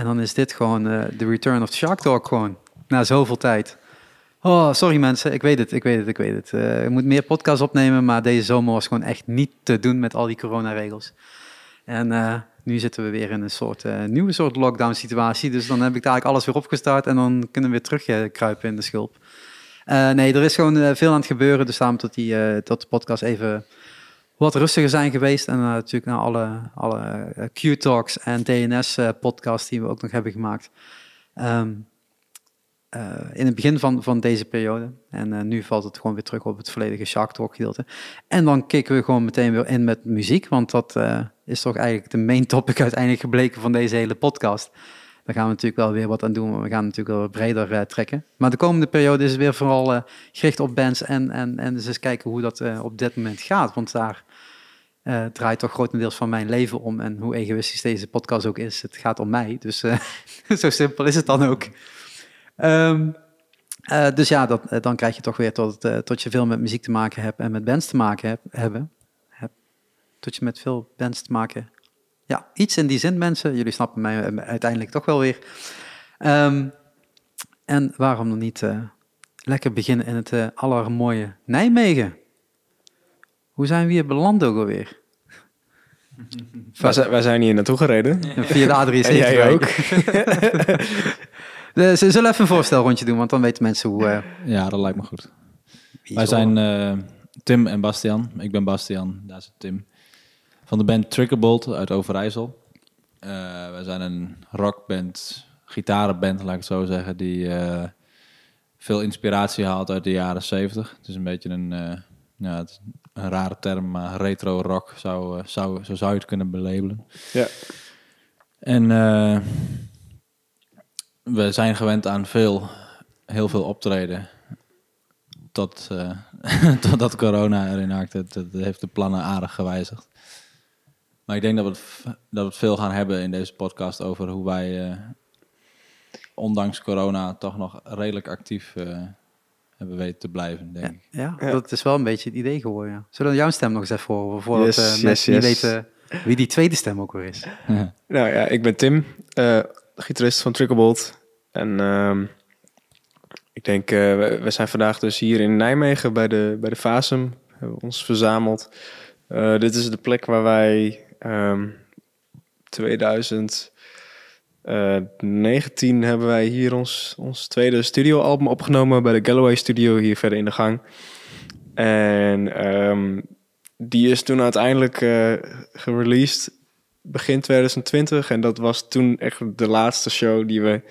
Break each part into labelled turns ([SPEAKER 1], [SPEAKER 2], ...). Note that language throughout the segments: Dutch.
[SPEAKER 1] En dan is dit gewoon eh, de return of the Shark Talk gewoon. Na zoveel tijd. Oh, sorry mensen. Ik weet het, ik weet het, ik weet het. Uh, ik moet meer podcasts opnemen, maar deze zomer was gewoon echt niet te doen met al die coronaregels. En uh, nu zitten we weer in een soort nieuwe soort lockdown situatie. Dus dan heb ik eigenlijk alles weer opgestart en dan kunnen we weer terugkruipen in de schulp. nee, er is gewoon veel aan het gebeuren. Dus daarom tot, die, tot de podcast even wat rustiger zijn geweest. En natuurlijk naar alle, alle Q-talks en DNS-podcasts die we ook nog hebben gemaakt. Uh, in het begin van, van deze periode. En nu valt het gewoon weer terug op het volledige Shark Talk gedeelte. En dan kicken we gewoon meteen weer in met muziek, want dat is toch eigenlijk de main topic uiteindelijk gebleken van deze hele podcast. Daar gaan we natuurlijk wel weer wat aan doen, we gaan natuurlijk wel breder trekken. Maar de komende periode is weer vooral gericht op bands en, en, en dus eens kijken hoe dat op dit moment gaat. Want daar draait toch grotendeels van mijn leven om en hoe egoïstisch deze podcast ook is. Het gaat om mij, dus zo simpel is het dan ook. Um, uh, dus ja, dat, uh, dan krijg je toch weer tot, uh, tot je veel met muziek te maken hebt en met bands te maken heb, hebben. Heb, tot je met veel bands te maken Ja, iets in die zin, mensen. Jullie snappen mij uiteindelijk toch wel weer. Um, en waarom dan niet lekker beginnen in het allermooie Nijmegen? Hoe zijn we hier beland ook alweer?
[SPEAKER 2] Wij zijn, wij zijn hier naartoe gereden.
[SPEAKER 1] Via de A73.
[SPEAKER 2] En jij ook.
[SPEAKER 1] De, ze zullen even een voorstelrondje doen, want dan weten mensen hoe... Uh...
[SPEAKER 3] Ja, dat lijkt me goed. Wij zijn uh, Tim en Bastian. Ik ben Bastian, daar is Tim. Van de band Triggerbolt uit Overijssel. Uh, wij zijn een rockband, gitarenband, laat ik het zo zeggen, die veel inspiratie haalt uit de jaren 70. Het is een beetje een, ja, het een rare term, maar retro rock zou, zou, zo zou je het kunnen belabelen.
[SPEAKER 2] Ja.
[SPEAKER 3] En we zijn gewend aan veel, heel veel optreden. Tot, uh, totdat corona erin haakte. Dat heeft de plannen aardig gewijzigd. Maar ik denk dat we, het, dat we het veel gaan hebben in deze podcast over hoe wij, uh, ondanks corona, toch nog redelijk actief hebben weten te blijven, denk ik.
[SPEAKER 1] Ja, ja, dat is wel een beetje het idee geworden. Ja. Zullen we jouw stem nog eens even horen, voordat yes, yes, mensen yes. niet weten wie die tweede stem ook weer is?
[SPEAKER 2] nou ja, ik ben Tim, gitarist van Tricklebolt. En uh, ik denk, uh, we, we, zijn vandaag dus hier in Nijmegen bij de, bij de Fasum. Hebben we ons verzameld. Uh, dit is de plek waar wij um, 2019 hebben wij hier ons, ons tweede studioalbum opgenomen bij de Galloway Studio hier verder in de gang. En um, die is toen uiteindelijk uh, gereleased begin 2020. En dat was toen echt de laatste show die we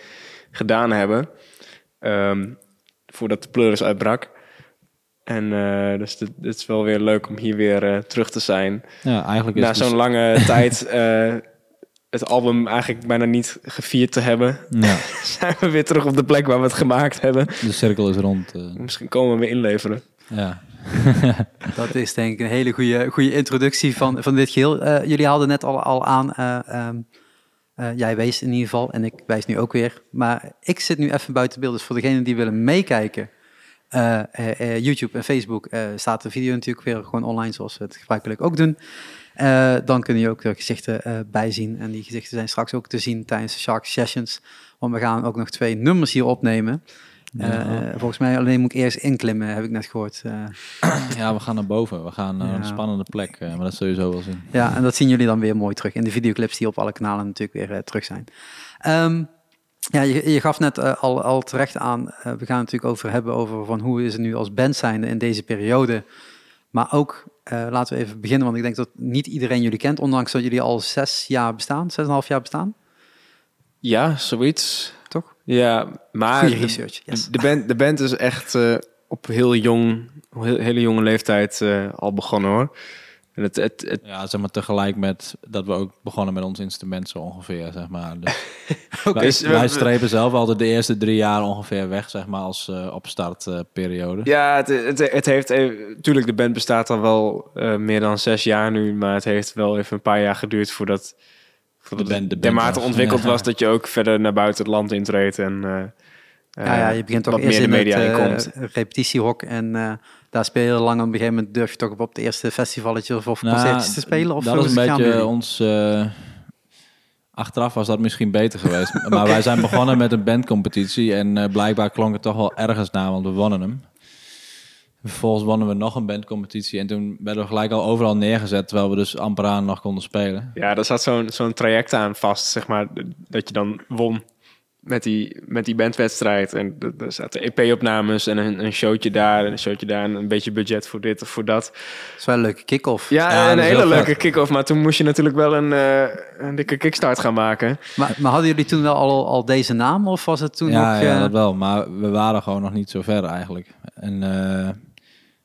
[SPEAKER 2] gedaan hebben. Um, voordat de pleuris uitbrak. En uh, dus dit, dit, is wel weer leuk om hier weer uh, terug te zijn.
[SPEAKER 3] Ja, eigenlijk is
[SPEAKER 2] Na zo'n dus... lange tijd het album eigenlijk bijna niet gevierd te hebben. Ja. zijn we weer terug op de plek waar we het gemaakt hebben.
[SPEAKER 3] De cirkel is rond.
[SPEAKER 2] Misschien komen we inleveren.
[SPEAKER 3] Ja.
[SPEAKER 1] dat is denk ik een hele goede, goede introductie van, van dit geheel. jullie hadden net al, al aan... Um, uh, jij wees in ieder geval en ik wijs nu ook weer. Maar ik zit nu even buiten beeld. Dus voor degenen die willen meekijken, uh, uh, YouTube en Facebook staat de video natuurlijk weer gewoon online zoals we het gebruikelijk ook doen. Dan kun je ook de gezichten bijzien. En die gezichten zijn straks ook te zien tijdens de Shark Sessions. Want we gaan ook nog twee nummers hier opnemen. Uh, volgens mij alleen moet ik eerst inklimmen, heb ik net gehoord. Uh,
[SPEAKER 3] ja, we gaan naar boven. We gaan naar ja. een spannende plek, uh, maar dat zul je zo wel zien.
[SPEAKER 1] Ja, en dat zien jullie dan weer mooi terug in de videoclips die op alle kanalen natuurlijk weer terug zijn. Um, ja, je, je, gaf net al, al terecht aan, we gaan het natuurlijk over hebben over van hoe is het nu als band zijnde in deze periode. Maar ook, laten we even beginnen, want ik denk dat niet iedereen jullie kent, ondanks dat jullie al zes jaar bestaan, zes en een half jaar bestaan.
[SPEAKER 2] Ja, zoiets.
[SPEAKER 1] Toch?
[SPEAKER 2] Ja, maar
[SPEAKER 1] Goeie research. Yes.
[SPEAKER 2] De, band, de band is echt uh, op heel jong, heel, hele jonge leeftijd uh, al begonnen hoor.
[SPEAKER 3] En het, het, het, Ja, zeg maar tegelijk met dat we ook begonnen met ons instrument zo ongeveer, zeg maar. Dus okay. wij, wij strepen zelf altijd de eerste drie jaar ongeveer weg, zeg maar, als uh, opstartperiode.
[SPEAKER 2] ja, het, het, het heeft... Natuurlijk, de band bestaat al wel meer dan zes jaar nu, maar het heeft wel even een paar jaar geduurd voordat de, band, de dermate ontwikkeld was dat je ook verder naar buiten het land intreedt en uh,
[SPEAKER 1] ja, ja, je begint toch eerst in media het, uh, komt. repetitiehok en uh, daar speel je lang. Op een gegeven moment durf je toch op de eerste festivaletje of, of nou, concertjes te spelen? Of
[SPEAKER 3] dat is een beetje ons Achteraf was dat misschien beter geweest. maar wij zijn begonnen met een bandcompetitie. En eh, blijkbaar klonk het toch wel ergens na, want we wonnen hem. Vervolgens wonnen we nog een bandcompetitie. En toen werden we gelijk al overal neergezet. Terwijl we dus amper aan nog konden spelen.
[SPEAKER 2] Ja, daar zat zo'n zo'n traject aan vast, zeg maar. Dat je dan won met die, met die bandwedstrijd. En er zaten EP-opnames en een, een showtje daar en een showtje daar. En een beetje budget voor dit of voor dat.
[SPEAKER 1] Dat is wel een leuke kick-off.
[SPEAKER 2] Ja,
[SPEAKER 3] Ja,
[SPEAKER 2] een hele leuke
[SPEAKER 3] vet.
[SPEAKER 2] kick-off. Maar toen moest je natuurlijk wel een, eh, een dikke kickstart gaan maken.
[SPEAKER 1] Maar, maar hadden jullie toen wel al, al deze naam? Of was het toen
[SPEAKER 3] ja,
[SPEAKER 1] nog...
[SPEAKER 3] ja,
[SPEAKER 1] eh,
[SPEAKER 3] dat wel. Maar we waren gewoon nog niet zo ver eigenlijk. En eh, het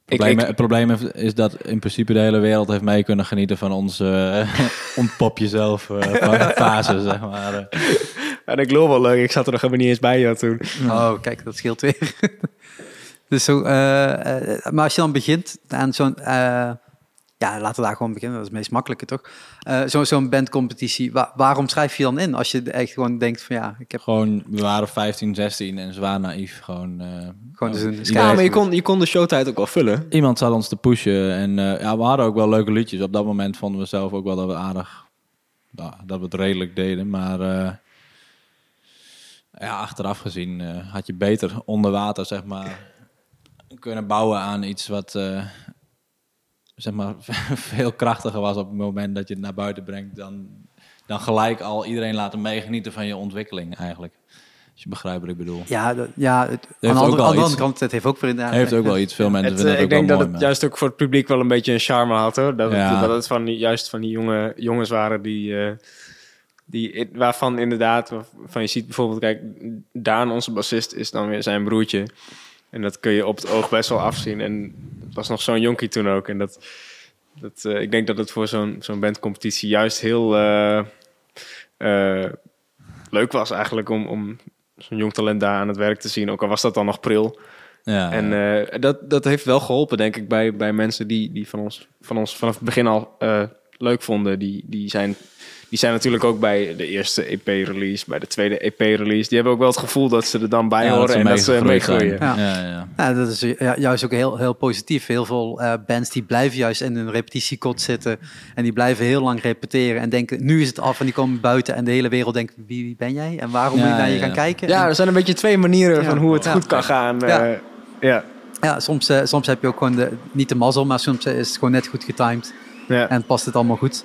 [SPEAKER 2] Ik-
[SPEAKER 3] probleem,
[SPEAKER 2] ik-
[SPEAKER 3] het probleem is- dat in principe de hele wereld heeft mee kunnen genieten van onze ontpop jezelf eh, fa- fase, zeg maar.
[SPEAKER 2] En ik loop wel leuk. Ik zat er nog helemaal niet eens bij jou toen.
[SPEAKER 1] Oh, kijk, dat scheelt weer. dus zo, eh, eh, maar als je dan begint aan zo'n... eh, ja, laten we daar gewoon beginnen. Dat is het meest makkelijke, toch? Eh, zo- Zo'n bandcompetitie. Wa- waarom schrijf je dan in? Als je echt gewoon denkt van ja, ik heb
[SPEAKER 3] Gewoon, we waren 15, 16 en zwaar naïef. Gewoon, eh,
[SPEAKER 1] gewoon dus een
[SPEAKER 2] Ja, maar je kon, je kon de showtijd ook wel vullen.
[SPEAKER 3] Iemand zat ons te pushen en eh, ja, we hadden ook wel leuke liedjes. Op dat moment vonden we zelf ook wel dat we aardig, nou, dat we het redelijk deden. Maar eh, ja, achteraf gezien eh, had je beter onder water, zeg maar, kunnen bouwen aan iets wat, eh, zeg maar, veel krachtiger was op het moment dat je het naar buiten brengt. Dan, dan gelijk al iedereen laten meegenieten van je ontwikkeling eigenlijk. Als je begrijpt wat ik bedoel.
[SPEAKER 1] Ja, dat- ja het, aan de
[SPEAKER 3] ook
[SPEAKER 1] andere, andere kant, het heeft ook weer inderdaad...
[SPEAKER 3] Heeft ook wel iets. Veel mensen
[SPEAKER 2] Het,
[SPEAKER 3] vinden
[SPEAKER 2] eh,
[SPEAKER 3] het
[SPEAKER 2] ik
[SPEAKER 3] ook
[SPEAKER 2] denk
[SPEAKER 3] wel
[SPEAKER 2] dat
[SPEAKER 3] mooi.
[SPEAKER 2] het
[SPEAKER 3] maar-
[SPEAKER 2] juist ook voor het publiek wel een beetje een charme had hoor. Dat,
[SPEAKER 3] Ja.
[SPEAKER 2] het, dat het van die, juist van die jonge jongens waren die, eh, die waarvan inderdaad, van je ziet bijvoorbeeld, kijk, Daan, onze bassist, is dan weer zijn broertje. En dat kun je op het oog best wel afzien. En het was nog zo'n jonkie toen ook. En dat, dat, eh, ik denk dat het voor zo'n zo'n bandcompetitie juist heel eh, eh, leuk was eigenlijk om, om zo'n jong talent daar aan het werk te zien. Ook al was dat dan nog pril.
[SPEAKER 3] ja,
[SPEAKER 2] En dat, dat heeft wel geholpen, denk ik, bij, bij mensen die, die van, ons, van ons vanaf het begin al leuk vonden. Die, die, zijn, die zijn natuurlijk ook bij de eerste EP-release, bij de tweede EP-release. Die hebben ook wel het gevoel dat ze er dan bij
[SPEAKER 3] Ja,
[SPEAKER 2] horen en dat ze meegroeien.
[SPEAKER 1] Ja.
[SPEAKER 3] Ja, ja, ja.
[SPEAKER 1] Ja, dat is juist ook heel, heel positief. Heel veel eh, bands die blijven juist in een repetitiekot zitten. En die blijven heel lang repeteren. En denken, nu is het af. En die komen buiten. En de hele wereld denkt, wie, wie ben jij? En waarom
[SPEAKER 3] Ja,
[SPEAKER 1] moet je naar je gaan kijken?
[SPEAKER 2] Ja,
[SPEAKER 1] En-
[SPEAKER 2] er zijn een beetje twee manieren
[SPEAKER 1] Ja.
[SPEAKER 2] van hoe het
[SPEAKER 1] Ja.
[SPEAKER 2] goed kan gaan.
[SPEAKER 1] Ja.
[SPEAKER 2] eh, ja.
[SPEAKER 1] ja soms, eh, soms heb je ook gewoon de, niet de mazzel. Maar soms is het gewoon net goed getimed.
[SPEAKER 2] Ja.
[SPEAKER 1] En past het allemaal goed.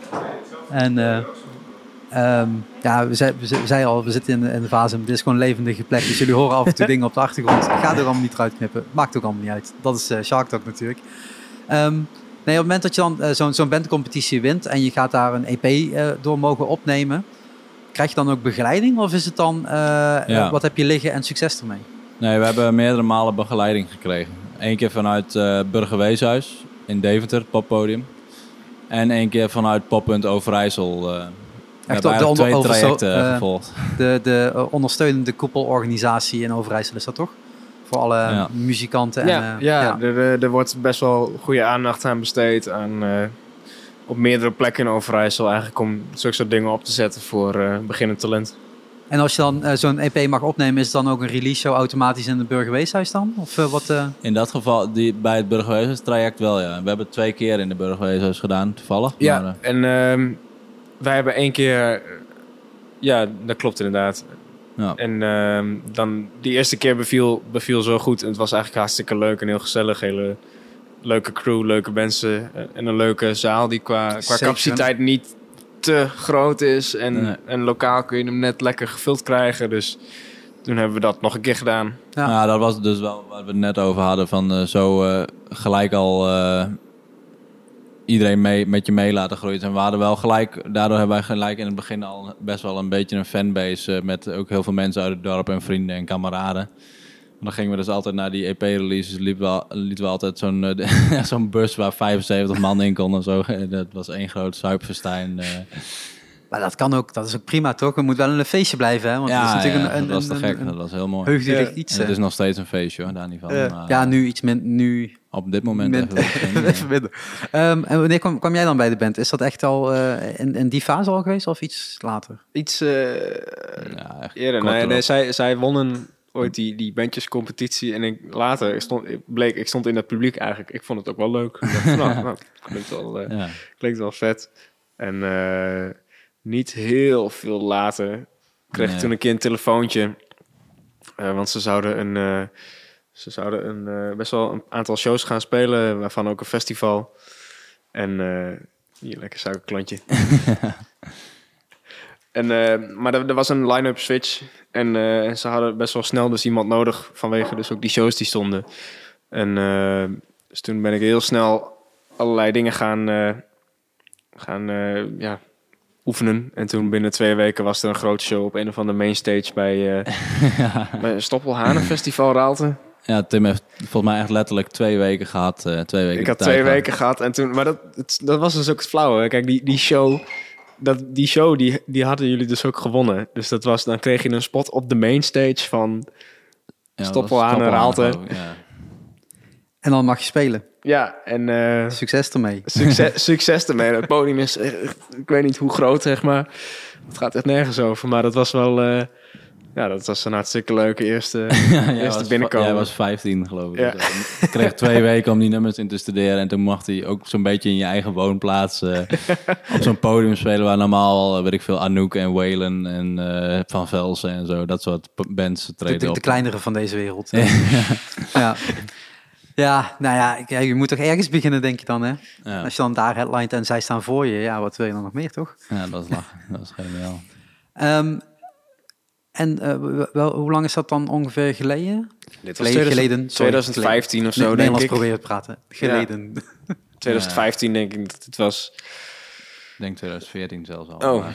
[SPEAKER 1] En eh, ehm, ja, we, zei, we, ze- we zeiden al, we zitten in, de- in de fase. Dit is gewoon een levendige plek. Dus jullie horen af en toe dingen op de achtergrond. Ga er allemaal niet eruit knippen. Maakt ook allemaal niet uit. Dat is eh Shark Talk natuurlijk. Ehm, nee, op het moment dat je dan eh, zo'n zo'n bandcompetitie wint en je gaat daar een EP eh, door mogen opnemen, krijg je dan ook begeleiding? Of is het dan,
[SPEAKER 3] Ja.
[SPEAKER 1] wat heb je liggen en succes ermee?
[SPEAKER 3] Nee, we hebben meerdere malen begeleiding gekregen. Eén keer vanuit Burgerweeshuis in Deventer, het poppodium. En één keer vanuit Poppunt Overijssel. Eh we hebben
[SPEAKER 1] de onder- eh,
[SPEAKER 3] gevolgd.
[SPEAKER 1] De, de eh, ondersteunende koepelorganisatie in Overijssel is dat toch? Voor alle
[SPEAKER 3] Ja.
[SPEAKER 1] muzikanten. En,
[SPEAKER 2] Ja,
[SPEAKER 1] eh,
[SPEAKER 2] ja, Er, er- er wordt best wel goede aandacht aan besteed. Aan, eh, op meerdere plekken in Overijssel eigenlijk om zulke soort dingen op te zetten voor eh beginnend talent.
[SPEAKER 1] En als je dan eh, zo'n EP mag opnemen, is het dan ook een release show automatisch in het Burgerweeshuis dan? Of eh, wat? eh,
[SPEAKER 3] In dat geval, die, bij het Burgerweeshuis traject wel, ja. We hebben het twee keer in de Burgerweeshuis gedaan, toevallig.
[SPEAKER 2] Ja,
[SPEAKER 3] Maar, eh,
[SPEAKER 2] en ehm, wij hebben één keer... ja, dat klopt inderdaad.
[SPEAKER 3] ja.
[SPEAKER 2] En ehm, dan die eerste keer beviel, beviel zo goed. En het was eigenlijk hartstikke leuk en heel gezellig. Hele leuke crew, leuke mensen. En een leuke zaal die qua, qua
[SPEAKER 1] Zeker.
[SPEAKER 2] capaciteit niet te groot is. En,
[SPEAKER 3] Nee.
[SPEAKER 2] en lokaal kun je hem net lekker gevuld krijgen. Dus toen hebben we dat nog een keer gedaan.
[SPEAKER 1] Ja.
[SPEAKER 3] Dat was dus wel waar we het net over hadden. Van eh, zo eh, gelijk al eh, iedereen mee, met je mee laten groeien. En we hadden wel gelijk, daardoor hebben wij gelijk in het begin al best wel een beetje een fanbase. eh, met ook heel veel mensen uit het dorp en vrienden en kameraden. Maar dan gingen we dus altijd naar die EP-releases. Lieten we, al- lieten we altijd zo'n eh, zo'n bus waar 75 man in kon en zo. En Dat was één groot zuipfestijn. eh.
[SPEAKER 1] Maar dat kan ook, dat is ook prima toch? Het moet wel een feestje blijven, hè? Want het is
[SPEAKER 3] ja,
[SPEAKER 1] natuurlijk
[SPEAKER 3] ja,
[SPEAKER 1] een, een,
[SPEAKER 3] dat was te gek.
[SPEAKER 1] een
[SPEAKER 3] dat was heel mooi.
[SPEAKER 1] heugdelijk
[SPEAKER 2] Ja.
[SPEAKER 1] iets.
[SPEAKER 3] En het is nog steeds een feestje hoor, daar niet van. Maar,
[SPEAKER 1] ja, nu iets min, nu
[SPEAKER 3] Op dit moment
[SPEAKER 1] min-
[SPEAKER 3] even, geen,
[SPEAKER 1] even minder. Ehm, en wanneer kwam, kwam jij dan bij de band? Is dat echt al eh, in, in die fase al geweest of iets later?
[SPEAKER 2] Iets eh,
[SPEAKER 3] Ja, echt
[SPEAKER 2] eerder. Nee, nee, zij, zij wonnen ooit die, die bandjescompetitie. En ik, later ik stond, ik bleek, ik stond in het publiek eigenlijk. Ik vond het ook wel leuk. Ik dacht, nou, nou, klinkt wel... eh,
[SPEAKER 3] Ja.
[SPEAKER 2] Klinkt wel vet. En eh, niet heel veel later kreeg ik toen een keer een telefoontje. Eh, want ze zouden een, eh, ze zouden een, eh, best wel een aantal shows gaan spelen, waarvan ook een festival. En eh, hier, lekker suikerklontje. en, eh, maar er, er was een line-up switch. En ze hadden best wel snel dus iemand nodig vanwege dus ook die shows die stonden. En dus toen ben ik heel snel allerlei dingen gaan, gaan ja, oefenen. En toen binnen twee weken was er een grote show op een of andere mainstage bij, eh bij Stoppelhanen Festival Raalte.
[SPEAKER 3] Ja, Tim heeft volgens mij echt letterlijk twee weken gehad. eh, twee weken
[SPEAKER 2] Ik had twee
[SPEAKER 3] gehad.
[SPEAKER 2] weken gehad en toen, maar dat, het- dat was dus ook het flauwe. Kijk, die, die show, dat, die show die, die hadden jullie dus ook gewonnen. Dus dat was, dan kreeg je een spot op de mainstage van,
[SPEAKER 3] Ja, dat
[SPEAKER 2] Stoppel
[SPEAKER 3] was
[SPEAKER 2] aan en Raalte.
[SPEAKER 3] Ja.
[SPEAKER 1] En dan mag je spelen.
[SPEAKER 2] ja, en eh,
[SPEAKER 1] Succes ermee.
[SPEAKER 2] succes, succes ermee. Het podium is, echt- ik weet niet hoe groot, zeg maar. Het gaat echt nergens over, maar dat was wel, eh, ja, dat was een hartstikke leuke eerste,
[SPEAKER 3] Ja, jij
[SPEAKER 2] eerste
[SPEAKER 3] was,
[SPEAKER 2] binnenkomen.
[SPEAKER 3] Jij was 15 geloof ik.
[SPEAKER 2] Ja.
[SPEAKER 3] Dus, Ik kreeg twee weken om die nummers in te studeren. En toen mocht hij ook zo'n beetje in je eigen woonplaats eh, op zo'n podium spelen. Waar normaal, eh, weet ik veel, Anouk en Waylon en eh, Van Velsen en zo. Dat soort bands
[SPEAKER 1] De,
[SPEAKER 3] treden
[SPEAKER 1] de,
[SPEAKER 3] op.
[SPEAKER 1] de kleinere van deze wereld. ja. ja, nou ja, ik- ja, je moet toch ergens beginnen, denk je dan, hè?
[SPEAKER 3] Ja.
[SPEAKER 1] Als je dan daar headlined en zij staan voor je, ja, wat wil je dan nog meer, toch?
[SPEAKER 3] ja, dat is lachen. Dat is geniaal.
[SPEAKER 1] Ehm, en eh, wel, hoe lang is dat dan ongeveer geleden?
[SPEAKER 2] Dit
[SPEAKER 1] Geleden, geleden, sorry,
[SPEAKER 2] 2015 of zo,
[SPEAKER 1] Nee,
[SPEAKER 2] denk
[SPEAKER 1] Nederlands
[SPEAKER 2] ik.
[SPEAKER 1] proberen te praten. Geleden.
[SPEAKER 2] 2015 denk ik dat het was.
[SPEAKER 3] Ik denk 2014 zelfs al.
[SPEAKER 2] Oh.
[SPEAKER 3] Maar,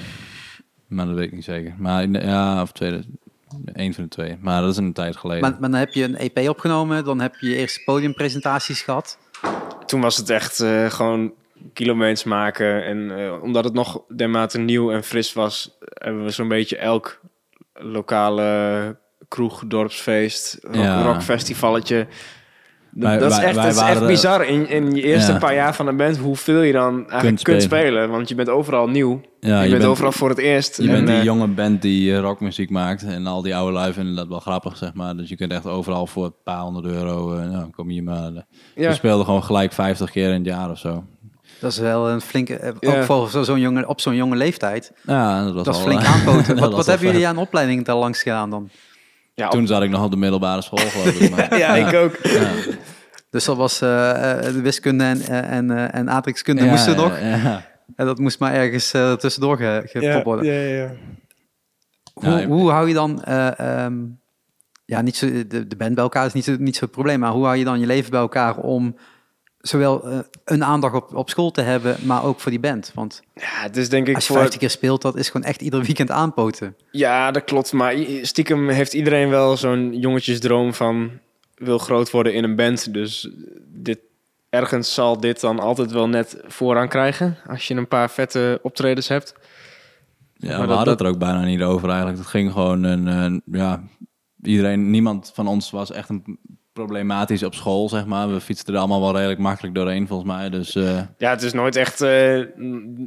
[SPEAKER 3] maar dat weet ik niet zeker. Maar in de- ja, of 2000, één van de twee. Maar dat is een tijd geleden.
[SPEAKER 1] Maar, maar dan heb je een EP opgenomen, dan heb je je eerste podiumpresentaties gehad.
[SPEAKER 2] Toen was het echt eh, gewoon kilometers maken. En eh, omdat het nog dermate nieuw en fris was, hebben we zo'n beetje elk lokale kroeg, dorpsfeest,
[SPEAKER 3] Ja.
[SPEAKER 2] rockfestivalletje.
[SPEAKER 3] Wij-
[SPEAKER 2] dat is echt, is echt
[SPEAKER 3] waren-
[SPEAKER 2] bizar in, in je eerste
[SPEAKER 3] Ja.
[SPEAKER 2] paar jaar van een band hoeveel je dan eigenlijk
[SPEAKER 3] Kunt
[SPEAKER 2] kunt,
[SPEAKER 3] spelen.
[SPEAKER 2] Want je bent overal nieuw.
[SPEAKER 3] ja,
[SPEAKER 2] je, bent, overal voor het eerst.
[SPEAKER 3] Je
[SPEAKER 2] En,
[SPEAKER 3] bent die
[SPEAKER 2] eh,
[SPEAKER 3] jonge band die eh, rockmuziek maakt. En al die oude lui vinden dat wel grappig, zeg maar. Dus je kunt echt overal voor een paar honderd euro... eh, nou, kom hier maar.
[SPEAKER 2] ja.
[SPEAKER 3] We speelden gewoon gelijk 50 keer in het jaar of zo.
[SPEAKER 1] Dat is wel een flinke, eh,
[SPEAKER 2] Ja.
[SPEAKER 1] ook voor zo- zo'n jonge, op zo'n jonge leeftijd.
[SPEAKER 3] Ja, dat was
[SPEAKER 1] Dat is
[SPEAKER 3] wel,
[SPEAKER 1] flink
[SPEAKER 3] eh,
[SPEAKER 1] aanpoten. Wat,
[SPEAKER 3] was
[SPEAKER 1] wat hebben jullie aan opleiding daar langs gedaan dan?
[SPEAKER 2] Ja,
[SPEAKER 3] Toen zat ik nog op de middelbare school, geloof ik. Maar,
[SPEAKER 2] ja, ik ook.
[SPEAKER 3] ja.
[SPEAKER 1] Dus dat was eh, de wiskunde en, en, en aardrijkskunde
[SPEAKER 3] Ja,
[SPEAKER 1] moesten
[SPEAKER 3] ja,
[SPEAKER 1] nog.
[SPEAKER 3] ja.
[SPEAKER 1] En dat moest maar ergens eh, tussendoor ge, gepropt worden.
[SPEAKER 2] ja, ja.
[SPEAKER 1] Hoe, hoe hou je dan... eh, ehm, ja, niet zo, de, de band bij elkaar is niet zo, niet zo het probleem. Maar hoe hou je dan je leven bij elkaar om zowel eh, een aandacht op, op school te hebben, maar ook voor die band? Want
[SPEAKER 2] Ja, het is denk ik
[SPEAKER 1] als je
[SPEAKER 2] voor...
[SPEAKER 1] 50 keer speelt, dat is gewoon echt ieder weekend aanpoten.
[SPEAKER 2] Ja, dat klopt. Maar stiekem heeft iedereen wel zo'n jongetjesdroom van wil groot worden in een band. Dus dit, ergens zal dit dan altijd wel net vooraan krijgen. Als je een paar vette optredens hebt.
[SPEAKER 3] Ja,
[SPEAKER 2] Maar
[SPEAKER 3] we
[SPEAKER 2] dat-
[SPEAKER 3] hadden het er ook bijna niet over eigenlijk. Het ging gewoon een, een- ja, iedereen, niemand van ons was echt een problematisch op school, zeg maar. We fietsten er allemaal wel redelijk makkelijk doorheen, volgens mij. Dus eh,
[SPEAKER 2] Ja, het is nooit echt... eh,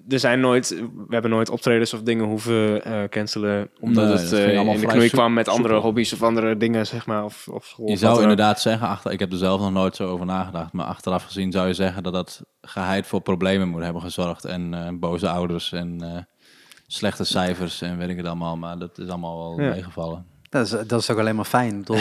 [SPEAKER 2] er zijn nooit... We hebben nooit optredens of dingen hoeven eh cancelen. Omdat
[SPEAKER 3] Nee,
[SPEAKER 2] het in de knoei kwam met andere hobby's of andere dingen, zeg maar. Of, of school,
[SPEAKER 3] je zou inderdaad zeggen, achter, ik heb er zelf nog nooit zo over nagedacht, maar achteraf gezien zou je zeggen dat dat geheid voor problemen moet hebben gezorgd. En boze ouders en slechte cijfers en weet ik het allemaal. Maar dat is allemaal wel
[SPEAKER 2] Ja.
[SPEAKER 3] meegevallen.
[SPEAKER 1] Dat is, dat is ook alleen maar fijn. Je,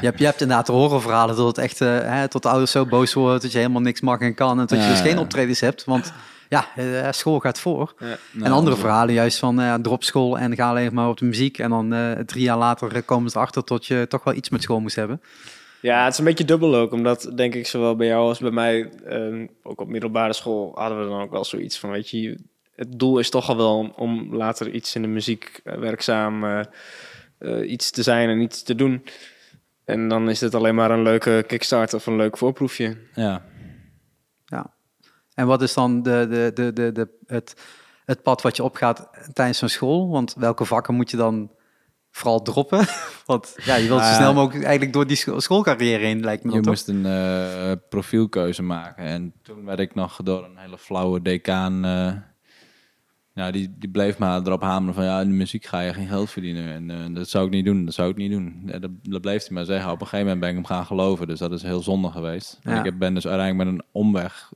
[SPEAKER 1] hebt, je hebt inderdaad horrorverhalen dat het echt, eh, hè, tot de ouders zo boos worden dat je helemaal niks mag en kan. En dat je
[SPEAKER 3] Ja,
[SPEAKER 1] dus geen
[SPEAKER 3] ja.
[SPEAKER 1] optredens hebt, want ja, eh, school gaat voor.
[SPEAKER 2] Ja.
[SPEAKER 1] en
[SPEAKER 3] Nou,
[SPEAKER 1] andere verhalen juist van eh, drop school en ga alleen maar op de muziek. En dan eh, drie jaar later komen ze erachter tot je toch wel iets met school moest hebben.
[SPEAKER 2] Ja, het is een beetje dubbel ook. Omdat, denk ik, zowel bij jou als bij mij... eh, ook op middelbare school hadden we dan ook wel zoiets van... Weet je, het doel is toch al wel om, om later iets in de muziek werkzaam... eh, eh, iets te zijn en iets te doen. En dan is dit alleen maar een leuke kickstart of een leuk voorproefje.
[SPEAKER 3] Ja,
[SPEAKER 1] Ja. En wat is dan de, de, de, de, de, het, het pad wat je opgaat tijdens zo'n school? Want welke vakken moet je dan vooral droppen? Want ja, je wilt zo
[SPEAKER 3] ja.
[SPEAKER 1] snel mogelijk eigenlijk door die scho- schoolcarrière heen, lijkt me
[SPEAKER 3] je moest een eh, profielkeuze maken. En toen werd ik nog door een hele flauwe decaan... eh, ja, die, die bleef maar erop hameren van... ja, in de muziek ga je geen geld verdienen. En eh, dat zou ik niet doen, dat zou ik niet doen. Ja, dat, dat bleef hij maar zeggen. Op een gegeven moment ben ik hem gaan geloven. Dus dat is heel zonde geweest. En ik heb- ben dus uiteindelijk met een omweg...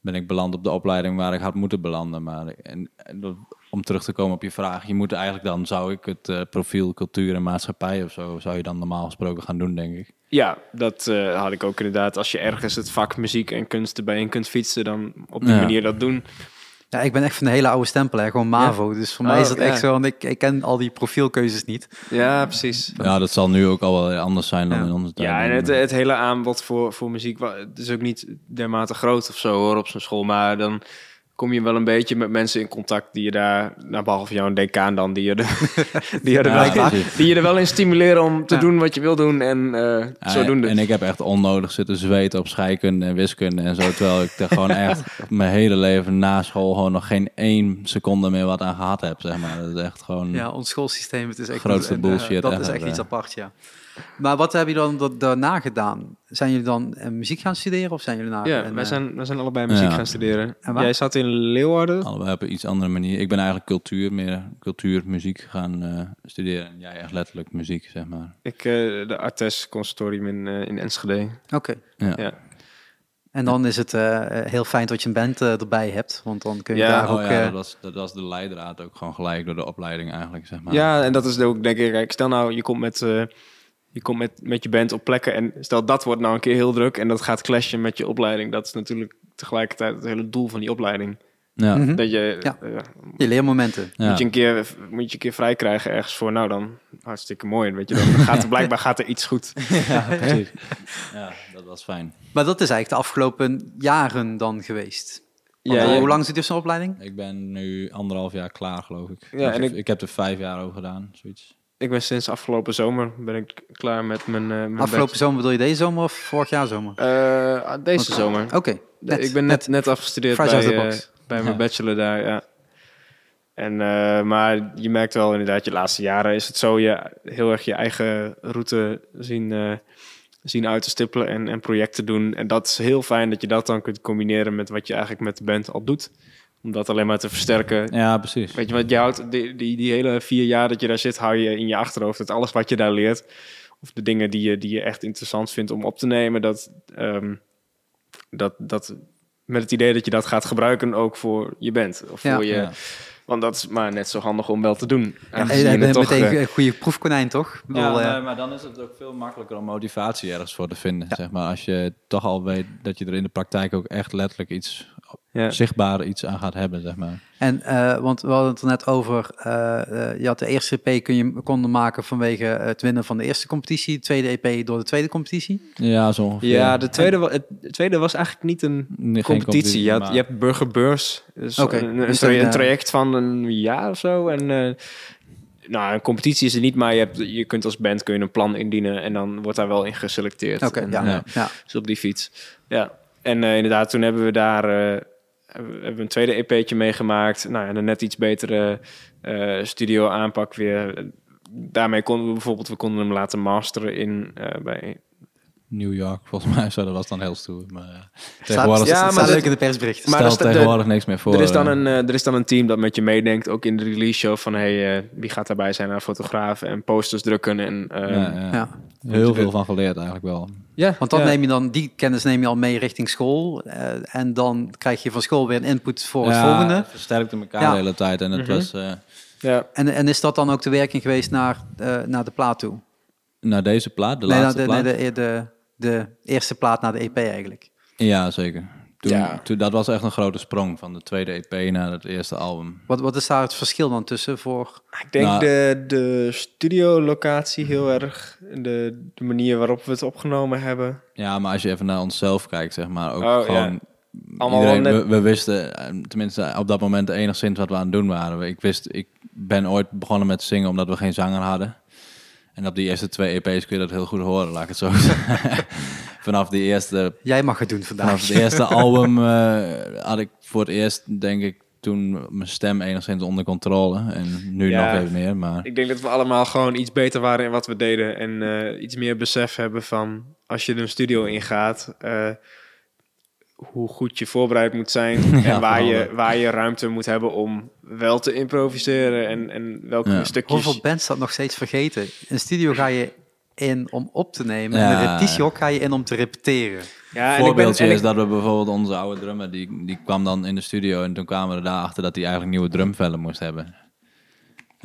[SPEAKER 3] ben ik beland op de opleiding waar ik had moeten belanden. Maar en, en dat- om terug te komen op je vraag, je moet eigenlijk dan, zou ik het eh, profiel cultuur en maatschappij of zo, zou je dan normaal gesproken gaan doen, denk ik.
[SPEAKER 2] Ja, dat eh, had ik ook inderdaad. Als je ergens het vak muziek en kunst erbij in kunt fietsen, dan op die
[SPEAKER 3] Ja.
[SPEAKER 2] manier dat doen.
[SPEAKER 1] Ja, ik ben echt van de hele oude stempel, hè. gewoon MAVO. Dus voor mij
[SPEAKER 2] Oh,
[SPEAKER 1] is dat echt zo, want ik, ik ken al die profielkeuzes niet.
[SPEAKER 2] Ja, precies.
[SPEAKER 3] Ja, dat zal nu ook al wel anders zijn dan
[SPEAKER 1] Ja.
[SPEAKER 3] in onze tijd.
[SPEAKER 2] Ja, en het, het hele aanbod voor, voor muziek het is ook niet dermate groot of zo hoor op zo'n school. Maar dan kom je wel een beetje met mensen in contact die je daar, nou, behalve jouw decaan dan, die je, er, die, je er
[SPEAKER 3] Ja,
[SPEAKER 2] wel,
[SPEAKER 3] precies.
[SPEAKER 2] die je er wel in stimuleren om te
[SPEAKER 1] Ja.
[SPEAKER 2] doen wat je wil doen en eh
[SPEAKER 3] Ja,
[SPEAKER 2] zodoende.
[SPEAKER 3] En ik heb echt onnodig zitten zweten op scheikunde en wiskunde en zo. Terwijl ik er gewoon echt mijn hele leven na school gewoon nog geen één seconde meer wat aan gehad heb, zeg maar. Dat is echt gewoon...
[SPEAKER 1] Ja, ons schoolsysteem, het is echt...
[SPEAKER 3] Grootste
[SPEAKER 1] eh,
[SPEAKER 3] bullshit
[SPEAKER 1] Dat is echt iets apart, ja. Maar wat heb je dan da- daarna gedaan? Zijn jullie dan eh, muziek gaan studeren of zijn jullie naar...
[SPEAKER 2] ja, wij
[SPEAKER 1] eh,
[SPEAKER 2] zijn, wij zijn allebei muziek
[SPEAKER 3] Ja.
[SPEAKER 2] gaan studeren.
[SPEAKER 1] En waar?
[SPEAKER 2] Jij zat in Leeuwarden.
[SPEAKER 3] Allebei op een iets andere manier. Ik ben eigenlijk cultuur, meer cultuur, muziek gaan eh, studeren. En jij echt letterlijk muziek, zeg maar.
[SPEAKER 2] Ik, eh, de Artes Conservatorium in, eh, in Enschede.
[SPEAKER 1] Oké.
[SPEAKER 3] Ja.
[SPEAKER 2] Ja.
[SPEAKER 1] En dan is het heel fijn dat je een band erbij hebt, want dan kun je
[SPEAKER 2] Ja,
[SPEAKER 1] daar
[SPEAKER 3] Oh
[SPEAKER 1] ook...
[SPEAKER 3] ja, dat was, dat was de leidraad ook gewoon gelijk door de opleiding eigenlijk, zeg maar.
[SPEAKER 2] Ja, en dat is ook, denk ik, kijk, stel nou, je komt met, eh, je komt met, met je band op plekken en stel dat wordt nou een keer heel druk en dat gaat clashen met je opleiding. Dat is natuurlijk tegelijkertijd het hele doel van die opleiding.
[SPEAKER 3] Ja.
[SPEAKER 1] mhm.
[SPEAKER 2] Dat je,
[SPEAKER 1] Ja.
[SPEAKER 2] eh,
[SPEAKER 1] Je leermomenten.
[SPEAKER 3] Ja.
[SPEAKER 2] moet, je een keer, moet je een keer vrij krijgen ergens voor, nou dan, hartstikke mooi. Weet je, dan gaat er blijkbaar gaat er iets goed.
[SPEAKER 3] Ja, precies. Ja, dat was fijn.
[SPEAKER 1] Maar dat is eigenlijk de afgelopen jaren dan geweest. Want,
[SPEAKER 2] Ja,
[SPEAKER 1] eh,
[SPEAKER 2] ja.
[SPEAKER 1] Hoe lang zit je zo'n opleiding?
[SPEAKER 3] Ik ben nu anderhalf jaar klaar, geloof ik.
[SPEAKER 2] Ja, en
[SPEAKER 3] ik,
[SPEAKER 2] ik-
[SPEAKER 3] ik heb er vijf jaar over gedaan, zoiets.
[SPEAKER 2] Ik ben sinds afgelopen zomer ben ik klaar met mijn, eh mijn
[SPEAKER 1] Afgelopen zomer bedoel je deze zomer of vorig jaar zomer?
[SPEAKER 2] Eh, deze
[SPEAKER 1] Oké.
[SPEAKER 2] zomer.
[SPEAKER 1] Oké,
[SPEAKER 2] ik ben net, net afgestudeerd
[SPEAKER 1] Fresh
[SPEAKER 2] bij, eh, bij mijn
[SPEAKER 3] Ja.
[SPEAKER 2] bachelor daar, ja. En, maar je merkt wel inderdaad, je laatste jaren is het zo je heel erg je eigen route zien, zien uit te stippelen en, en projecten doen. En dat is heel fijn dat je dat dan kunt combineren met wat je eigenlijk met de band al doet. Om dat alleen maar te versterken.
[SPEAKER 3] Ja, precies.
[SPEAKER 2] Weet je wat, je houdt die, die, die hele vier jaar dat je daar zit, hou je in je achterhoofd. Dat alles wat je daar leert, of de dingen die je, die je echt interessant vindt om op te nemen, dat, ehm, dat, dat met het idee dat je dat gaat gebruiken ook voor je band. Of
[SPEAKER 1] Ja.
[SPEAKER 2] voor je,
[SPEAKER 3] Ja.
[SPEAKER 2] Want dat is maar net zo handig om wel te doen.
[SPEAKER 1] Ja,
[SPEAKER 2] Aangezien
[SPEAKER 1] je bent
[SPEAKER 2] het toch,
[SPEAKER 1] meteen
[SPEAKER 2] eh,
[SPEAKER 1] een goede proefkonijn, toch?
[SPEAKER 3] Ja,
[SPEAKER 1] eh,
[SPEAKER 3] nee, maar dan is het ook veel makkelijker om motivatie ergens voor te vinden. Zeg maar, als je toch al weet dat je er in de praktijk ook echt letterlijk iets
[SPEAKER 2] ja.
[SPEAKER 3] zichtbaar iets aan gaat hebben, zeg maar.
[SPEAKER 1] En, eh, want we hadden het er net over, eh, eh, je had de eerste EP kun je konden maken vanwege het winnen van de eerste competitie, de tweede EP door de tweede competitie.
[SPEAKER 3] Ja, zo ongeveer.
[SPEAKER 2] Ja, de tweede, wa- het tweede was eigenlijk niet een
[SPEAKER 3] Nee, geen
[SPEAKER 2] competitie. Je, had, je hebt burgerbeurs. Dus een, een,
[SPEAKER 1] dus
[SPEAKER 2] tra-
[SPEAKER 1] een,
[SPEAKER 2] een traject van een jaar of zo. En nou, een competitie is er niet, maar je, hebt, je kunt als band kun je een plan indienen en dan wordt daar wel in geselecteerd.
[SPEAKER 1] Oké,
[SPEAKER 2] En,
[SPEAKER 1] ja, ja. ja.
[SPEAKER 2] Dus op die fiets. Ja. En inderdaad, toen hebben we daar eh, hebben we- een tweede EP'tje meegemaakt. Nou, en een net iets betere eh, studio aanpak weer. Daarmee konden we bijvoorbeeld, we konden hem laten masteren in eh, bij
[SPEAKER 3] New York, volgens mij. Zo, dat was dan heel stoer. Maar uh,
[SPEAKER 1] Staat,
[SPEAKER 3] tegenwoordig
[SPEAKER 1] ja, maar leuk
[SPEAKER 2] dat-
[SPEAKER 1] in de persbericht.
[SPEAKER 2] maar
[SPEAKER 3] stelt
[SPEAKER 2] er
[SPEAKER 3] tegenwoordig niks meer voor.
[SPEAKER 2] er, is dan
[SPEAKER 3] eh.
[SPEAKER 2] een, eh, er is dan een team dat met je meedenkt, ook in de release show, van hey, eh, wie gaat daarbij zijn aan fotografen en posters drukken. En, eh,
[SPEAKER 3] ja, ja.
[SPEAKER 1] ja.
[SPEAKER 3] Heel veel van geleerd eigenlijk wel.
[SPEAKER 2] ja,
[SPEAKER 1] Want dan
[SPEAKER 2] ja.
[SPEAKER 1] neem je dan, die kennis neem je al mee richting school. eh, en dan krijg je van school weer een input voor het volgende.
[SPEAKER 3] het versterkte elkaar
[SPEAKER 1] Ja.
[SPEAKER 3] de hele tijd. En het
[SPEAKER 2] Mhm.
[SPEAKER 3] was eh,
[SPEAKER 2] ja.
[SPEAKER 1] En, en is dat dan ook de werking geweest naar, eh, naar de plaat toe?
[SPEAKER 3] naar deze plaat, de
[SPEAKER 1] nee,
[SPEAKER 3] laatste
[SPEAKER 1] de,
[SPEAKER 3] plaat.
[SPEAKER 1] nee, de, de, de eerste plaat naar de EP eigenlijk.
[SPEAKER 3] Ja, zeker. Toen,
[SPEAKER 2] Ja.
[SPEAKER 3] toen, dat was echt een grote sprong van de tweede EP naar het eerste album.
[SPEAKER 1] Wat, wat is daar het verschil dan tussen voor...
[SPEAKER 2] Ik denk
[SPEAKER 3] Nou-
[SPEAKER 2] de, de studiolocatie heel erg, de, de manier waarop we het opgenomen hebben.
[SPEAKER 3] Ja, maar als je even naar onszelf kijkt, zeg maar, ook
[SPEAKER 2] Oh, ja.
[SPEAKER 3] gewoon...
[SPEAKER 2] Allemaal
[SPEAKER 3] iedereen,
[SPEAKER 2] wel net-
[SPEAKER 3] we, we wisten, eh, tenminste op dat moment enigszins wat we aan het doen waren. Ik wist, ik ben ooit begonnen met zingen omdat we geen zanger hadden. En op die eerste twee EP's kun je dat heel goed horen, laat ik het zo zeggen. Vanaf die eerste
[SPEAKER 1] Jij mag het doen vandaag.
[SPEAKER 3] Vanaf het eerste album eh, had ik voor het eerst, denk ik, toen mijn stem enigszins onder controle. En nu
[SPEAKER 2] Ja.
[SPEAKER 3] nog even meer, maar...
[SPEAKER 2] Ik denk dat we allemaal gewoon iets beter waren in wat we deden. En eh, iets meer besef hebben van als je een studio ingaat, eh, hoe goed je voorbereid moet zijn. en waar je, waar je ruimte moet hebben om wel te improviseren. En, en welke
[SPEAKER 3] Ja.
[SPEAKER 2] stukjes.
[SPEAKER 1] Hoeveel bands dat nog steeds vergeten? In studio ga je in om op te nemen.
[SPEAKER 3] Ja.
[SPEAKER 1] En een repetitiehok ga je in om te repeteren.
[SPEAKER 2] Ja,
[SPEAKER 3] Een
[SPEAKER 2] en ik ben,
[SPEAKER 3] voorbeeldje
[SPEAKER 2] en
[SPEAKER 3] is dat we bijvoorbeeld onze oude drummer, die, die kwam dan in de studio en toen kwamen we erachter dat hij eigenlijk nieuwe drumvellen moest hebben.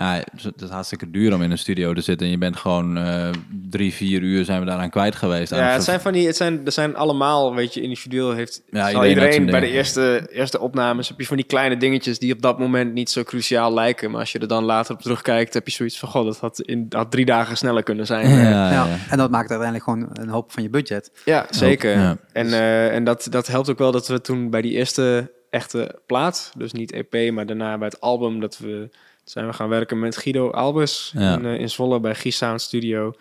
[SPEAKER 3] Ja, het is hartstikke duur om in een studio te zitten en je bent gewoon eh, drie, vier uur zijn we daaraan kwijt geweest.
[SPEAKER 2] Ja,
[SPEAKER 3] het
[SPEAKER 2] zijn van die, het zijn, er zijn allemaal, weet je, individueel heeft
[SPEAKER 3] Ja,
[SPEAKER 2] zal
[SPEAKER 3] iedereen
[SPEAKER 2] iedereen, bij de eerste, eerste opnames heb je van die kleine dingetjes die op dat moment niet zo cruciaal lijken. Maar als je er dan later op terugkijkt, heb je zoiets van, god, dat had in had drie dagen sneller kunnen zijn.
[SPEAKER 3] Ja.
[SPEAKER 1] En dat maakt uiteindelijk gewoon een hoop van je budget.
[SPEAKER 2] zeker.
[SPEAKER 3] Ja.
[SPEAKER 2] En, eh, en dat, dat helpt ook wel dat we toen bij die eerste echte plaat, dus niet EP, maar daarna bij het album, dat we zijn we gaan werken met Guido Albers
[SPEAKER 3] Ja.
[SPEAKER 2] in, eh, in Zwolle bij Guy Sound Studio.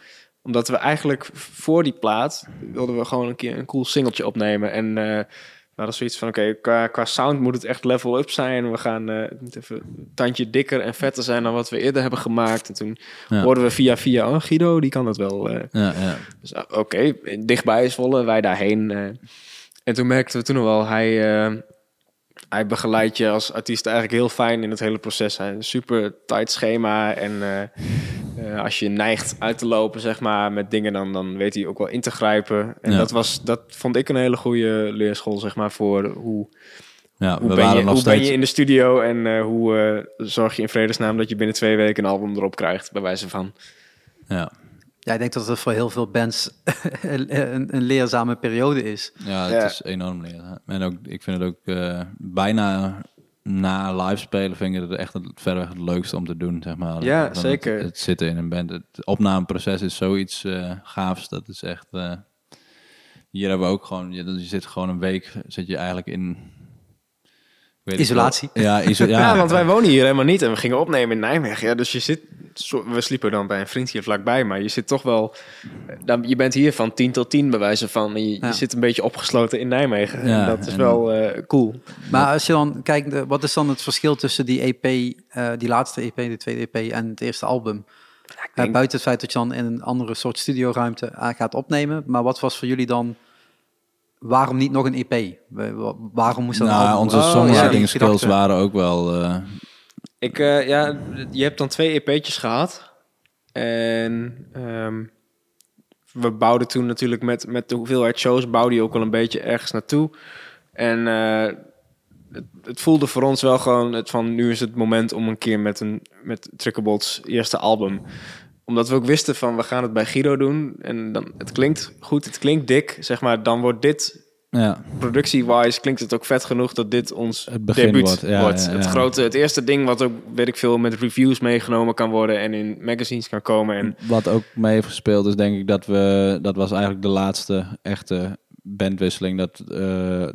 [SPEAKER 2] Omdat we eigenlijk voor die plaat wilden we gewoon een keer een cool singeltje opnemen. En eh we hadden zoiets van, oké, qua, qua sound moet het echt level up zijn. We gaan eh, het even een tandje dikker en vetter zijn dan wat we eerder hebben gemaakt. En toen
[SPEAKER 3] Ja.
[SPEAKER 2] hoorden we via via, oh Guido, die kan dat wel.
[SPEAKER 3] Ja, ja.
[SPEAKER 2] Dus ah, oké, dichtbij is Zwolle, wij daarheen. en toen merkten we toen al wel, hij, hij begeleidt je als artiest eigenlijk heel fijn in het hele proces. Hij een super tight schema en eh, eh, als je neigt uit te lopen, zeg maar, met dingen, dan, dan weet hij ook wel in te grijpen. En
[SPEAKER 3] Ja.
[SPEAKER 2] dat, was, dat vond ik een hele goede leerschool, zeg maar, voor hoe,
[SPEAKER 3] ja
[SPEAKER 2] hoe,
[SPEAKER 3] we
[SPEAKER 2] ben,
[SPEAKER 3] waren
[SPEAKER 2] je, hoe ben je in de studio en eh, hoe zorg je in vredesnaam dat je binnen twee weken een album erop krijgt, bij wijze van.
[SPEAKER 3] Ja.
[SPEAKER 1] Ja, ik denk dat het voor heel veel bands een, een leerzame periode is.
[SPEAKER 3] Ja, het
[SPEAKER 2] Ja.
[SPEAKER 3] is enorm leren. En ook, ik vind het ook eh, bijna na live spelen vind ik het echt het, verreweg het leukste om te doen, zeg maar.
[SPEAKER 2] Ja,
[SPEAKER 3] Dan
[SPEAKER 2] zeker.
[SPEAKER 3] Het, het zitten in een band. Het opnameproces is zoiets eh gaafs. Dat is echt... eh, hier hebben we ook gewoon... Je, je zit gewoon een week, zit je eigenlijk in...
[SPEAKER 1] Isolatie.
[SPEAKER 3] Ja, iso
[SPEAKER 2] Ja,
[SPEAKER 3] ja,
[SPEAKER 2] want wij wonen hier helemaal niet en we gingen opnemen in Nijmegen. Ja, dus je zit, we sliepen dan bij een vriend hier vlakbij, maar je zit toch wel, dan, je bent hier van 10 tot 10 bij wijze van. Je,
[SPEAKER 1] Ja.
[SPEAKER 2] je zit een beetje opgesloten in Nijmegen.
[SPEAKER 3] Ja,
[SPEAKER 2] en dat is
[SPEAKER 3] en-
[SPEAKER 2] wel eh, cool.
[SPEAKER 1] Maar als je dan kijkt, eh, wat is dan het verschil tussen die EP, eh, die laatste EP, de tweede EP en het eerste album? Eh,
[SPEAKER 2] denk-
[SPEAKER 1] buiten het feit dat je dan in een andere soort studioruimte eh, gaat opnemen. Maar wat was voor jullie dan, waarom niet nog een EP? Wa- wa- Waarom moest dat
[SPEAKER 3] nou,
[SPEAKER 1] album
[SPEAKER 3] onze songwriting
[SPEAKER 1] Ja, die
[SPEAKER 3] skills waren ook wel... eh,
[SPEAKER 2] Ik, eh, ja, je hebt dan twee EP'tjes gehad. En ehm, we bouwden toen natuurlijk met, met de hoeveelheid shows, bouwde je ook wel een beetje ergens naartoe. En eh, het, het voelde voor ons wel gewoon het van nu is het moment om een keer met een met Trickerbots eerste album. Omdat we ook wisten van we gaan het bij Guido doen. En dan, het klinkt goed, het klinkt dik, zeg maar. Dan wordt dit
[SPEAKER 3] ja,
[SPEAKER 2] productie-wise klinkt het ook vet genoeg dat dit ons
[SPEAKER 3] Het
[SPEAKER 2] debuut
[SPEAKER 3] wordt, ja, ja,
[SPEAKER 2] Het grote, het eerste ding wat ook, weet ik veel, met reviews meegenomen kan worden en in magazines kan komen. En
[SPEAKER 3] Wat ook mee heeft gespeeld is denk ik dat we... Dat was eigenlijk de laatste echte bandwisseling. Dat eh,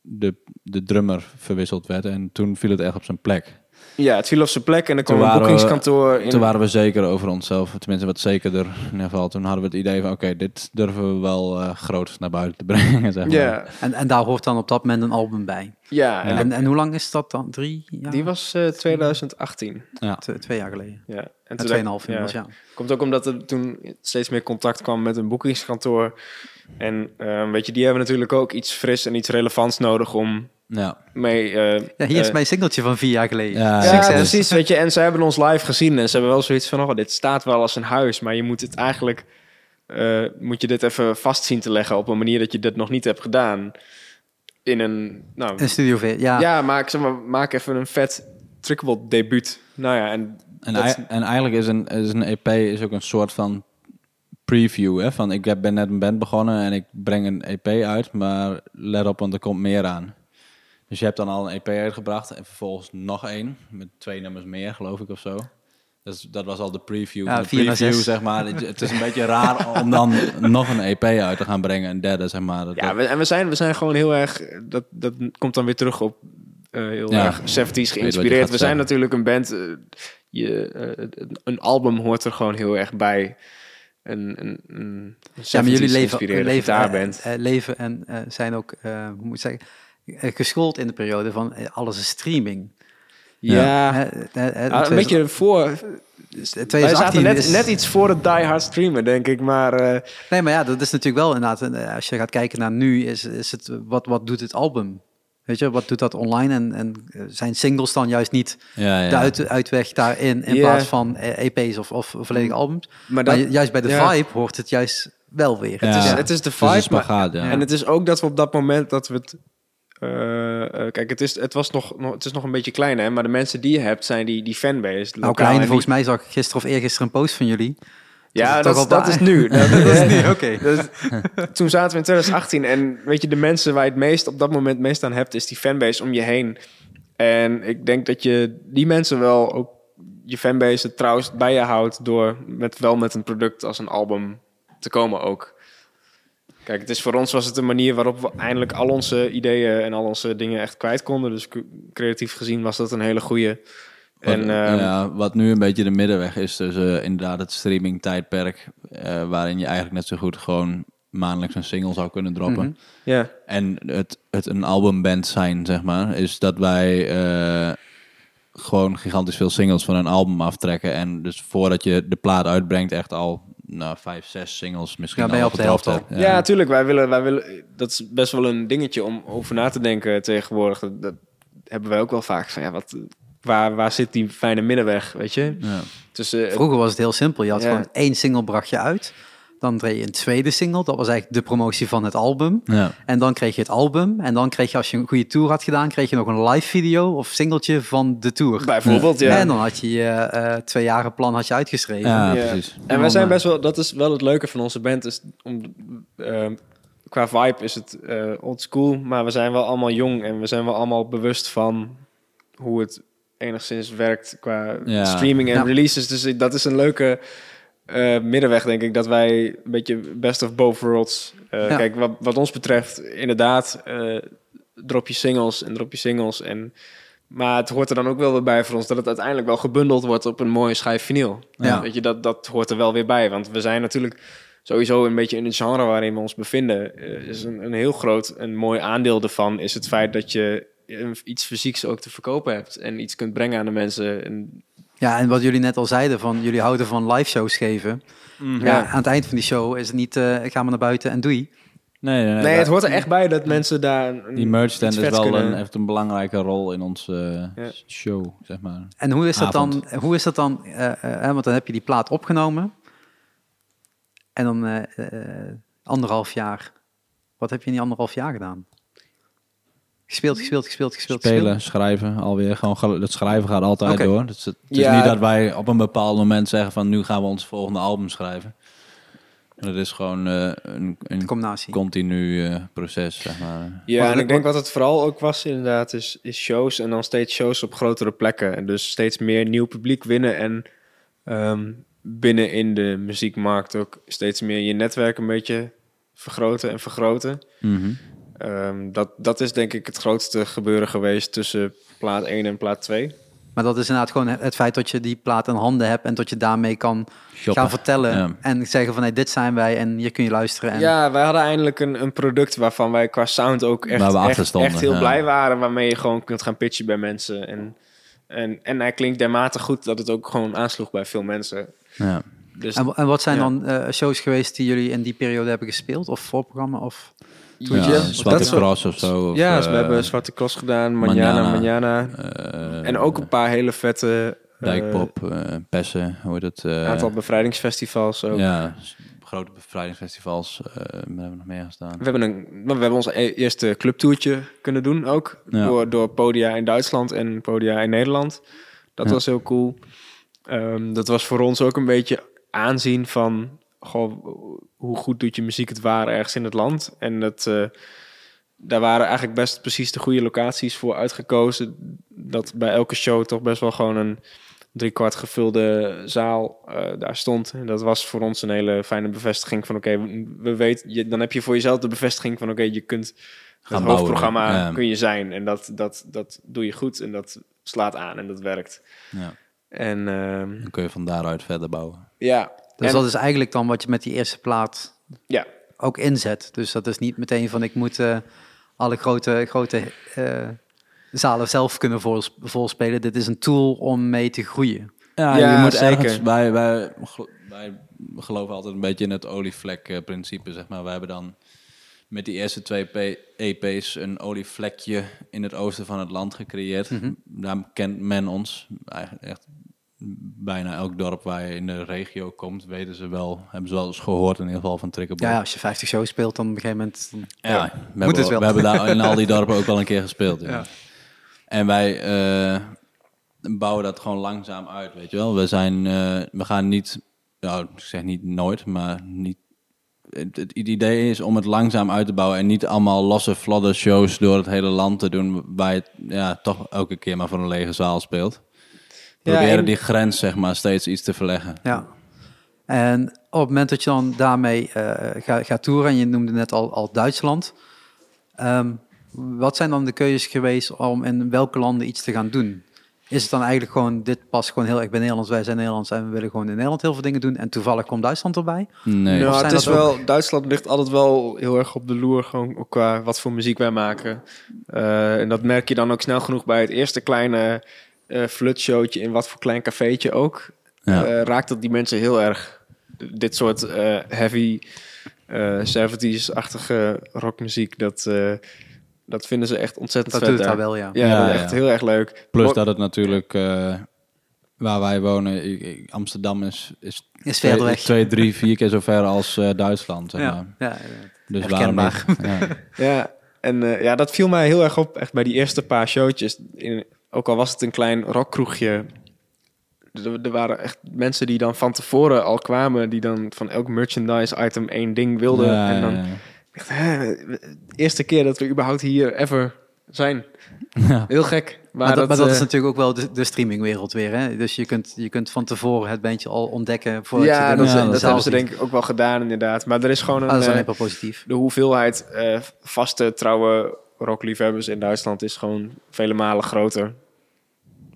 [SPEAKER 3] de, de drummer verwisseld werd. En toen viel het echt op zijn plek.
[SPEAKER 2] Ja, het viel op zijn plek en er kwam een
[SPEAKER 3] waren we-
[SPEAKER 2] boekingskantoor in.
[SPEAKER 3] Toen waren we zeker over onszelf. Tenminste wat zekerder in ieder geval. Toen hadden we het idee van... Oké, dit durven we wel eh, groot naar buiten te brengen. Zeg maar.
[SPEAKER 2] ja,
[SPEAKER 1] En, en daar hoort dan op dat moment een album bij.
[SPEAKER 2] ja, en
[SPEAKER 1] En, en hoe lang is dat dan? Drie jaar?
[SPEAKER 2] die was eh, 2018.
[SPEAKER 3] Ja.
[SPEAKER 1] Twee, twee jaar geleden.
[SPEAKER 2] Ja, en
[SPEAKER 1] En tweeënhalf
[SPEAKER 2] ja.
[SPEAKER 1] inmiddels, ja.
[SPEAKER 2] Komt ook omdat er toen steeds meer contact kwam met een boekingskantoor. En eh, weet je, die hebben natuurlijk ook iets fris en iets relevants nodig om
[SPEAKER 3] Ja.
[SPEAKER 2] mee... eh,
[SPEAKER 1] Ja, hier is
[SPEAKER 2] eh,
[SPEAKER 1] mijn singeltje van vier jaar geleden.
[SPEAKER 3] Ja,
[SPEAKER 2] precies. Weet je, en ze hebben ons live gezien en ze hebben wel zoiets van: oh, dit staat wel als een huis, maar je moet het eigenlijk, eh, moet je dit even vast zien te leggen op een manier dat je dat nog niet hebt gedaan. In een, nou,
[SPEAKER 1] Een studio V, ja.
[SPEAKER 2] ja, maak, zeg maar, maak even een vet trickable debuut. Nou ja, en
[SPEAKER 3] En,
[SPEAKER 2] dat-
[SPEAKER 3] en eigenlijk is een, is een EP is ook een soort van preview. Hè? Van ik heb, ben net een band begonnen en ik breng een EP uit, maar let op, want er komt meer aan. Dus je hebt dan al een EP uitgebracht en vervolgens nog één met twee nummers meer, geloof ik of zo. Dus dat was al de preview.
[SPEAKER 1] Ja,
[SPEAKER 3] de preview,
[SPEAKER 1] zes.
[SPEAKER 3] zeg maar. Het is een beetje raar om dan nog een EP uit te gaan brengen, een derde, zeg maar. Dat-
[SPEAKER 2] ja, we, en we zijn, we zijn gewoon heel erg, dat, dat komt dan weer terug op eh, heel
[SPEAKER 3] Ja.
[SPEAKER 2] erg 70s
[SPEAKER 3] wat je
[SPEAKER 2] geïnspireerd. We zijn natuurlijk een band, eh, je, eh, een album hoort er gewoon heel erg bij. Een, een, een 70s
[SPEAKER 1] Ja, maar jullie leven, leven, eh, leven en eh, zijn ook, eh, hoe moet ik zeggen, geschoold in de periode van eh, alles is streaming.
[SPEAKER 2] Ja,
[SPEAKER 1] Eh, eh, eh,
[SPEAKER 2] Ah, een beetje voor. Wij
[SPEAKER 1] 2018
[SPEAKER 2] zaten net,
[SPEAKER 1] is-
[SPEAKER 2] net iets voor het die hard streamen, denk ik. Maar eh,
[SPEAKER 1] Nee, maar ja, dat is natuurlijk wel inderdaad, eh, als je gaat kijken naar nu, is, is het, wat, wat doet het album? Weet je, wat doet dat online? En, en eh, zijn singles dan juist niet
[SPEAKER 3] Ja, ja.
[SPEAKER 1] de uit, uitweg daarin in
[SPEAKER 2] Ja.
[SPEAKER 1] plaats van eh, EP's of, of volledige albums?
[SPEAKER 2] Maar dat,
[SPEAKER 1] ju- juist bij de
[SPEAKER 2] ja.
[SPEAKER 1] vibe hoort het juist wel weer.
[SPEAKER 3] Ja.
[SPEAKER 2] het, is,
[SPEAKER 3] Ja.
[SPEAKER 2] het is de
[SPEAKER 3] Het is een
[SPEAKER 2] vibe, maar,
[SPEAKER 3] ja.
[SPEAKER 2] en het is ook dat we op dat moment dat we het... eh, eh, kijk, het is, het, was nog, nog, het is nog een beetje klein, hè? Maar de mensen die je hebt, zijn die, die fanbase.
[SPEAKER 1] Nou, klein,
[SPEAKER 2] die-
[SPEAKER 1] volgens mij zag ik gisteren of eergisteren een post van jullie.
[SPEAKER 2] Ja, dat, is- dat is nu. Dat,
[SPEAKER 1] dat is oké.
[SPEAKER 2] dat- toen zaten we in 2018 en weet je, de mensen waar je het meest op dat moment meest aan hebt, is die fanbase om je heen. En ik denk dat je die mensen wel ook je fanbase het trouwens bij je houdt door met, wel met een product als een album te komen ook. Kijk, het is voor ons was het een manier waarop we eindelijk al onze ideeën en al onze dingen echt kwijt konden. Dus creatief gezien was dat een hele goede. En
[SPEAKER 3] wat,
[SPEAKER 2] ehm,
[SPEAKER 3] ja, wat nu een beetje de middenweg is tussen inderdaad het streaming tijdperk, eh, waarin je eigenlijk net zo goed gewoon maandelijks een single zou kunnen droppen.
[SPEAKER 2] Ja,
[SPEAKER 3] En het, het een albumband zijn, zeg maar, is dat wij eh, gewoon gigantisch veel singles van een album aftrekken. En dus voordat je de plaat uitbrengt, echt al nou, vijf, zes singles misschien
[SPEAKER 1] Ja, ben je
[SPEAKER 3] al
[SPEAKER 1] op de helft
[SPEAKER 2] Ja, natuurlijk. Wij willen, wij willen, dat is best wel een dingetje om over na te denken tegenwoordig. Dat, dat hebben wij ook wel vaak. Van, ja, wat, waar, waar zit die fijne middenweg, weet je?
[SPEAKER 3] Ja.
[SPEAKER 2] Dus, eh,
[SPEAKER 1] Vroeger was het heel simpel. Je had
[SPEAKER 2] Ja.
[SPEAKER 1] gewoon één single bracht je uit. Dan kreeg je een tweede single. Dat was eigenlijk de promotie van het album.
[SPEAKER 3] Ja.
[SPEAKER 1] En dan kreeg je het album. En dan kreeg je, als je een goede tour had gedaan, kreeg je nog een live video of singeltje van de tour.
[SPEAKER 2] bijvoorbeeld, ja.
[SPEAKER 1] En dan had je je eh, twee jaren plan had je uitgeschreven.
[SPEAKER 3] Ja,
[SPEAKER 2] Ja.
[SPEAKER 3] precies.
[SPEAKER 2] En wij zijn best wel, dat is wel het leuke van onze band. Is om, ehm, qua vibe is het eh old school, maar we zijn wel allemaal jong en we zijn wel allemaal bewust van hoe het enigszins werkt qua
[SPEAKER 3] Ja.
[SPEAKER 2] streaming en
[SPEAKER 1] Ja.
[SPEAKER 2] releases. Dus dat is een leuke eh, middenweg, denk ik, dat wij een beetje best of both worlds. eh,
[SPEAKER 1] Ja.
[SPEAKER 2] Kijk, wat, wat ons betreft, inderdaad, eh, drop je singles en drop je singles en maar het hoort er dan ook wel weer bij voor ons dat het uiteindelijk wel gebundeld wordt op een mooie schijf vinyl.
[SPEAKER 1] Ja.
[SPEAKER 2] Weet je, dat, dat hoort er wel weer bij. Want we zijn natuurlijk sowieso een beetje in het genre waarin we ons bevinden. is een, een heel groot, een mooi aandeel ervan is het feit dat je iets fysieks ook te verkopen hebt. En iets kunt brengen aan de mensen. En,
[SPEAKER 1] Ja, en wat jullie net al zeiden, van jullie houden van live shows geven. Ja. aan het eind van die show is het niet, eh ik ga maar naar buiten en doei.
[SPEAKER 3] Nee, nee, nee,
[SPEAKER 2] het hoort er echt bij dat mensen daar... Een,
[SPEAKER 3] die merch stand is wel
[SPEAKER 2] kunnen-
[SPEAKER 3] een, heeft een belangrijke rol in onze eh,
[SPEAKER 2] Ja.
[SPEAKER 3] show, zeg maar.
[SPEAKER 1] En hoe is dat dan? Hoe is dat dan? eh, hè, want dan heb je die plaat opgenomen. En dan anderhalf jaar. Wat heb je in die anderhalf jaar gedaan? Gespeeld, gespeeld, gespeeld, gespeeld.
[SPEAKER 3] Spelen, schrijven, alweer. Gewoon, het schrijven gaat altijd door. Dus het, het
[SPEAKER 2] Ja.
[SPEAKER 3] is niet dat wij op een bepaald moment zeggen van nu gaan we ons volgende album schrijven. En het is gewoon eh, een, een
[SPEAKER 1] combinatie.
[SPEAKER 3] continu eh, proces, zeg maar.
[SPEAKER 2] Ja, en ik denk wat het vooral ook was inderdaad, is, is shows en dan steeds shows op grotere plekken. En dus steeds meer nieuw publiek winnen en ehm, binnen in de muziekmarkt ook steeds meer je netwerk een beetje vergroten en vergroten.
[SPEAKER 3] Mhm.
[SPEAKER 2] Ehm, dat, dat is denk ik het grootste gebeuren geweest tussen plaat 1 en plaat 2.
[SPEAKER 1] Maar dat is inderdaad gewoon het feit dat je die plaat in handen hebt en dat je daarmee kan
[SPEAKER 3] Shoppen.
[SPEAKER 1] gaan vertellen
[SPEAKER 3] Ja.
[SPEAKER 1] en zeggen van hey, dit zijn wij en hier kun je luisteren. En,
[SPEAKER 2] Ja, wij hadden eindelijk een, een product waarvan wij qua sound ook echt, echt, heel
[SPEAKER 3] ja.
[SPEAKER 2] blij waren. Waarmee je gewoon kunt gaan pitchen bij mensen. En, en, en hij klinkt dermate goed dat het ook gewoon aansloeg bij veel mensen.
[SPEAKER 3] Ja.
[SPEAKER 2] Dus
[SPEAKER 1] En, en wat zijn
[SPEAKER 2] Ja.
[SPEAKER 1] dan eh, shows geweest die jullie in die periode hebben gespeeld? Of voorprogramma? Of...
[SPEAKER 3] Ja,
[SPEAKER 2] Ja,
[SPEAKER 3] Zwarte
[SPEAKER 2] dat
[SPEAKER 3] Cross of zo. Of,
[SPEAKER 2] ja, dus
[SPEAKER 3] eh,
[SPEAKER 2] we hebben Zwarte Cross gedaan, Manjana,
[SPEAKER 3] Manjana. Eh,
[SPEAKER 2] en ook een paar hele vette... eh,
[SPEAKER 3] Dijkpop, Pessen, hoe heet het? eh,
[SPEAKER 2] aantal bevrijdingsfestivals ook.
[SPEAKER 3] Ja, grote bevrijdingsfestivals. eh wat hebben we nog meer gestaan?
[SPEAKER 2] We hebben, een, we hebben ons e- eerste clubtoertje kunnen doen ook.
[SPEAKER 3] Ja.
[SPEAKER 2] Door, door podia in Duitsland en podia in Nederland. Dat
[SPEAKER 3] Ja.
[SPEAKER 2] was heel cool. Ehm, dat was voor ons ook een beetje aanzien van... Goh, hoe goed doet je muziek het waar ergens in het land? En dat, eh, daar waren eigenlijk best precies de goede locaties voor uitgekozen. Dat bij elke show toch best wel gewoon een driekwart gevulde zaal eh, daar stond. En dat was voor ons een hele fijne bevestiging van... oké, we- we weten, je, dan heb je voor jezelf de bevestiging van... oké, je kunt het
[SPEAKER 3] bouwen,
[SPEAKER 2] hoofdprogramma
[SPEAKER 3] ja.
[SPEAKER 2] kun je zijn. En dat, dat, dat doe je goed en dat slaat aan en dat werkt.
[SPEAKER 3] Ja.
[SPEAKER 2] En ehm,
[SPEAKER 3] Dan kun je van daaruit verder bouwen.
[SPEAKER 2] ja,
[SPEAKER 1] Dus
[SPEAKER 2] en-
[SPEAKER 1] dat is eigenlijk dan wat je met die eerste plaat
[SPEAKER 2] ja,
[SPEAKER 1] ook inzet. Dus dat is niet meteen van ik moet eh, alle grote, grote eh, zalen zelf kunnen vols- volspelen. Dit is een tool om mee te groeien.
[SPEAKER 3] Ja,
[SPEAKER 2] Ja,
[SPEAKER 3] je moet
[SPEAKER 2] zeker.
[SPEAKER 3] ergens... Wij, wij, wij geloven altijd een beetje in het olievlek-principe, zeg maar. Wij hebben dan met die eerste twee EP's een olievlekje in het oosten van het land gecreëerd.
[SPEAKER 1] Mhm.
[SPEAKER 3] Daar kent men ons. Eigenlijk echt bijna elk dorp waar je in de regio komt, weten ze wel, hebben ze wel eens gehoord in ieder geval van Trikkerbol.
[SPEAKER 1] Ja, als je 50 shows speelt, dan op een gegeven moment... dan-
[SPEAKER 3] Ja,
[SPEAKER 1] Ja,
[SPEAKER 3] we,
[SPEAKER 1] moet
[SPEAKER 3] hebben,
[SPEAKER 1] het wel.
[SPEAKER 3] we hebben daar in al die dorpen ook wel een keer gespeeld. Ja.
[SPEAKER 1] Ja.
[SPEAKER 3] En wij eh, bouwen dat gewoon langzaam uit, weet je wel. We, zijn, eh, we gaan niet, nou, ik zeg niet nooit, maar niet. Het, het idee is om het langzaam uit te bouwen en niet allemaal losse, vlodder shows door het hele land te doen, waar je ja, toch elke keer maar voor een lege zaal speelt.
[SPEAKER 2] Ja,
[SPEAKER 3] Proberen
[SPEAKER 2] en-
[SPEAKER 3] die grens, zeg maar, steeds iets te verleggen.
[SPEAKER 1] Ja. En op het moment dat je dan daarmee eh, gaat, gaat toeren, en je noemde net al, al Duitsland, ehm, wat zijn dan de keuzes geweest om in welke landen iets te gaan doen? Is het dan eigenlijk gewoon, dit past gewoon heel erg bij Nederlands, wij zijn Nederlands en we willen gewoon in Nederland heel veel dingen doen en toevallig komt Duitsland erbij?
[SPEAKER 3] Nee.
[SPEAKER 2] Nou, het is wel, Duitsland ligt altijd wel heel erg op de loer, gewoon ook qua wat voor muziek wij maken. Eh, en dat merk je dan ook snel genoeg bij het eerste kleine eh flutshowtje in wat voor klein cafeetje ook.
[SPEAKER 3] Ja.
[SPEAKER 2] Eh, raakt dat die mensen heel erg dit soort eh, heavy eh 70s-achtige rockmuziek, dat, eh, dat vinden ze echt ontzettend
[SPEAKER 1] Dat
[SPEAKER 2] vet
[SPEAKER 1] doet het
[SPEAKER 2] daar.
[SPEAKER 1] daar wel, ja.
[SPEAKER 2] Ja,
[SPEAKER 3] Ja,
[SPEAKER 2] dat
[SPEAKER 3] ja.
[SPEAKER 2] echt heel erg leuk.
[SPEAKER 3] Plus dat het natuurlijk, eh, waar wij wonen, ik- ik- Amsterdam is, is
[SPEAKER 1] Is
[SPEAKER 3] twee,
[SPEAKER 1] verder weg.
[SPEAKER 3] twee, drie, vier keer zo ver als eh, Duitsland. Zeg maar.
[SPEAKER 1] Ja.
[SPEAKER 3] Dus
[SPEAKER 1] herkenbaar.
[SPEAKER 3] waarom niet? Ja.
[SPEAKER 2] Ja, en eh, ja, dat viel mij heel erg op, echt bij die eerste paar showtjes. In, ook al was het een klein rockkroegje. Er, waren echt mensen die dan van tevoren al kwamen, die dan van elk merchandise item één ding wilden.
[SPEAKER 3] Ja,
[SPEAKER 2] en dan
[SPEAKER 3] ja,
[SPEAKER 2] echt, hè, eerste keer dat we überhaupt hier ever zijn. Heel gek. Maar,
[SPEAKER 1] Maar, dat, maar dat
[SPEAKER 2] eh,
[SPEAKER 1] is natuurlijk ook wel de, de streamingwereld weer. Hè? Dus je kunt, je kunt van tevoren het bandje al ontdekken. Voordat
[SPEAKER 2] ja,
[SPEAKER 1] je
[SPEAKER 2] dat,
[SPEAKER 3] Ja,
[SPEAKER 2] dat hebben ze denk ik ook wel gedaan inderdaad. Maar er is gewoon
[SPEAKER 1] Ah,
[SPEAKER 2] een...
[SPEAKER 1] dat is
[SPEAKER 2] eh,
[SPEAKER 1] positief.
[SPEAKER 2] de hoeveelheid eh, vaste, trouwe rockliefhebbers in Duitsland is gewoon vele malen groter.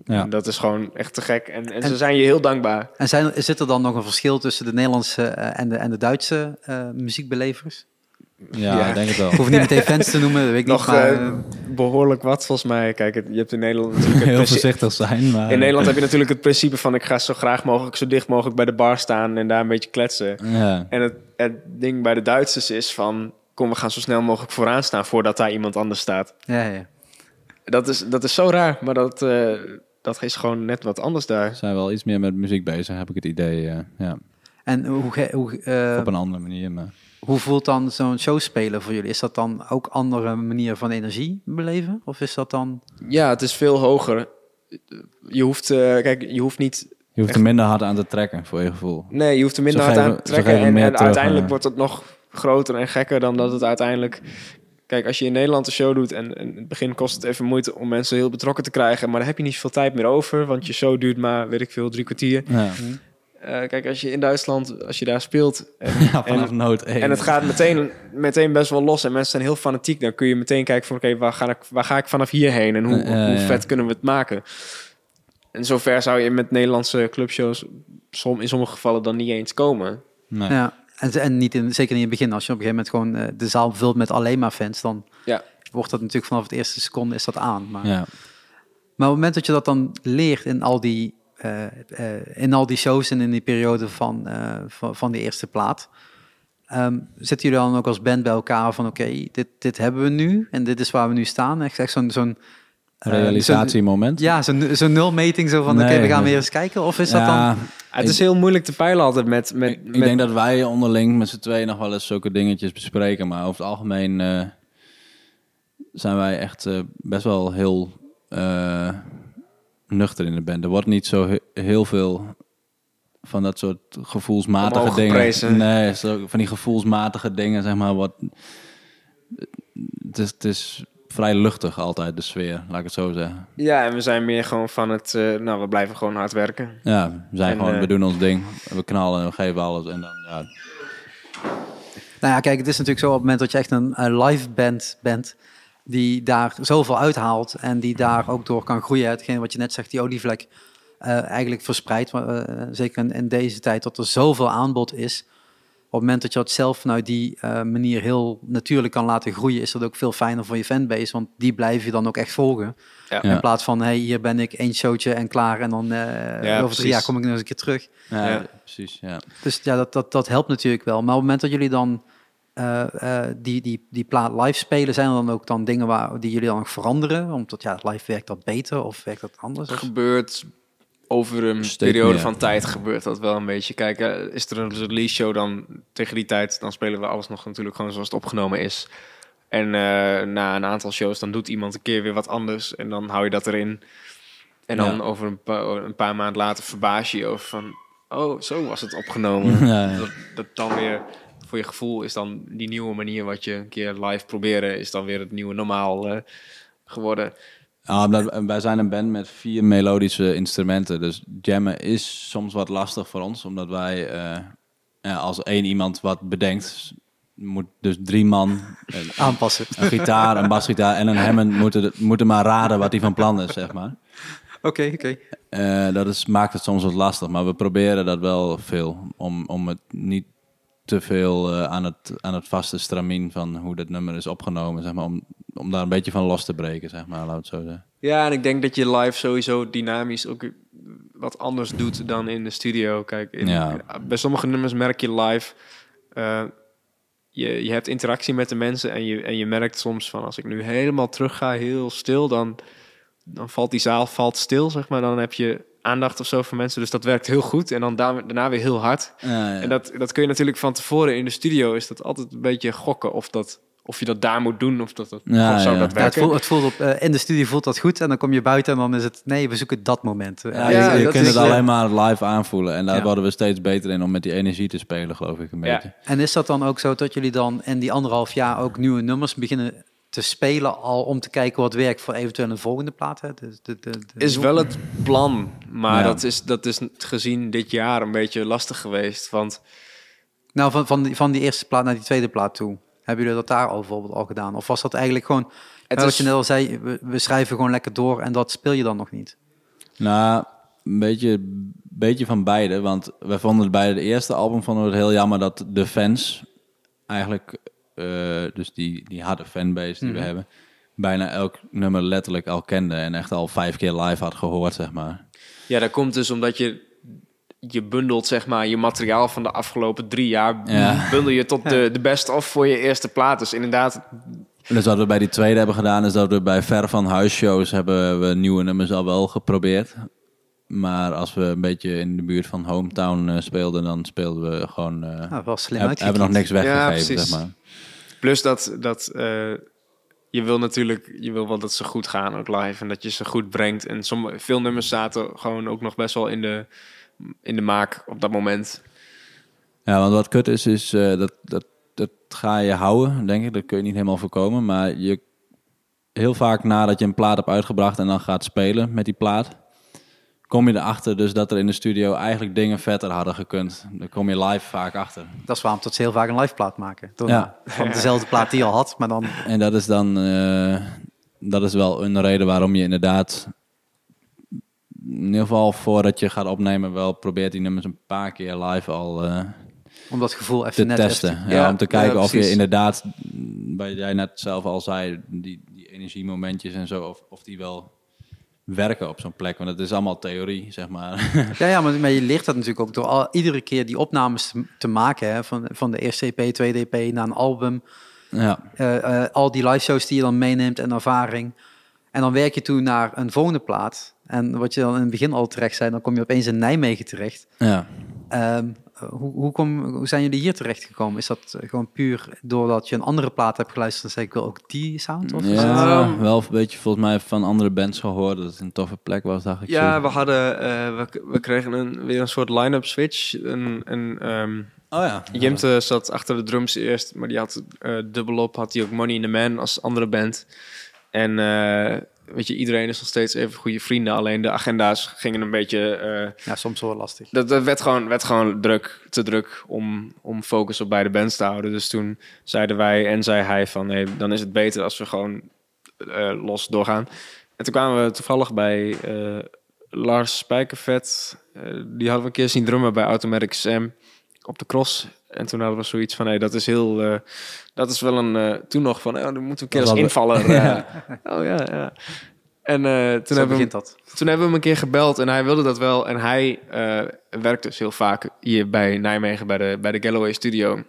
[SPEAKER 3] Ja.
[SPEAKER 2] En dat is gewoon echt te gek. En, en, ze zijn je heel dankbaar.
[SPEAKER 1] En zijn, zit er dan nog een verschil tussen de Nederlandse eh, en, de, en de Duitse eh, muziekbelevers?
[SPEAKER 3] Ja,
[SPEAKER 2] Ja.
[SPEAKER 3] ik denk het wel.
[SPEAKER 1] Ik hoef niet meteen fans te noemen, dat weet ik
[SPEAKER 2] Nog
[SPEAKER 1] niet. Maar,
[SPEAKER 2] eh,
[SPEAKER 1] eh,
[SPEAKER 2] behoorlijk wat volgens mij. Kijk, het- je hebt in Nederland natuurlijk
[SPEAKER 3] Heel voorzichtig zijn, maar...
[SPEAKER 2] In Nederland heb je natuurlijk het principe van ik ga zo graag mogelijk, zo dicht mogelijk bij de bar staan en daar een beetje kletsen.
[SPEAKER 3] Ja.
[SPEAKER 2] En het, het ding bij de Duitsers is van kom, we gaan zo snel mogelijk vooraan staan voordat daar iemand anders staat.
[SPEAKER 1] ja, ja.
[SPEAKER 2] Dat is, dat is zo raar, maar dat, eh, dat is gewoon net wat anders daar.
[SPEAKER 3] Ze zijn wel iets meer met muziek bezig, heb ik het idee. eh, ja.
[SPEAKER 1] En hoe, hoe, eh,
[SPEAKER 3] Op een andere manier, maar...
[SPEAKER 1] hoe voelt dan zo'n show spelen voor jullie? Is dat dan ook andere manier van energie beleven? Of is dat dan...
[SPEAKER 2] Ja, het is veel hoger. Je hoeft, eh, kijk, je hoeft niet
[SPEAKER 3] Je hoeft er minder hard aan te trekken, voor je gevoel.
[SPEAKER 2] Nee, je hoeft er minder hard aan te trekken. En, en uiteindelijk wordt het nog groter en gekker dan dat het uiteindelijk... Kijk, als je in Nederland een show doet en, en in het begin kost het even moeite om mensen heel betrokken te krijgen, maar dan heb je niet zoveel tijd meer over, want je show duurt maar, weet ik veel, drie kwartier.
[SPEAKER 3] Ja,
[SPEAKER 2] Eh, kijk, als je in Duitsland, als je daar speelt en,
[SPEAKER 3] ja vanaf
[SPEAKER 2] en,
[SPEAKER 3] nood één.
[SPEAKER 2] en het gaat meteen, meteen best wel los en mensen zijn heel fanatiek, dan kun je meteen kijken van, oké, waar, ga ik, waar ga ik vanaf hierheen en hoe, hoe vet kunnen we het maken? En zover zou je met Nederlandse clubshows som, in sommige gevallen dan niet eens komen.
[SPEAKER 3] Nee.
[SPEAKER 1] Ja, en, en niet in, zeker niet in het begin. Als je op een gegeven moment gewoon eh, de zaal vult met alleen maar fans, dan
[SPEAKER 2] Ja.
[SPEAKER 1] wordt dat natuurlijk vanaf het eerste seconde is dat aan. Maar,
[SPEAKER 3] Ja.
[SPEAKER 1] maar op het moment dat je dat dan leert in al die, eh, eh, in al die shows en in die periode van, eh, van, van de eerste plaat, ehm, zitten jullie dan ook als band bij elkaar van oké, dit, dit hebben we nu en dit is waar we nu staan? Echt, echt zo'n zo'n
[SPEAKER 3] Realisatiemoment.
[SPEAKER 1] zo'n- ja, zo'n zo'n nulmeting zo van oké,
[SPEAKER 3] Nee,
[SPEAKER 1] we gaan weer eens kijken. Of is dat dan...
[SPEAKER 2] Het is heel moeilijk te peilen altijd met... met,
[SPEAKER 3] ik,
[SPEAKER 2] met
[SPEAKER 3] ik denk dat wij onderling met z'n tweeën nog wel eens zulke dingetjes bespreken. Maar over het algemeen eh, zijn wij echt eh, best wel heel eh, nuchter in de band. Er wordt niet zo he- heel veel van dat soort gevoelsmatige
[SPEAKER 2] Omhoog
[SPEAKER 3] dingen.
[SPEAKER 2] geprezen.
[SPEAKER 3] Nee, zo, van die gevoelsmatige dingen, zeg maar. Wat, het, is, het is vrij luchtig altijd, de sfeer, laat ik het zo zeggen.
[SPEAKER 2] Ja, en we zijn meer gewoon van het... eh, nou, we blijven gewoon hard werken.
[SPEAKER 3] Ja, we zijn
[SPEAKER 2] En,
[SPEAKER 3] gewoon,
[SPEAKER 2] eh,
[SPEAKER 3] we doen ons ding. We knallen, we geven alles. En dan, ja,
[SPEAKER 1] Nou ja, kijk, het is natuurlijk zo op het moment dat je echt een, een live band bent die daar zoveel uithaalt en die daar ook door kan groeien. Hetgeen wat je net zegt, die olievlek eh, eigenlijk verspreidt. maar, zeker in, in deze tijd dat er zoveel aanbod is. Op het moment dat je het zelf vanuit die eh, manier heel natuurlijk kan laten groeien, is dat ook veel fijner voor je fanbase. Want die blijf je dan ook echt volgen.
[SPEAKER 2] Ja.
[SPEAKER 3] Ja.
[SPEAKER 1] In plaats van, hey, hier ben ik één showtje en klaar. En dan eh, over
[SPEAKER 2] precies.
[SPEAKER 1] drie jaar kom ik nog eens een keer terug.
[SPEAKER 3] ja,
[SPEAKER 2] Ja.
[SPEAKER 3] precies. Ja.
[SPEAKER 1] Dus ja, dat, dat, dat helpt natuurlijk wel. Maar op het moment dat jullie dan eh, eh, die, die, die plaat live spelen, zijn er dan ook dan dingen waar, die jullie dan nog veranderen? Omdat ja, live werkt dat beter of werkt dat anders?
[SPEAKER 2] Er gebeurt over een periode
[SPEAKER 3] meer.
[SPEAKER 2] van tijd gebeurt dat wel een beetje. Kijk, eh, is er een release show dan tegen die tijd, dan spelen we alles nog natuurlijk gewoon zoals het opgenomen is. En eh, na een aantal shows, dan doet iemand een keer weer wat anders en dan hou je dat erin. En dan
[SPEAKER 3] Ja.
[SPEAKER 2] over een, pa- een paar maanden later verbaas je je over van, oh, zo was het opgenomen.
[SPEAKER 3] Ja, ja.
[SPEAKER 2] Dat, dat dan weer, voor je gevoel is dan die nieuwe manier wat je een keer live proberen, is dan weer het nieuwe normaal eh, geworden.
[SPEAKER 3] Omdat wij zijn een band met vier melodische instrumenten. Dus jammen is soms wat lastig voor ons. Omdat wij, eh, ja, als één iemand wat bedenkt, moet dus drie man, een,
[SPEAKER 1] Aanpassen.
[SPEAKER 3] een gitaar, een basgitaar en een Hammond moeten, moeten maar raden wat hij van plan is, zeg maar.
[SPEAKER 1] Oké, oké.
[SPEAKER 3] Eh, dat is, maakt het soms wat lastig, maar we proberen dat wel veel. Om, om het niet te veel eh, aan, het, aan het vaste stramien van hoe dat nummer is opgenomen, zeg maar. Om, om daar een beetje van los te breken, zeg maar, laat het zo zeggen.
[SPEAKER 2] Ja, en ik denk dat je live sowieso dynamisch ook wat anders doet dan in de studio. Kijk, in,
[SPEAKER 3] Ja.
[SPEAKER 2] bij sommige nummers merk je live... eh, je, je hebt interactie met de mensen en je, en je merkt soms van... als ik nu helemaal terug ga, heel stil, dan, dan valt die zaal valt stil, zeg maar. Dan heb je aandacht of zo van mensen, dus dat werkt heel goed. En dan da- daarna weer heel hard. En dat, dat kun je natuurlijk van tevoren in de studio... is dat altijd een beetje gokken of, dat, of je dat daar moet doen of dat, dat
[SPEAKER 3] Ja,
[SPEAKER 2] of zou
[SPEAKER 3] ja.
[SPEAKER 2] dat
[SPEAKER 1] Ja, het het voelt op, eh, in de studie voelt dat goed en dan kom je buiten en dan is het, nee, we zoeken dat moment.
[SPEAKER 3] Ja,
[SPEAKER 2] Ja,
[SPEAKER 3] je, je
[SPEAKER 2] dat
[SPEAKER 3] kunt
[SPEAKER 2] is,
[SPEAKER 3] het alleen maar live aanvoelen. En daar
[SPEAKER 1] Ja.
[SPEAKER 3] worden we steeds beter in om met die energie te spelen, geloof ik een
[SPEAKER 2] Ja.
[SPEAKER 3] beetje.
[SPEAKER 1] En is dat dan ook zo dat jullie dan in die anderhalf jaar ook nieuwe nummers beginnen te spelen al om te kijken wat werkt voor eventueel een volgende plaat? Hè? De, de, de, de-
[SPEAKER 2] is wel het plan, maar
[SPEAKER 3] Ja.
[SPEAKER 2] dat, is, dat is gezien dit jaar een beetje lastig geweest. Want
[SPEAKER 1] Nou, van, van, die, van die eerste plaat naar die tweede plaat toe. Hebben jullie dat daar al bijvoorbeeld al gedaan? Of was dat eigenlijk gewoon,
[SPEAKER 2] het
[SPEAKER 1] wat
[SPEAKER 2] is,
[SPEAKER 1] je net al zei, we, we schrijven gewoon lekker door en dat speel je dan nog niet?
[SPEAKER 3] Nou, een beetje, beetje van beide. Want we vonden het bij de eerste album vonden we het heel jammer dat de fans eigenlijk, eh, dus die, die harde fanbase die we
[SPEAKER 1] Mhm.
[SPEAKER 3] hebben, bijna elk nummer letterlijk al kende en echt al vijf keer live had gehoord, zeg maar.
[SPEAKER 2] ja, dat komt dus omdat je, je bundelt zeg maar je materiaal van de afgelopen drie jaar,
[SPEAKER 3] Ja.
[SPEAKER 2] bundel je tot de, de best-of voor je eerste plaat. Dus inderdaad,
[SPEAKER 3] Dus wat we bij die tweede hebben gedaan, is dat we bij ver van huisshows hebben we nieuwe nummers al wel geprobeerd. Maar als we een beetje in de buurt van Hometown eh, speelden, dan speelden we gewoon...
[SPEAKER 1] wel slim
[SPEAKER 3] heb- hebben we nog niks weggegeven, zeg maar.
[SPEAKER 2] plus dat, dat eh, je wil natuurlijk, je wil wel dat ze goed gaan ook live en dat je ze goed brengt. En sommige, veel nummers zaten gewoon ook nog best wel in de, in de maak op dat moment.
[SPEAKER 3] Ja, want wat kut is, is eh, dat, dat, dat ga je houden, denk ik. Dat kun je niet helemaal voorkomen. Maar je, heel vaak nadat je een plaat hebt uitgebracht en dan gaat spelen met die plaat, kom je erachter dus dat er in de studio eigenlijk dingen vetter hadden gekund. Daar kom je live vaak achter.
[SPEAKER 1] Dat is waarom tot ze heel vaak een live plaat maken. Toch?
[SPEAKER 3] Ja.
[SPEAKER 1] Van dezelfde plaat die je al had, maar dan...
[SPEAKER 3] En dat is dan, eh, dat is wel een reden waarom je inderdaad, in ieder geval voordat je gaat opnemen, wel probeert die nummers een paar keer live al eh,
[SPEAKER 1] Om dat gevoel even
[SPEAKER 3] te
[SPEAKER 1] net
[SPEAKER 3] testen.
[SPEAKER 1] even-
[SPEAKER 3] ja,
[SPEAKER 2] Ja,
[SPEAKER 3] om te
[SPEAKER 2] ja,
[SPEAKER 3] kijken of je inderdaad, wat jij net zelf al zei, die, die energiemomentjes en zo, of, of die wel werken op zo'n plek. Want het is allemaal theorie, zeg maar.
[SPEAKER 1] Ja, ja maar, maar je leert dat natuurlijk ook door al, iedere keer die opnames te, te maken. Hè, van, van de eerste EP, tweede EP naar een album.
[SPEAKER 3] ja.
[SPEAKER 1] eh, eh, al die live shows die je dan meeneemt en ervaring. En dan werk je toe naar een volgende plaat. En wat je dan in het begin al terecht zei, dan kom je opeens in Nijmegen terecht.
[SPEAKER 3] ja.
[SPEAKER 1] Ehm, hoe, hoe, kom, hoe zijn jullie hier terecht gekomen? Is dat eh, gewoon puur doordat je een andere plaat hebt geluisterd en zei ik wil ook die sound? Of
[SPEAKER 3] Ja,
[SPEAKER 2] Ehm,
[SPEAKER 3] wel een beetje volgens mij van andere bands gehoord dat het een toffe plek was, dacht ik.
[SPEAKER 2] Ja,
[SPEAKER 3] zo.
[SPEAKER 2] we hadden, eh, we, we kregen een, weer een soort line-up switch. Een, een, ehm,
[SPEAKER 3] Oh ja.
[SPEAKER 2] Jimte zat achter de drums eerst, maar die had eh dubbelop, had hij ook Money in the Man als andere band. En eh, weet je, iedereen is nog steeds even goede vrienden, alleen de agenda's gingen een beetje... eh,
[SPEAKER 1] Ja, soms wel lastig.
[SPEAKER 2] dat, dat werd, gewoon, werd gewoon druk, te druk om, om focus op beide bands te houden. Dus toen zeiden wij en zei hij van, nee, dan is het beter als we gewoon eh, los doorgaan. En toen kwamen we toevallig bij eh, Lars Spijkervet. Die hadden we een keer zien drummen bij Automatic Sam op de cross. En toen hadden we zoiets van, hey, dat is heel... eh, dat is wel een... eh, toen nog van, oh, dan moeten we een keer als invaller... eh, Oh ja, ja. En toen hebben we
[SPEAKER 1] dat.
[SPEAKER 2] toen hebben we hem een keer gebeld en hij wilde dat wel. En hij werkt dus heel vaak hier bij Nijmegen bij de, bij de Galloway Studio.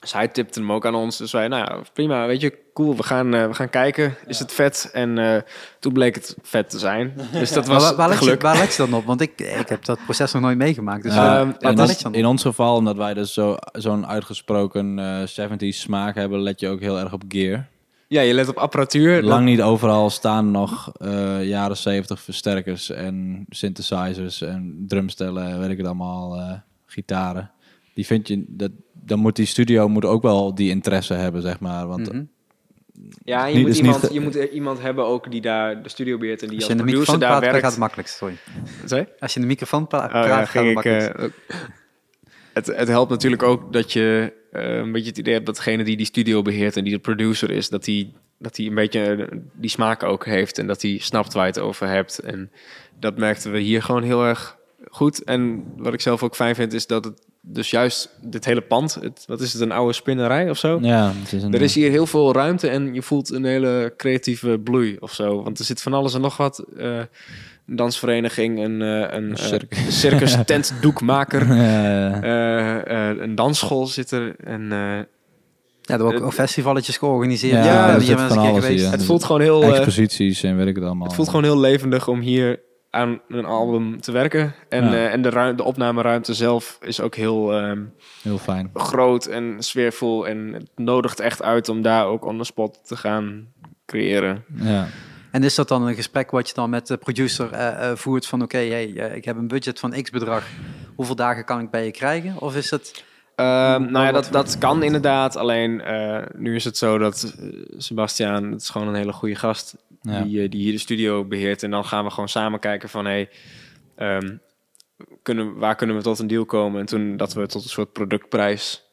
[SPEAKER 2] Dus hij tipte hem ook aan ons. Dus wij, nou ja, prima, weet je, cool, we gaan, eh, we gaan kijken. Is het vet? En eh, toen bleek het vet te zijn. Dus dat was
[SPEAKER 1] waar, waar, je,
[SPEAKER 2] geluk.
[SPEAKER 1] waar let je dan op? Want ik, ik heb dat proces nog nooit meegemaakt. Dus
[SPEAKER 3] Ja,
[SPEAKER 1] waar-
[SPEAKER 2] Ehm,
[SPEAKER 1] waar,
[SPEAKER 3] in, ons,
[SPEAKER 1] let je dan op?
[SPEAKER 3] in ons geval, omdat wij dus zo- zo'n uitgesproken eh 70s smaak hebben, let je ook heel erg op gear.
[SPEAKER 2] Ja, je let op apparatuur.
[SPEAKER 3] Lang niet overal staan nog eh, jaren 70 versterkers en synthesizers en drumstellen, weet ik het allemaal, eh, gitaren. Die vind je, dat, dan moet die studio moet ook wel die interesse hebben, zeg maar. Want
[SPEAKER 1] Mhm.
[SPEAKER 2] Ja, je
[SPEAKER 3] Niet-
[SPEAKER 2] moet, iemand,
[SPEAKER 3] niet-
[SPEAKER 2] je moet iemand hebben ook die daar de studio beheert en die
[SPEAKER 1] Als je de
[SPEAKER 2] producer
[SPEAKER 1] microfoon
[SPEAKER 2] daar
[SPEAKER 1] praat,
[SPEAKER 2] werkt.
[SPEAKER 1] gaat het makkelijkst. Sorry.
[SPEAKER 2] Sorry?
[SPEAKER 1] Als je in de microfoon pra-
[SPEAKER 2] Oh,
[SPEAKER 1] praat,
[SPEAKER 2] ja,
[SPEAKER 1] gaat het
[SPEAKER 2] eh, het, het helpt natuurlijk ook dat je eh, een beetje het idee hebt dat degene die die studio beheert en die de producer is, dat die, dat die een beetje eh, die smaak ook heeft en dat hij snapt waar je het over hebt. En dat merkten we hier gewoon heel erg goed. En wat ik zelf ook fijn vind, is dat het dus juist dit hele pand, het, wat is het, een oude spinnerij of zo?
[SPEAKER 3] ja, het is een,
[SPEAKER 2] Er is hier heel veel ruimte en je voelt een hele creatieve bloei of zo. Want er zit van alles en nog wat. eh, een dansvereniging, een, eh, een, eh,
[SPEAKER 3] circus.
[SPEAKER 2] een circus tentdoekmaker,
[SPEAKER 3] eh,
[SPEAKER 2] eh, eh, een dansschool zit er. En, eh,
[SPEAKER 1] Ja, er worden ook, ook festivaletjes georganiseerd.
[SPEAKER 3] Ja,
[SPEAKER 2] Ja,
[SPEAKER 1] hier
[SPEAKER 3] alles
[SPEAKER 1] geweest.
[SPEAKER 3] hier.
[SPEAKER 2] het voelt gewoon heel, eh,
[SPEAKER 3] exposities en weet ik het allemaal.
[SPEAKER 2] het voelt gewoon heel levendig om hier aan een album te werken. En,
[SPEAKER 3] Ja.
[SPEAKER 2] eh, en de, ruim, de opnameruimte zelf is ook heel ehm,
[SPEAKER 3] heel fijn.
[SPEAKER 2] groot en sfeervol. En het nodigt echt uit om daar ook on the spot te gaan creëren.
[SPEAKER 3] Ja.
[SPEAKER 1] En is dat dan een gesprek wat je dan met de producer eh, eh, voert van oké, hey, ik heb een budget van x bedrag. Hoeveel dagen kan ik bij je krijgen? Of is het...
[SPEAKER 2] Ehm, nou ja, dat, dat kan inderdaad. Alleen eh, nu is het zo dat eh, Sebastiaan, het is gewoon een hele goede gast,
[SPEAKER 3] Ja.
[SPEAKER 2] die, eh, die hier de studio beheert. En dan gaan we gewoon samen kijken van, hey, ehm, kunnen, waar kunnen we tot een deal komen? En toen dat we tot een soort productprijs.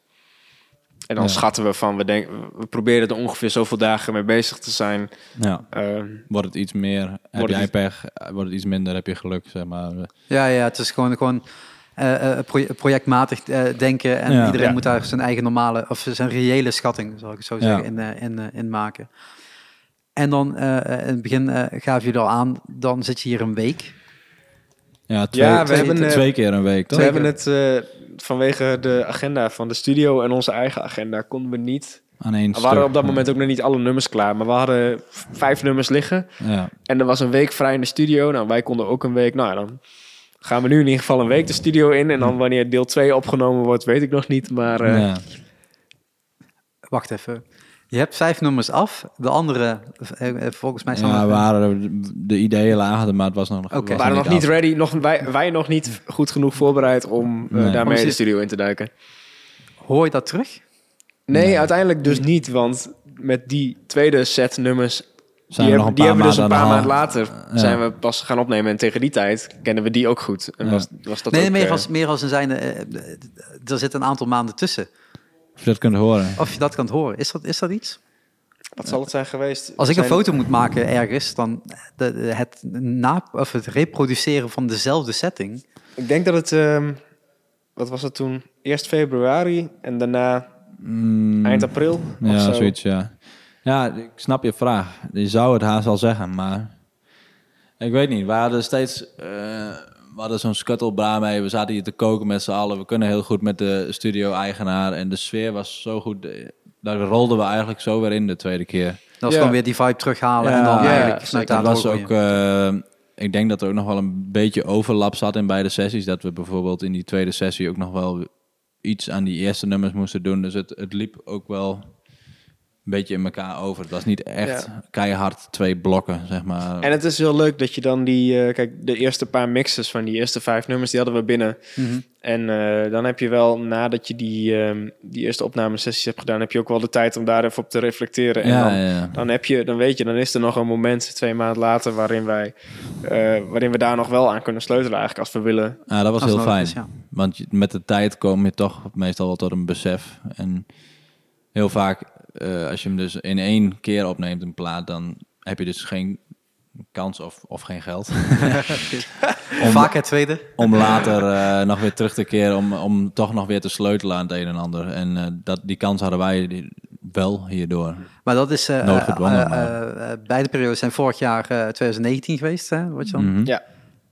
[SPEAKER 2] En dan
[SPEAKER 3] Ja.
[SPEAKER 2] schatten we van, we, denken, we proberen er ongeveer zoveel dagen mee bezig te zijn.
[SPEAKER 3] ja.
[SPEAKER 2] Ehm,
[SPEAKER 3] Wordt het iets meer, heb
[SPEAKER 2] Wordt
[SPEAKER 3] jij
[SPEAKER 2] het
[SPEAKER 3] pech. Wordt het iets minder, heb je geluk, zeg maar.
[SPEAKER 1] Ja, ja, het is gewoon, gewoon projectmatig eh, denken. En
[SPEAKER 3] Ja.
[SPEAKER 1] iedereen
[SPEAKER 2] Ja.
[SPEAKER 1] moet daar zijn eigen normale, of zijn reële schatting, zal ik het zo
[SPEAKER 3] Ja.
[SPEAKER 1] zeggen, in, eh, in, eh, in maken. En dan eh, eh, in het begin eh gaven jullie al aan, dan zit je hier een week.
[SPEAKER 3] Ja, twee,
[SPEAKER 2] Ja, we
[SPEAKER 3] twee,
[SPEAKER 2] hebben, eh,
[SPEAKER 3] twee keer een week, toch?
[SPEAKER 2] we hebben het eh, vanwege de agenda van de studio en onze eigen agenda konden we niet
[SPEAKER 3] Aan één
[SPEAKER 2] We waren op dat moment ook nog niet alle nummers klaar, maar we hadden vijf nummers liggen.
[SPEAKER 3] Ja.
[SPEAKER 2] En er was een week vrij in de studio. Nou, wij konden ook een week. Nou, ja, dan gaan we nu in ieder geval een week de studio in. En dan wanneer deel 2 opgenomen wordt, weet ik nog niet. Maar eh,
[SPEAKER 3] ja.
[SPEAKER 1] Wacht even. Je hebt vijf nummers af. De andere, eh, eh, volgens mij zijn
[SPEAKER 3] Ja, waren de ideeën lagen, maar het was nog, was
[SPEAKER 2] we waren nog niet
[SPEAKER 3] af.
[SPEAKER 2] ready. Nog, wij, wij nog niet goed genoeg voorbereid om daarmee de studio in te duiken.
[SPEAKER 1] Hoor je dat terug?
[SPEAKER 2] Nee,
[SPEAKER 3] Nee.
[SPEAKER 2] uiteindelijk dus niet. Want met die tweede set nummers
[SPEAKER 3] Zijn
[SPEAKER 2] die
[SPEAKER 3] we
[SPEAKER 2] hebben,
[SPEAKER 3] nog een paar
[SPEAKER 2] dus een paar
[SPEAKER 3] aan de
[SPEAKER 2] maanden later
[SPEAKER 3] Ja.
[SPEAKER 2] zijn we pas gaan opnemen. En tegen die tijd kennen we die ook goed. En
[SPEAKER 3] Ja.
[SPEAKER 2] was, was dat
[SPEAKER 1] nee,
[SPEAKER 2] ook,
[SPEAKER 1] meer,
[SPEAKER 2] eh,
[SPEAKER 1] als, meer als een zijnde, eh, eh, er zit een aantal maanden tussen.
[SPEAKER 3] Of je dat kunt horen.
[SPEAKER 1] Of je dat kan horen. Is dat, is dat iets?
[SPEAKER 2] Wat zal het zijn geweest?
[SPEAKER 1] Als ik een
[SPEAKER 2] Zijn-
[SPEAKER 1] foto moet maken ergens, dan de, de- het, na, of het reproduceren van dezelfde setting.
[SPEAKER 2] Ik denk dat het, ehm, wat was het toen? Eerst februari en daarna
[SPEAKER 3] Mm,
[SPEAKER 2] eind april. of
[SPEAKER 3] Ja,
[SPEAKER 2] zo.
[SPEAKER 3] zoiets, ja. Ja, ik snap je vraag. Je zou het haast wel zeggen, maar... Ik weet niet, we hadden steeds... eh, we hadden zo'n scuttlebra mee, we zaten hier te koken met z'n allen. We kunnen heel goed met de studio-eigenaar. En de sfeer was zo goed. Daar rolden we eigenlijk zo weer in de tweede keer.
[SPEAKER 1] Dat is
[SPEAKER 2] Ja.
[SPEAKER 1] gewoon weer die vibe terughalen en dan
[SPEAKER 2] Ja,
[SPEAKER 1] eigenlijk
[SPEAKER 2] ja,
[SPEAKER 1] vanuit
[SPEAKER 3] Dat was ook... eh, ik denk dat er ook nog wel een beetje overlap zat in beide sessies. Dat we bijvoorbeeld in die tweede sessie ook nog wel iets aan die eerste nummers moesten doen. Dus het, het liep ook wel beetje in elkaar over. Het was niet echt
[SPEAKER 2] Ja.
[SPEAKER 3] keihard twee blokken, zeg maar.
[SPEAKER 2] En het is heel leuk dat je dan die, eh, kijk, de eerste paar mixes van die eerste vijf nummers, die hadden we binnen.
[SPEAKER 1] Mhm.
[SPEAKER 2] En eh, dan heb je wel, nadat je die, ehm, die eerste opnamesessies hebt gedaan, heb je ook wel de tijd om daar even op te reflecteren. En
[SPEAKER 3] ja,
[SPEAKER 2] dan,
[SPEAKER 3] ja,
[SPEAKER 2] dan heb je, dan weet je, dan is er nog een moment, twee maanden later, waarin wij, eh, waarin we daar nog wel aan kunnen sleutelen eigenlijk, als we willen.
[SPEAKER 3] Ja, dat was
[SPEAKER 1] Als
[SPEAKER 3] heel fijn.
[SPEAKER 1] is, ja.
[SPEAKER 3] Want je- met de tijd kom je toch meestal wel tot een besef. En heel vaak, eh, als je hem dus in één keer opneemt, een plaat, dan heb je dus geen kans of, of geen geld. Om-
[SPEAKER 1] Vaak het tweede.
[SPEAKER 3] om later eh, nog weer terug te keren, om, om toch nog weer te sleutelen aan het een en ander. En eh, dat, die kans hadden wij die- wel hierdoor.
[SPEAKER 1] Maar dat is... beide periodes zijn vorig jaar eh, 2019 geweest, hè? Wat je dan?
[SPEAKER 3] Mhm.
[SPEAKER 2] Ja.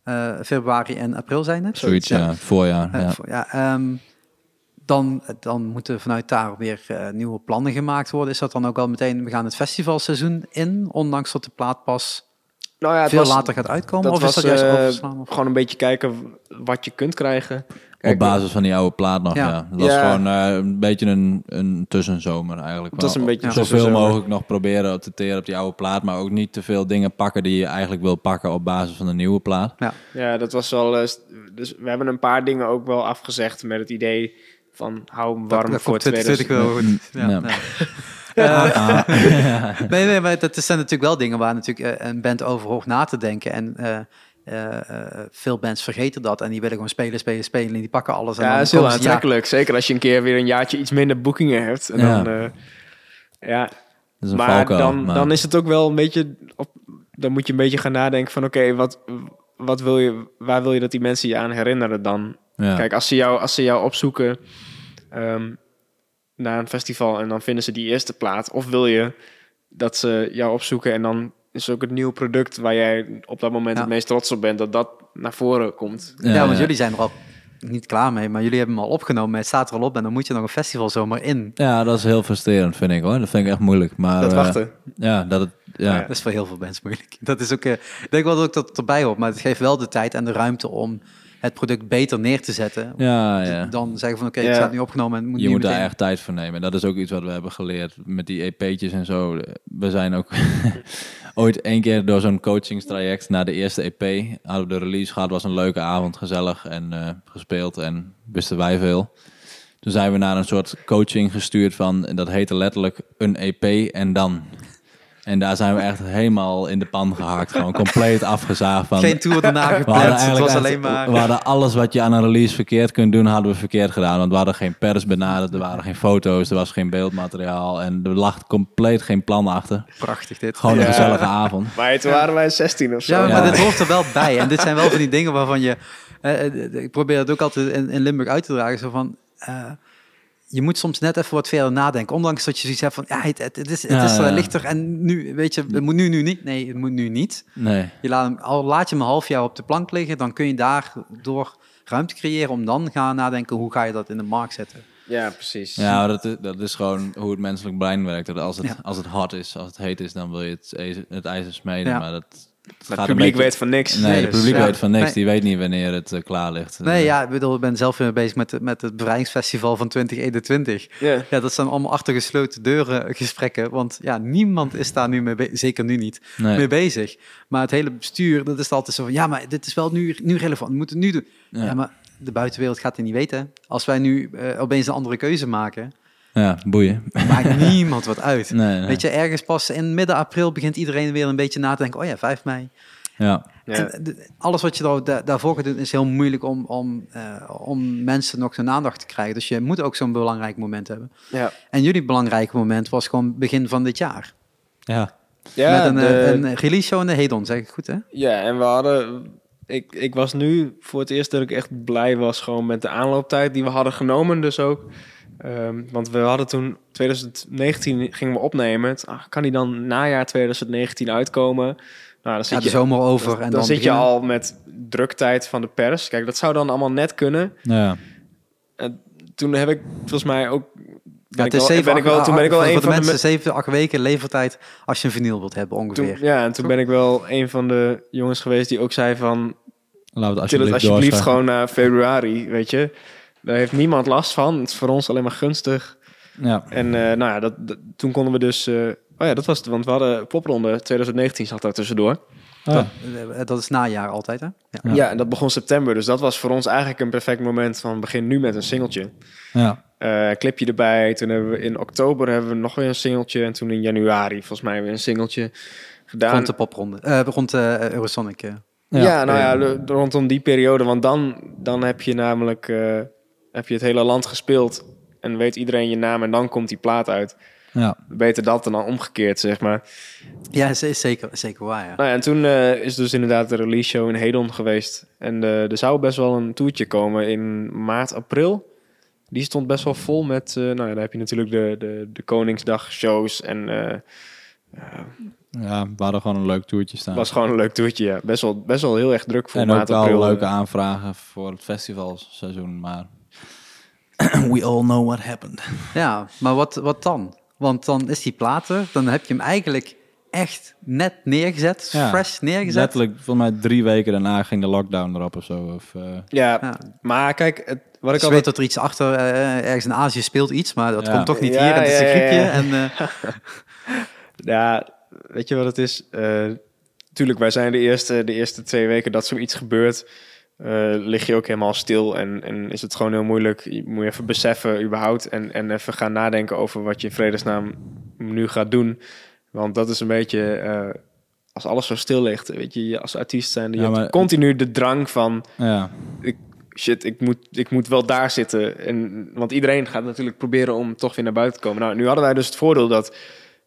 [SPEAKER 1] Eh, februari en april zijn het.
[SPEAKER 3] Zoiets, ja. Voorjaar. Ja.
[SPEAKER 1] voor- ja, ehm, dan, dan moeten vanuit daar weer eh, nieuwe plannen gemaakt worden. Is dat dan ook al meteen, we gaan het festivalseizoen in, ondanks dat de plaat pas
[SPEAKER 2] Nou ja,
[SPEAKER 1] veel
[SPEAKER 2] was
[SPEAKER 1] later gaat uitkomen?
[SPEAKER 2] dat
[SPEAKER 1] Of is
[SPEAKER 2] was,
[SPEAKER 1] dat juist
[SPEAKER 2] eh,
[SPEAKER 1] overslaan? Of?
[SPEAKER 2] gewoon een beetje kijken wat je kunt krijgen.
[SPEAKER 3] Op basis van die oude plaat nog,
[SPEAKER 1] Ja.
[SPEAKER 3] ja. Dat was
[SPEAKER 2] Ja.
[SPEAKER 3] gewoon eh, een beetje een, een tussenzomer eigenlijk.
[SPEAKER 2] Was
[SPEAKER 3] Wel
[SPEAKER 2] een beetje
[SPEAKER 1] Ja.
[SPEAKER 3] Zoveel mogelijk nog proberen te teren op die oude plaat, maar ook niet te veel dingen pakken die je eigenlijk wil pakken op basis van de nieuwe plaat.
[SPEAKER 2] Ja, dat was wel. dus we hebben een paar dingen ook wel afgezegd met het idee van hou hem warm
[SPEAKER 1] Dat- dat
[SPEAKER 2] voor
[SPEAKER 1] komt 2020
[SPEAKER 2] 2020.
[SPEAKER 1] wel goed. Ja,
[SPEAKER 3] Ja.
[SPEAKER 1] ja. Eh, nee, nee, maar dat zijn natuurlijk wel dingen waar natuurlijk eh, een band over hoort na te denken. En eh, eh, eh, veel bands vergeten dat en die willen gewoon spelen, spelen, spelen. En die pakken alles. En
[SPEAKER 2] Ja, dat is heel
[SPEAKER 1] ja,
[SPEAKER 2] aantrekkelijk. Zeker als je een keer weer een jaartje iets minder boekingen hebt. En
[SPEAKER 3] Ja.
[SPEAKER 2] dan, eh, ja,
[SPEAKER 3] Dat is een
[SPEAKER 2] maar dan,
[SPEAKER 3] maar-
[SPEAKER 2] dan is het ook wel een beetje. Op, dan moet je een beetje gaan nadenken van oké, wat, wat wil je, waar wil je dat die mensen je aan herinneren dan?
[SPEAKER 3] ja.
[SPEAKER 2] Kijk, als ze jou, als ze jou opzoeken ehm, naar een festival en dan vinden ze die eerste plaat, of wil je dat ze jou opzoeken en dan is ook het nieuwe product waar jij op dat moment
[SPEAKER 1] Ja.
[SPEAKER 2] het meest trots op bent, dat dat naar voren komt.
[SPEAKER 1] Ja, want jullie zijn er al niet klaar mee, maar jullie hebben hem al opgenomen. Het staat er al op en dan moet je nog een festival zomaar in.
[SPEAKER 3] Ja, dat is heel frustrerend, vind ik hoor. Dat vind ik echt moeilijk. Maar,
[SPEAKER 2] dat
[SPEAKER 3] eh,
[SPEAKER 2] wachten.
[SPEAKER 3] ja, dat het, ja.
[SPEAKER 2] Ja.
[SPEAKER 1] Dat is voor heel veel mensen moeilijk. Dat is ook, eh, ik denk wel dat ook dat het erbij hoort, maar het geeft wel de tijd en de ruimte om het product beter neer te zetten.
[SPEAKER 3] Ja, ja.
[SPEAKER 1] Dan zeggen van oké,
[SPEAKER 2] Ja.
[SPEAKER 1] het staat nu opgenomen en moet
[SPEAKER 3] Je
[SPEAKER 1] nu
[SPEAKER 3] moet daar echt tijd voor nemen. En dat is ook iets wat we hebben geleerd met die EP'tjes en zo. We zijn ook ooit één keer door zo'n coachingstraject naar de eerste EP hadden we de release gehad. Was een leuke avond, gezellig en eh, gespeeld en wisten wij veel. Toen zijn we naar een soort coaching gestuurd van, en dat heette letterlijk een EP en dan. En daar zijn we echt helemaal in de pan gehakt. Gewoon compleet afgezaagd van...
[SPEAKER 1] Geen tour daarna
[SPEAKER 3] We hadden
[SPEAKER 1] gepland, het
[SPEAKER 3] eigenlijk
[SPEAKER 1] was alleen maar...
[SPEAKER 3] We hadden alles wat je aan een release verkeerd kunt doen, hadden we verkeerd gedaan. Want we hadden geen pers benaderd, er waren geen foto's, er was geen beeldmateriaal. En er lag compleet geen plan achter.
[SPEAKER 1] Prachtig dit.
[SPEAKER 3] Gewoon een
[SPEAKER 2] Ja.
[SPEAKER 3] gezellige avond.
[SPEAKER 2] Maar toen waren wij 16 of zo.
[SPEAKER 1] Ja, maar
[SPEAKER 3] Ja.
[SPEAKER 1] dit hoort er wel bij. En dit zijn wel van die dingen waarvan je... eh, eh, ik probeer het ook altijd in, in Limburg uit te dragen. Zo van... eh, je moet soms net even wat verder nadenken. Ondanks dat je zoiets hebt van... Ja, het, het, het is, het
[SPEAKER 3] Ja,
[SPEAKER 1] is eh,
[SPEAKER 3] ja.
[SPEAKER 1] lichter en nu... Weet je, het moet nu, nu niet. Nee, het moet nu niet.
[SPEAKER 3] Nee.
[SPEAKER 1] Je laat, hem, al laat je hem een half jaar op de plank liggen... dan kun je daardoor ruimte creëren om dan gaan nadenken... hoe ga je dat in de markt zetten.
[SPEAKER 2] Ja, precies.
[SPEAKER 3] Ja, dat is, dat is gewoon hoe het menselijk brein werkt. Dat als het,
[SPEAKER 1] Ja.
[SPEAKER 3] als het hot is, als het heet is, dan wil je het, ijzer- het ijzer smeden.
[SPEAKER 1] Ja.
[SPEAKER 3] Maar dat, het
[SPEAKER 2] publiek
[SPEAKER 3] beetje-
[SPEAKER 2] weet van niks.
[SPEAKER 3] Nee, het
[SPEAKER 1] dus,
[SPEAKER 3] publiek
[SPEAKER 1] ja.
[SPEAKER 3] weet van niks.
[SPEAKER 1] Nee.
[SPEAKER 3] Die weet niet wanneer het eh, klaar ligt.
[SPEAKER 1] Nee, ja, ik bedoel, ik ben zelf weer bezig met, met het bevrijdingsfestival van 2021.
[SPEAKER 2] Ja.
[SPEAKER 1] Ja, dat zijn allemaal achter gesloten deuren gesprekken. Want ja, niemand is daar nu mee bezig. Zeker nu niet.
[SPEAKER 3] Nee.
[SPEAKER 1] mee bezig. Maar het hele bestuur, dat is altijd zo van... Ja, maar dit is wel nu, nu relevant. We moeten het nu doen. Ja.
[SPEAKER 3] Ja.
[SPEAKER 1] maar de buitenwereld gaat het niet weten. Als wij nu eh, opeens een andere keuze maken...
[SPEAKER 3] Ja, boeien.
[SPEAKER 1] maakt niemand wat uit.
[SPEAKER 3] Nee, nee.
[SPEAKER 1] Weet je, ergens pas in midden april begint iedereen weer een beetje na te denken... Oh ja, 5 mei.
[SPEAKER 3] Ja.
[SPEAKER 2] Ja.
[SPEAKER 1] En de- alles wat je daar, da- daarvoor gaat doen is heel moeilijk om, om, eh, om mensen nog hun aandacht te krijgen. Dus je moet ook zo'n belangrijk moment hebben.
[SPEAKER 2] Ja.
[SPEAKER 1] En jullie belangrijke moment was gewoon begin van dit jaar.
[SPEAKER 3] Ja.
[SPEAKER 2] Ja,
[SPEAKER 1] Met een,
[SPEAKER 2] de-
[SPEAKER 1] eh, een release show in de Hedon, zeg ik goed hè?
[SPEAKER 2] ja, en we hadden... Ik, ik was nu voor het eerst dat ik echt blij was gewoon met de aanlooptijd die we hadden genomen dus ook. Ehm, want we hadden toen 2019 gingen we opnemen. Het- ah, kan die dan najaar 2019 uitkomen? Nou, dan
[SPEAKER 1] Ja,
[SPEAKER 2] zit
[SPEAKER 1] de
[SPEAKER 2] je,
[SPEAKER 1] zomer over.
[SPEAKER 2] dan,
[SPEAKER 1] en
[SPEAKER 2] dan
[SPEAKER 1] dan
[SPEAKER 2] zit je al met druktijd van de pers. Kijk, dat zou dan allemaal net kunnen.
[SPEAKER 3] Ja.
[SPEAKER 2] En toen heb ik volgens mij ook...
[SPEAKER 1] Ja,
[SPEAKER 2] ik wel-
[SPEAKER 1] zeven,
[SPEAKER 2] ben ik wel, toen ben ik wel een
[SPEAKER 1] de
[SPEAKER 2] van de
[SPEAKER 1] mensen
[SPEAKER 2] me-
[SPEAKER 1] zeven, acht weken levertijd als je een vinyl wilt hebben ongeveer.
[SPEAKER 2] Toen, ja, en toen ben ik wel een van de jongens geweest die ook zei van...
[SPEAKER 3] We het alsjeblieft,
[SPEAKER 2] het alsjeblieft gewoon naar februari, weet je. Daar heeft niemand last van. Het is voor ons alleen maar gunstig.
[SPEAKER 3] Ja.
[SPEAKER 2] En eh, nou ja, dat, dat- toen konden we dus... eh, oh ja, dat was het, want we hadden popronde 2019 zat daar tussendoor.
[SPEAKER 3] Oh, ja.
[SPEAKER 1] Eh, Dat is najaar altijd hè? Ja.
[SPEAKER 3] Ja.
[SPEAKER 2] Ja. en dat begon september. Dus dat was voor ons eigenlijk een perfect moment van begin nu met een singeltje.
[SPEAKER 3] ja.
[SPEAKER 2] Eh, clipje erbij. Toen hebben we in oktober hebben we nog weer een singeltje. En toen in januari volgens mij weer een singeltje gedaan.
[SPEAKER 1] Rond de popronde. Eh, rond de Eurosonic. eh.
[SPEAKER 2] Ja, nou ja, de- rondom die periode. Want dan, dan heb je namelijk eh, heb je het hele land gespeeld. En weet iedereen je naam en dan komt die plaat uit.
[SPEAKER 3] ja.
[SPEAKER 2] Beter dat dan omgekeerd, zeg maar.
[SPEAKER 1] Ja, zeker, zeker waar ja.
[SPEAKER 2] Nou ja, en toen eh, is dus inderdaad de release show in Hedon geweest. En eh, er zou best wel een toertje komen in maart, april. Die stond best wel vol met... eh, nou ja, dan heb je natuurlijk de, de, de Koningsdag shows. En
[SPEAKER 3] ja, we hadden gewoon een leuk toertje staan.
[SPEAKER 2] was gewoon een leuk toertje, ja. Best wel, best wel heel erg druk voor
[SPEAKER 3] en ook
[SPEAKER 2] maart,
[SPEAKER 3] wel
[SPEAKER 2] april.
[SPEAKER 3] leuke
[SPEAKER 2] eh.
[SPEAKER 3] aanvragen voor het festivalseizoen. Maar We all know what happened.
[SPEAKER 1] Ja, maar wat, wat dan? Want dan is die platen, dan heb je hem eigenlijk echt net neergezet,
[SPEAKER 3] Ja,
[SPEAKER 1] fresh neergezet.
[SPEAKER 3] Letterlijk, volgens mij drie weken daarna ging de lockdown erop of zo. Of, eh,
[SPEAKER 2] Ja,
[SPEAKER 1] Ja.
[SPEAKER 2] maar kijk, het, wat ik al
[SPEAKER 1] weet dat er iets achter, eh, ergens in Azië speelt iets, maar dat
[SPEAKER 3] Ja.
[SPEAKER 1] komt toch niet
[SPEAKER 2] Ja,
[SPEAKER 1] hier. En het is een
[SPEAKER 2] ja, ja,
[SPEAKER 1] griepje.
[SPEAKER 2] ja.
[SPEAKER 1] En,
[SPEAKER 2] Ja, weet je wat het is? Eh tuurlijk, wij zijn de eerste, de eerste twee weken dat zoiets gebeurt. Eh, lig je ook helemaal stil en, en is het gewoon heel moeilijk. Je moet je even beseffen überhaupt en, en even gaan nadenken over wat je in vredesnaam nu gaat doen. Want dat is een beetje, eh, als alles zo stil ligt, weet je, als artiest zijn, je hebt continu de drang van,
[SPEAKER 3] ja.
[SPEAKER 2] shit, ik moet, ik moet wel daar zitten. En, want iedereen gaat natuurlijk proberen om toch weer naar buiten te komen. Nou, nu hadden wij dus het voordeel dat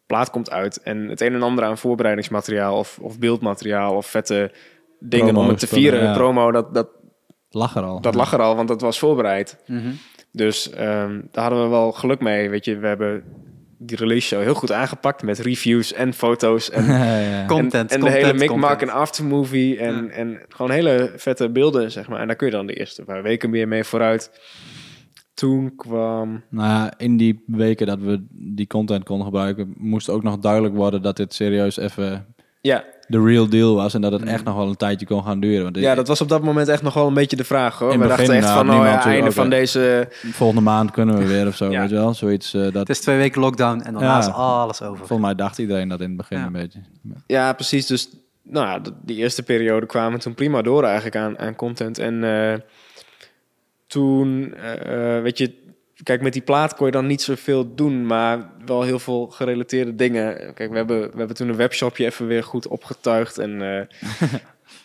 [SPEAKER 2] plaat komt uit en het een en ander aan voorbereidingsmateriaal of, of beeldmateriaal of vette dingen
[SPEAKER 3] Promo
[SPEAKER 2] om het te
[SPEAKER 3] spullen,
[SPEAKER 2] vieren.
[SPEAKER 3] ja.
[SPEAKER 2] Promo, dat, dat,
[SPEAKER 3] Lag er al.
[SPEAKER 2] dat lag er al, want dat was voorbereid.
[SPEAKER 1] mhm.
[SPEAKER 2] Dus ehm, daar hadden we wel geluk mee. Weet je, we hebben die release show heel goed aangepakt met reviews en foto's en
[SPEAKER 3] ja, ja.
[SPEAKER 1] Content,
[SPEAKER 2] en, en de hele
[SPEAKER 1] content.
[SPEAKER 2] en aftermovie en,
[SPEAKER 1] Ja.
[SPEAKER 2] en gewoon hele vette beelden, zeg maar. En daar kun je dan de eerste paar weken meer mee vooruit. Toen kwam...
[SPEAKER 3] Nou ja, in die weken dat we die content konden gebruiken, moest ook nog duidelijk worden dat dit serieus even
[SPEAKER 2] Ja,
[SPEAKER 3] de real deal was en dat het echt nog wel een tijdje kon gaan duren. Want
[SPEAKER 2] ja, dat was op dat moment echt nog wel een beetje de vraag, hoor.
[SPEAKER 3] In
[SPEAKER 2] we
[SPEAKER 3] het
[SPEAKER 2] dachten
[SPEAKER 3] begin,
[SPEAKER 2] echt
[SPEAKER 3] nou,
[SPEAKER 2] van, oh ja, einde van deze...
[SPEAKER 3] volgende maand kunnen we weer of zo,
[SPEAKER 2] Ja.
[SPEAKER 3] weet je wel? Zoiets, eh, dat,
[SPEAKER 1] Het is twee weken lockdown en daarna
[SPEAKER 3] Ja.
[SPEAKER 1] is alles over.
[SPEAKER 3] volgens mij dacht iedereen dat in het begin
[SPEAKER 1] Ja.
[SPEAKER 3] een beetje.
[SPEAKER 2] Ja, precies. Dus nou ja, die eerste periode kwamen toen prima door eigenlijk aan, aan content. En eh, toen, eh, weet je, kijk, met die plaat kon je dan niet zoveel doen, maar wel heel veel gerelateerde dingen. Kijk, we hebben, we hebben toen een webshopje even weer goed opgetuigd. En eh,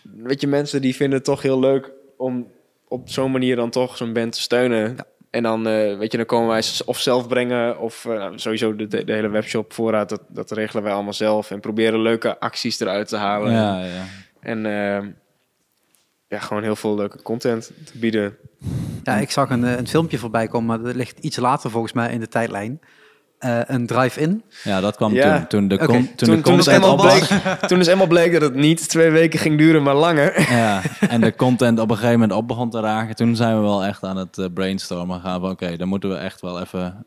[SPEAKER 2] weet je, mensen die vinden het toch heel leuk om op zo'n manier dan toch zo'n band te steunen. En dan, eh, weet je, dan komen wij of zelf brengen of eh, nou, sowieso de, hele webshop voorraad, dat, dat regelen wij allemaal zelf. En proberen leuke acties eruit te halen.
[SPEAKER 3] Ja, ja.
[SPEAKER 2] En ja, gewoon heel veel leuke content te bieden.
[SPEAKER 1] Ja, ik zag een, eh, een filmpje voorbij komen, maar dat ligt iets later volgens mij in de tijdlijn. Eh, een drive-in.
[SPEAKER 3] ja, dat kwam
[SPEAKER 2] Ja.
[SPEAKER 3] toen. Toen de, toen
[SPEAKER 2] Toen,
[SPEAKER 3] de
[SPEAKER 2] toen, is
[SPEAKER 3] content
[SPEAKER 2] eenmaal
[SPEAKER 3] op was.
[SPEAKER 2] bleek, toen is eenmaal bleek dat het niet twee weken ging duren, maar langer.
[SPEAKER 3] Ja, en de content op een gegeven moment op begon te raken. Toen zijn we wel echt aan het eh, brainstormen gaan van... Oké, dan moeten we echt wel even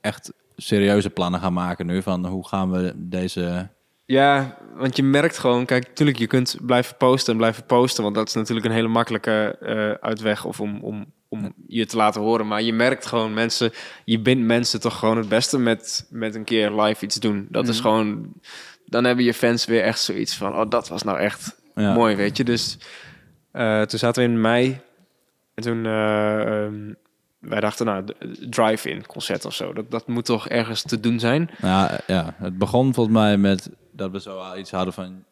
[SPEAKER 3] echt serieuze plannen gaan maken nu. Van hoe gaan we deze...
[SPEAKER 2] Ja, want je merkt gewoon, kijk, natuurlijk, je kunt blijven posten en blijven posten, want dat is natuurlijk een hele makkelijke eh, uitweg of om, om, om je te laten horen. Maar je merkt gewoon mensen, je bindt mensen toch gewoon het beste met, met een keer live iets doen. Dat is
[SPEAKER 1] Mhm.
[SPEAKER 2] gewoon, dan hebben je fans weer echt zoiets van, oh, dat was nou echt
[SPEAKER 3] Ja.
[SPEAKER 2] mooi, weet je. Dus eh, toen zaten we in mei en toen, eh, ehm, wij dachten, nou, drive-in concert of zo, dat, dat moet toch ergens te doen zijn.
[SPEAKER 3] Nou ja, het begon volgens mij met dat we zo iets hadden van...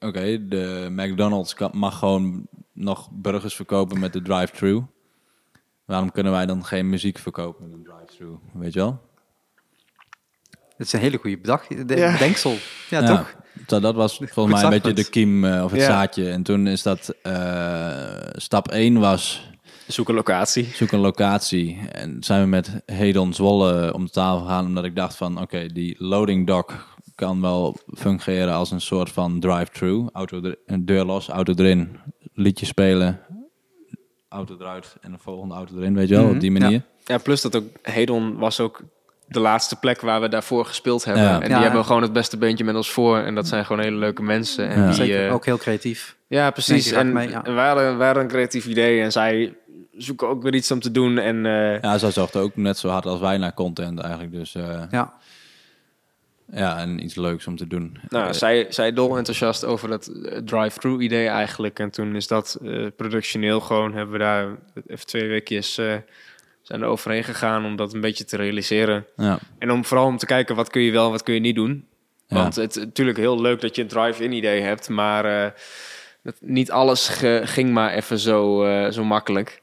[SPEAKER 3] Oké, de McDonald's kan, mag gewoon nog burgers verkopen met de drive-thru. Waarom kunnen wij dan geen muziek verkopen met een drive-thru? Weet je wel?
[SPEAKER 1] Dat is een hele goede bedag, de,
[SPEAKER 2] Ja.
[SPEAKER 1] bedenksel. Ja, toch?
[SPEAKER 3] Dat, dat was volgens mij een beetje de kiem eh, of het
[SPEAKER 2] Ja.
[SPEAKER 3] zaadje. En toen is dat eh, stap 1 was
[SPEAKER 2] Zoek een locatie.
[SPEAKER 3] zoek een locatie. En zijn we met Hedon Zwolle om de tafel gegaan. Omdat ik dacht van oké, die loading dock kan wel fungeren als een soort van drive-thru. Auto er- een deur los, auto erin, liedje spelen, auto eruit en de volgende auto erin. Weet je wel,
[SPEAKER 1] Mhm,
[SPEAKER 3] op die manier.
[SPEAKER 2] Ja, plus dat ook Hedon was ook de laatste plek waar we daarvoor gespeeld hebben.
[SPEAKER 3] Ja.
[SPEAKER 2] En die
[SPEAKER 1] Ja.
[SPEAKER 2] hebben gewoon het beste beentje met ons voor. En dat zijn gewoon hele leuke mensen. En
[SPEAKER 3] Ja.
[SPEAKER 2] die,
[SPEAKER 1] Zeker,
[SPEAKER 2] eh,
[SPEAKER 1] ook heel creatief.
[SPEAKER 2] ja, precies. En,
[SPEAKER 1] mee, ja.
[SPEAKER 2] en wij, hadden, wij hadden een creatief idee. En zij zoeken ook weer iets om te doen. En eh,
[SPEAKER 3] Ja, zij zochten ook net zo hard als wij naar content eigenlijk. Dus eh,
[SPEAKER 1] Ja.
[SPEAKER 3] Ja, en iets leuks om te doen.
[SPEAKER 2] nou,
[SPEAKER 3] Eh,
[SPEAKER 2] zij, zij dol enthousiast over dat eh, drive-thru idee eigenlijk. En toen is dat eh, productioneel gewoon, hebben we daar even twee weekjes eh, zijn er overheen gegaan om dat een beetje te realiseren.
[SPEAKER 3] ja.
[SPEAKER 2] En om vooral om te kijken wat kun je wel, wat kun je niet doen.
[SPEAKER 3] Ja.
[SPEAKER 2] Want het is natuurlijk heel leuk dat je een drive-in idee hebt, maar dat, niet alles ge- ging maar even zo, zo makkelijk.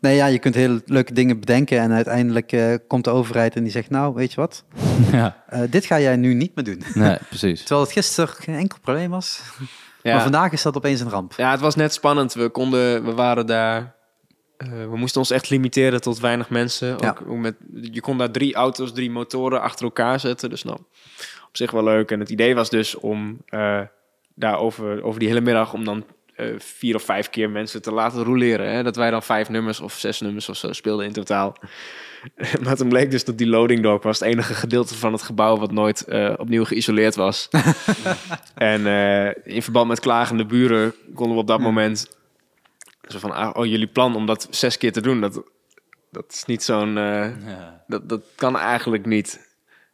[SPEAKER 1] Nee, ja, je kunt hele leuke dingen bedenken en uiteindelijk eh, komt de overheid en die zegt, nou, weet je wat,
[SPEAKER 3] ja,
[SPEAKER 1] Eh, dit ga jij nu niet meer doen.
[SPEAKER 3] nee, precies.
[SPEAKER 1] Terwijl het gisteren geen enkel probleem was,
[SPEAKER 2] Ja.
[SPEAKER 1] maar vandaag is dat opeens een ramp.
[SPEAKER 2] ja, het was net spannend. We konden, we waren daar, eh, we moesten ons echt limiteren tot weinig mensen.
[SPEAKER 1] Ja.
[SPEAKER 2] Ook, ook met, je kon daar drie auto's, drie motoren achter elkaar zetten. Dus nou, op zich wel leuk. En het idee was dus om eh, daar over, over die hele middag om dan eh, vier of vijf keer mensen te laten roleren. Hè? Dat wij dan vijf nummers of zes nummers of zo speelden in totaal. maar toen bleek dus dat die loading dock was het enige gedeelte van het gebouw wat nooit eh, opnieuw geïsoleerd was. en eh, in verband met klagende buren konden we op dat moment zo van, ah, oh jullie plan om dat zes keer te doen, dat, dat is niet zo'n,
[SPEAKER 3] Ja.
[SPEAKER 2] dat, dat kan eigenlijk niet.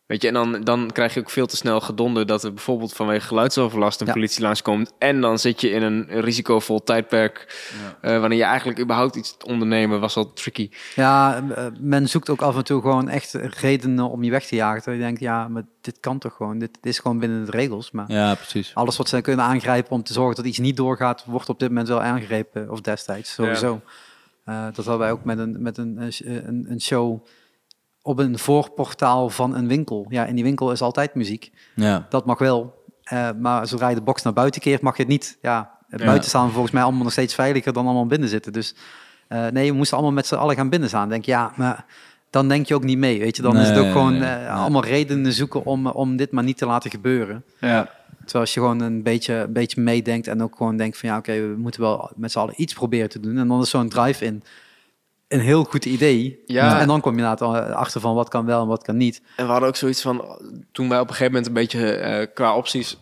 [SPEAKER 2] Weet je, en dan, dan krijg je ook veel te snel gedonder dat er bijvoorbeeld vanwege geluidsoverlast een
[SPEAKER 1] Ja.
[SPEAKER 2] politie langskomt. En dan zit je in een risicovol tijdperk. eh, wanneer je eigenlijk überhaupt iets te ondernemen was al tricky.
[SPEAKER 1] Ja, eh, men zoekt ook af en toe gewoon echt redenen om je weg te jagen. Terwijl je denkt, ja, maar dit kan toch gewoon. Dit, dit is gewoon binnen de regels. Maar
[SPEAKER 3] ja, precies.
[SPEAKER 1] alles wat ze kunnen aangrijpen om te zorgen dat iets niet doorgaat, wordt op dit moment wel aangegrepen. Of destijds, sowieso. Eh, dat hadden wij ook met een, met een- een show op een voorportaal van een winkel. Ja, in die winkel is altijd muziek.
[SPEAKER 3] Ja.
[SPEAKER 1] Dat mag wel. Eh, maar zodra je de box naar buiten keert, mag je het niet. Ja,
[SPEAKER 3] Ja.
[SPEAKER 1] buiten staan volgens mij allemaal nog steeds veiliger dan allemaal binnen zitten. Dus eh, nee, we moesten allemaal met z'n allen gaan binnen staan. Denk ja, maar dan denk je ook niet mee. Weet je, dan is het ook gewoon
[SPEAKER 3] nee,
[SPEAKER 1] eh, allemaal redenen zoeken om, om dit maar niet te laten gebeuren.
[SPEAKER 2] Ja.
[SPEAKER 1] Terwijl als je gewoon een beetje, een beetje meedenkt en ook gewoon denkt van ja, oké, we moeten wel met z'n allen iets proberen te doen. En dan is zo'n drive-in een heel goed idee.
[SPEAKER 2] Ja.
[SPEAKER 1] En dan kom je inderdaad achter van wat kan wel en wat kan niet.
[SPEAKER 2] En we hadden ook zoiets van, toen wij op een gegeven moment een beetje eh, qua opties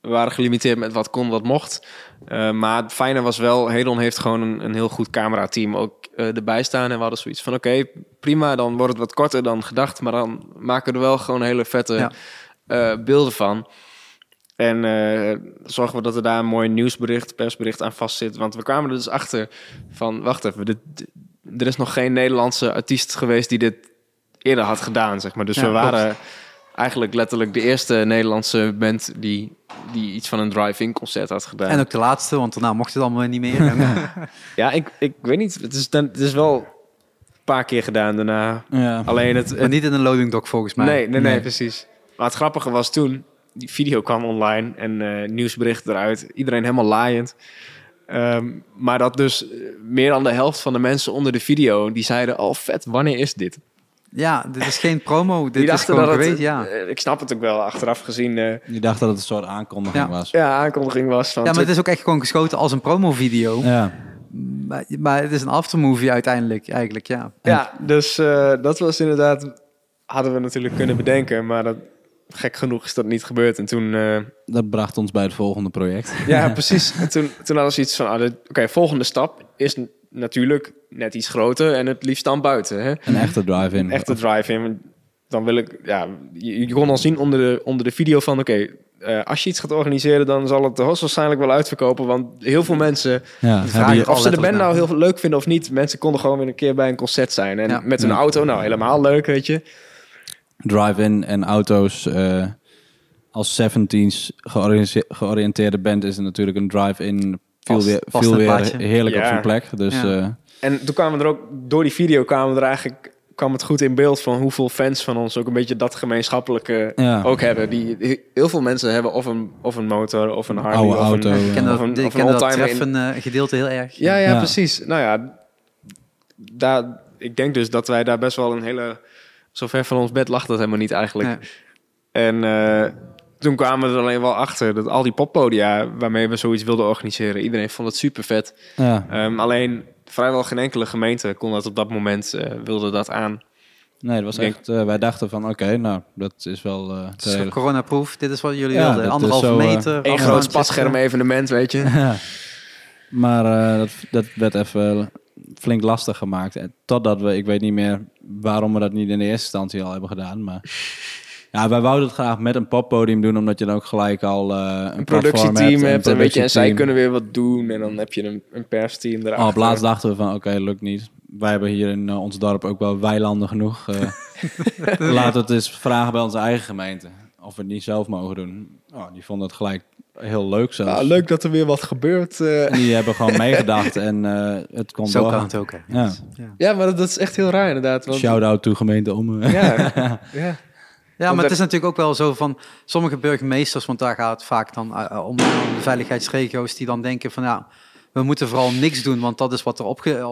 [SPEAKER 2] waren gelimiteerd met wat kon, wat mocht. Eh, maar het fijne was wel, Hedon heeft gewoon een, een heel goed camerateam ook eh, erbij staan. En we hadden zoiets van, oké, prima, dan wordt het wat korter dan gedacht. Maar dan maken we er wel gewoon hele vette
[SPEAKER 1] Ja.
[SPEAKER 2] beelden van. En zorgen we dat er daar een mooi nieuwsbericht, persbericht aan vast zit. Want we kwamen er dus achter van, wacht even, dit- er is nog geen Nederlandse artiest geweest die dit eerder had gedaan, zeg maar. Dus
[SPEAKER 1] Ja,
[SPEAKER 2] we waren
[SPEAKER 1] klopt.
[SPEAKER 2] eigenlijk letterlijk de eerste Nederlandse band die, die iets van een drive-in concert had gedaan.
[SPEAKER 1] En ook de laatste, want daarna mocht het allemaal niet meer.
[SPEAKER 2] Ja, ik, ik weet niet, het is, dan, het is wel een paar keer gedaan daarna.
[SPEAKER 3] Ja.
[SPEAKER 2] Alleen het,
[SPEAKER 1] maar niet in een loading dock volgens mij.
[SPEAKER 2] nee, nee, nee,
[SPEAKER 3] Nee.
[SPEAKER 2] precies. Maar het grappige was toen, die video kwam online en eh nieuwsbericht eruit. Iedereen helemaal laaiend. Ehm, maar dat dus eh, meer dan de helft van de mensen onder de video, die zeiden, oh vet, wanneer is dit?
[SPEAKER 1] Ja, dit is geen promo. Dit
[SPEAKER 2] Die
[SPEAKER 1] is
[SPEAKER 2] dachten
[SPEAKER 1] gewoon
[SPEAKER 2] dat het,
[SPEAKER 1] geweest, ja.
[SPEAKER 2] eh, ik snap het ook wel, achteraf gezien, eh,
[SPEAKER 3] Die dacht dat het een soort aankondiging
[SPEAKER 1] Ja.
[SPEAKER 3] was.
[SPEAKER 2] ja, aankondiging was van...
[SPEAKER 1] Ja, maar het is ook echt gewoon geschoten als een promovideo.
[SPEAKER 3] Ja.
[SPEAKER 1] Maar, maar het is een aftermovie uiteindelijk, eigenlijk, ja.
[SPEAKER 2] Ja, dus eh, dat was inderdaad, hadden we natuurlijk kunnen bedenken, maar dat, gek genoeg is dat niet gebeurd. En toen, eh,
[SPEAKER 3] Dat bracht ons bij het volgende project.
[SPEAKER 2] ja, precies. En toen, toen hadden ze iets van, ah, oké, volgende stap is natuurlijk net iets groter en het liefst dan buiten. Hè?
[SPEAKER 3] Een echte drive-in.
[SPEAKER 2] Een echte drive-in. Dan wil ik, ja, je, je kon al zien onder de, onder de video van, oké, eh, als je iets gaat organiseren, dan zal het hoogstwaarschijnlijk wel uitverkopen, want heel veel mensen
[SPEAKER 3] Ja,
[SPEAKER 1] vragen
[SPEAKER 2] of ze de band nou heel leuk vinden of niet, mensen konden gewoon weer een keer bij een concert zijn. En
[SPEAKER 1] Ja.
[SPEAKER 2] met hun auto, nou helemaal leuk, weet je.
[SPEAKER 3] Drive-in en auto's. eh, als 17s georiënte- georiënteerde band is het natuurlijk een drive-in. Viel
[SPEAKER 1] Past-
[SPEAKER 3] weer,
[SPEAKER 1] plaatje.
[SPEAKER 3] heerlijk op zijn plek. Dus
[SPEAKER 1] Ja.
[SPEAKER 3] eh,
[SPEAKER 2] En toen kwamen we er ook, door die video kwamen we er eigenlijk, kwam het goed in beeld van hoeveel fans van ons ook een beetje dat gemeenschappelijke
[SPEAKER 3] Ja.
[SPEAKER 2] ook hebben. Die, heel veel mensen hebben of een, of een motor, of een Harley,
[SPEAKER 3] oude
[SPEAKER 2] of
[SPEAKER 3] auto.
[SPEAKER 2] Een,
[SPEAKER 1] Ik ken
[SPEAKER 2] Of
[SPEAKER 1] dat,
[SPEAKER 2] een-
[SPEAKER 1] ik
[SPEAKER 2] of een
[SPEAKER 1] ken dat treffen eh, gedeelte heel erg.
[SPEAKER 2] ja, ja,
[SPEAKER 3] Ja.
[SPEAKER 2] precies. Nou ja, daar, ik denk dus dat wij daar best wel een hele, zover van ons bed lag dat helemaal niet eigenlijk.
[SPEAKER 1] Nee.
[SPEAKER 2] En eh, toen kwamen we er alleen wel achter dat al die poppodia waarmee we zoiets wilden organiseren, iedereen vond het super vet.
[SPEAKER 3] ja.
[SPEAKER 2] Ehm, alleen vrijwel geen enkele gemeente kon dat op dat moment, eh, wilde dat aan.
[SPEAKER 3] Nee, het was
[SPEAKER 2] denk-
[SPEAKER 3] echt... eh, wij dachten van, oké, nou, dat is wel... eh,
[SPEAKER 1] Het is coronaproof, dit is wat jullie
[SPEAKER 3] Ja, dat
[SPEAKER 1] wilden. Anderhalve
[SPEAKER 3] zo,
[SPEAKER 1] meter.
[SPEAKER 2] Eén groot spatscherm evenement, weet je.
[SPEAKER 3] Ja. Maar eh, dat, dat werd even flink lastig gemaakt. En Totdat we, ik weet niet meer waarom we dat niet in de eerste instantie al hebben gedaan. Maar ja, wij wouden het graag met een poppodium doen, omdat je dan ook gelijk al eh, een,
[SPEAKER 2] productieteam hebt
[SPEAKER 3] een
[SPEAKER 2] en, weet je, en zij kunnen weer wat doen. En dan heb je een, een persteam erachter.
[SPEAKER 3] Al op laatst dachten we van, oké, lukt niet. Wij hebben hier in eh, ons dorp ook wel weilanden genoeg. eh laten we het eens vragen bij onze eigen gemeente. Of we het niet zelf mogen doen. Oh, die vonden het gelijk heel leuk zelfs.
[SPEAKER 2] Nou, leuk dat er weer wat gebeurt. eh.
[SPEAKER 3] Die hebben gewoon meegedacht en eh, het kon
[SPEAKER 1] Zo kan het ook. Hè.
[SPEAKER 3] Ja.
[SPEAKER 1] Ja.
[SPEAKER 2] Ja, maar dat, dat is echt heel raar inderdaad. Want,
[SPEAKER 3] Shout-out to gemeente om.
[SPEAKER 2] Ja, ja.
[SPEAKER 1] Ja, maar het is natuurlijk ook wel zo van sommige burgemeesters, want daar gaat het vaak dan eh, om, de veiligheidsregio's, die dan denken van ja, we moeten vooral niks doen, want dat is wat er opge,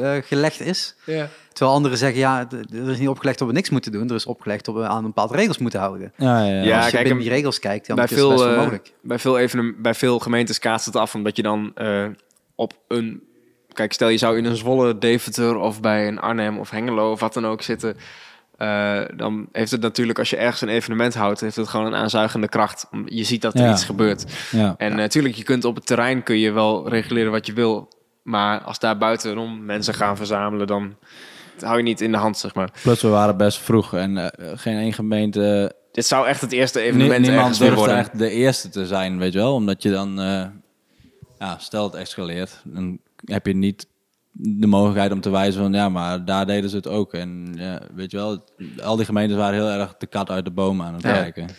[SPEAKER 1] opgelegd is.
[SPEAKER 2] Ja.
[SPEAKER 1] Terwijl anderen zeggen, ja, er is niet opgelegd dat we niks moeten doen. Er is opgelegd dat we aan een bepaalde regels moeten houden.
[SPEAKER 3] Ja, ja, ja.
[SPEAKER 2] Ja,
[SPEAKER 1] Als je
[SPEAKER 2] kijk,
[SPEAKER 1] binnen
[SPEAKER 2] en
[SPEAKER 1] die regels kijkt, dan
[SPEAKER 2] bij,
[SPEAKER 1] is het best
[SPEAKER 2] veel,
[SPEAKER 1] wel
[SPEAKER 2] eh,
[SPEAKER 1] mogelijk.
[SPEAKER 2] bij, veel bij veel gemeentes kaatst het af omdat je dan eh, op een... Kijk, stel je zou in een Zwolle, Deventer of bij een Arnhem of Hengelo of wat dan ook zitten... eh, dan heeft het natuurlijk, als je ergens een evenement houdt, heeft het gewoon een aanzuigende kracht. Om- Je ziet dat er
[SPEAKER 3] Ja.
[SPEAKER 2] iets gebeurt.
[SPEAKER 3] ja.
[SPEAKER 2] En natuurlijk, je kunt op het terrein kun je wel reguleren wat je wil. Maar als daar buitenom mensen gaan verzamelen, dan hou je niet in de hand, zeg maar.
[SPEAKER 3] Plus we waren best vroeg en eh, geen één gemeente...
[SPEAKER 2] Dit zou echt het eerste evenement
[SPEAKER 3] niemand durfde
[SPEAKER 2] worden.
[SPEAKER 3] echt de eerste te zijn, weet je wel. Omdat je dan... eh, ja, stel het escaleert, dan heb je niet de mogelijkheid om te wijzen van... Ja, maar daar deden ze het ook. En ja, weet je wel, al die gemeentes waren heel erg de kat uit de boom aan het kijken.
[SPEAKER 1] Ja,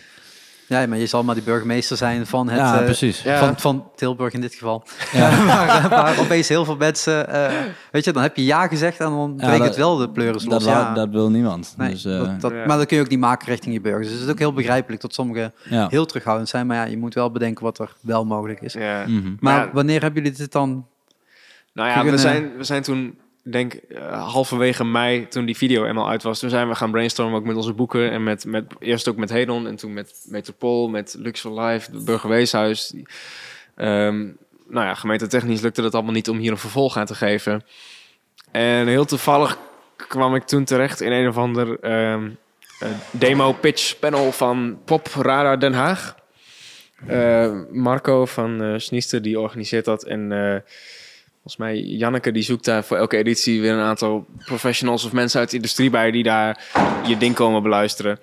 [SPEAKER 1] maar je zal maar die burgemeester zijn van het...
[SPEAKER 3] Ja,
[SPEAKER 1] eh,
[SPEAKER 3] precies.
[SPEAKER 2] Ja.
[SPEAKER 1] Van, van Tilburg in dit geval.
[SPEAKER 3] Ja.
[SPEAKER 1] waar, waar opeens heel veel mensen... eh, weet je, dan heb je ja gezegd en dan
[SPEAKER 3] Ja,
[SPEAKER 1] breekt
[SPEAKER 3] dat-
[SPEAKER 1] het wel de pleuris
[SPEAKER 3] Dat,
[SPEAKER 1] los.
[SPEAKER 3] wou-
[SPEAKER 1] ja.
[SPEAKER 3] dat wil niemand.
[SPEAKER 1] Nee,
[SPEAKER 3] dus, eh,
[SPEAKER 1] dat, dat-
[SPEAKER 2] Ja.
[SPEAKER 1] Maar dat kun je ook niet maken richting je burgers. Dus het is ook heel begrijpelijk dat sommigen
[SPEAKER 3] ja.
[SPEAKER 1] heel terughoudend zijn. Maar ja, je moet wel bedenken wat er wel mogelijk is.
[SPEAKER 2] Ja.
[SPEAKER 3] Mhm.
[SPEAKER 1] Maar
[SPEAKER 2] Ja.
[SPEAKER 1] wanneer hebben jullie dit dan...
[SPEAKER 2] Nou ja, we zijn, we zijn toen, denk eh, halverwege mei, toen die video eenmaal uit was, toen zijn we gaan brainstormen ook met onze boeken. En met, met eerst ook met Hedon en toen met Metropool, met Luxor Live, het Burgerweeshuis. Die- Ehm, nou ja, gemeentetechnisch lukte het allemaal niet om hier een vervolg aan te geven. En heel toevallig kwam ik toen terecht in een of ander ehm, eh, demo pitch panel van Pop Radar Den Haag. Eh, Marco van eh Sniester die organiseert dat en volgens mij Janneke die zoekt daar voor elke editie weer een aantal professionals of mensen uit de industrie bij die daar je ding komen beluisteren.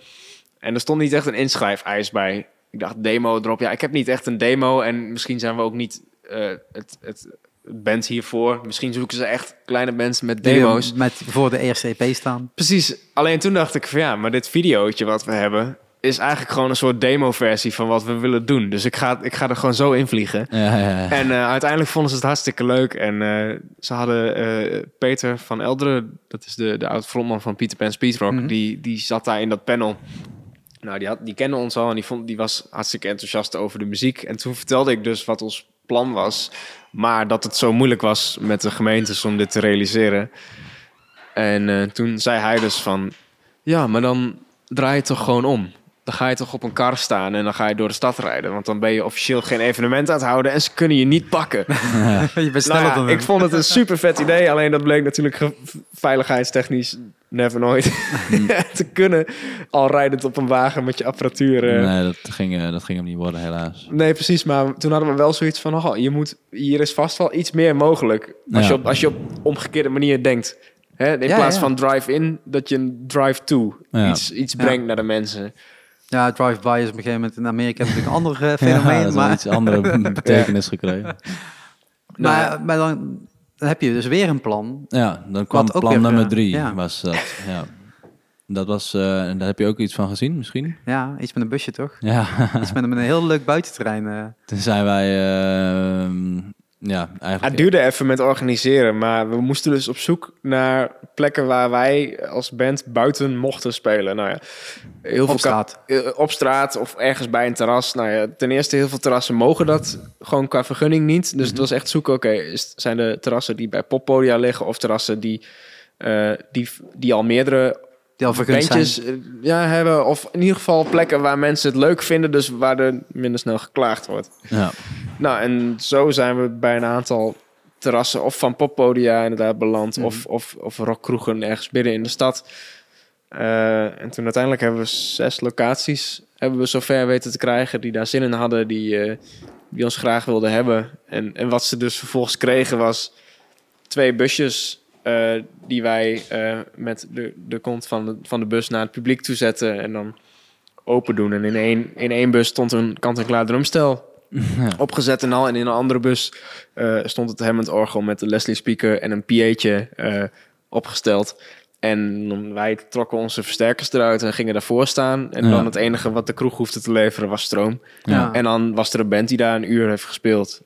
[SPEAKER 2] En er stond niet echt een inschrijfeis bij. Ik dacht demo erop. Ja, ik heb niet echt een demo en misschien zijn we ook niet eh, het, het band hiervoor. Misschien zoeken ze echt kleine bands met demo's.
[SPEAKER 1] Met voor de eerste EP staan.
[SPEAKER 2] Precies. Alleen toen dacht ik van ja, maar dit videootje wat we hebben is eigenlijk gewoon een soort demo-versie van wat we willen doen. Dus ik ga, ik ga er gewoon zo in vliegen.
[SPEAKER 3] Ja, ja, ja.
[SPEAKER 2] En eh, uiteindelijk vonden ze het hartstikke leuk. En eh, ze hadden eh, Peter van Elderen, dat is de, de oud-frontman van Peter Pan Speedrock,
[SPEAKER 1] Mhm.
[SPEAKER 2] die, die zat daar in dat panel. Nou, die, had, die kende ons al en die, vond, die was hartstikke enthousiast over de muziek. En toen vertelde ik dus wat ons plan was. Maar dat het zo moeilijk was met de gemeentes om dit te realiseren. En toen zei hij dus van... Ja, maar dan draai je toch gewoon om. Dan ga je toch op een kar staan en dan ga je door de stad rijden. Want dan ben je officieel geen evenement aan het houden en ze kunnen je niet pakken.
[SPEAKER 1] je bent sneller
[SPEAKER 2] Nou ja,
[SPEAKER 1] dan
[SPEAKER 2] ik
[SPEAKER 1] hem.
[SPEAKER 2] vond het een super vet idee. Alleen dat bleek natuurlijk veiligheidstechnisch never nooit te kunnen. Al rijdend op een wagen met je apparatuur. eh.
[SPEAKER 3] Nee, dat ging, eh, dat ging hem niet worden, helaas.
[SPEAKER 2] Nee, precies. Maar toen hadden we wel zoiets van... Oh, je moet, hier is vast wel iets meer mogelijk. Als,
[SPEAKER 3] Ja.
[SPEAKER 2] je, op, als je op omgekeerde manier denkt. Hè? In plaats van drive-in, dat je een drive-to. Iets, iets brengt naar de mensen.
[SPEAKER 1] Ja, drive-by is op een gegeven moment in Amerika natuurlijk een ander eh,
[SPEAKER 3] Ja,
[SPEAKER 1] fenomeen.
[SPEAKER 3] is
[SPEAKER 1] maar
[SPEAKER 3] een iets andere betekenis gekregen.
[SPEAKER 1] maar, maar dan, dan heb je dus weer een plan.
[SPEAKER 3] Ja, dan kwam plan
[SPEAKER 1] weer,
[SPEAKER 3] nummer
[SPEAKER 1] eh,
[SPEAKER 3] drie.
[SPEAKER 1] ja.
[SPEAKER 3] Was dat, ja. Dat was, eh, daar heb je ook iets van gezien misschien?
[SPEAKER 1] Ja, iets met een busje toch?
[SPEAKER 3] Ja,
[SPEAKER 1] Iets met een, met een heel leuk buitenterrein. eh.
[SPEAKER 3] toen zijn wij, ja,
[SPEAKER 2] Het
[SPEAKER 3] eigenlijk...
[SPEAKER 2] duurde even met organiseren, maar we moesten dus op zoek naar plekken waar wij als band buiten mochten spelen. Nou ja, heel veel
[SPEAKER 1] Op straat.
[SPEAKER 2] ka- eh, op straat of ergens bij een terras. Nou ja, ten eerste heel veel terrassen mogen dat gewoon qua vergunning niet. Dus het was echt zoeken, oké, zijn de terrassen die bij poppodia liggen of terrassen die, eh, die, die al meerdere
[SPEAKER 1] Die al vergund zijn.
[SPEAKER 2] bandjes eh, ja, hebben. Of in ieder geval plekken waar mensen het leuk vinden, dus waar er minder snel geklaagd wordt.
[SPEAKER 3] Ja,
[SPEAKER 2] Nou, en zo zijn we bij een aantal terrassen of van poppodia inderdaad beland,
[SPEAKER 1] Mhm.
[SPEAKER 2] of, of, of rockkroegen ergens binnen in de stad. Eh, en toen uiteindelijk hebben we zes locaties hebben we zover weten te krijgen die daar zin in hadden, die, eh, die ons graag wilden hebben. En, en wat ze dus vervolgens kregen was twee busjes eh, die wij eh, met de, de kont van de, van de bus naar het publiek toe zetten en dan open doen. En in één, in één bus stond een kant-en-klaar drumstel opgezet en al. En in een andere bus eh, stond het Hammond orgel met de Leslie speaker en een PA'tje eh opgesteld. En wij trokken onze versterkers eruit en gingen daarvoor staan. En
[SPEAKER 3] Ja.
[SPEAKER 2] dan het enige wat de kroeg hoefde te leveren was stroom.
[SPEAKER 1] Ja.
[SPEAKER 2] En dan was er een band die daar een uur heeft gespeeld.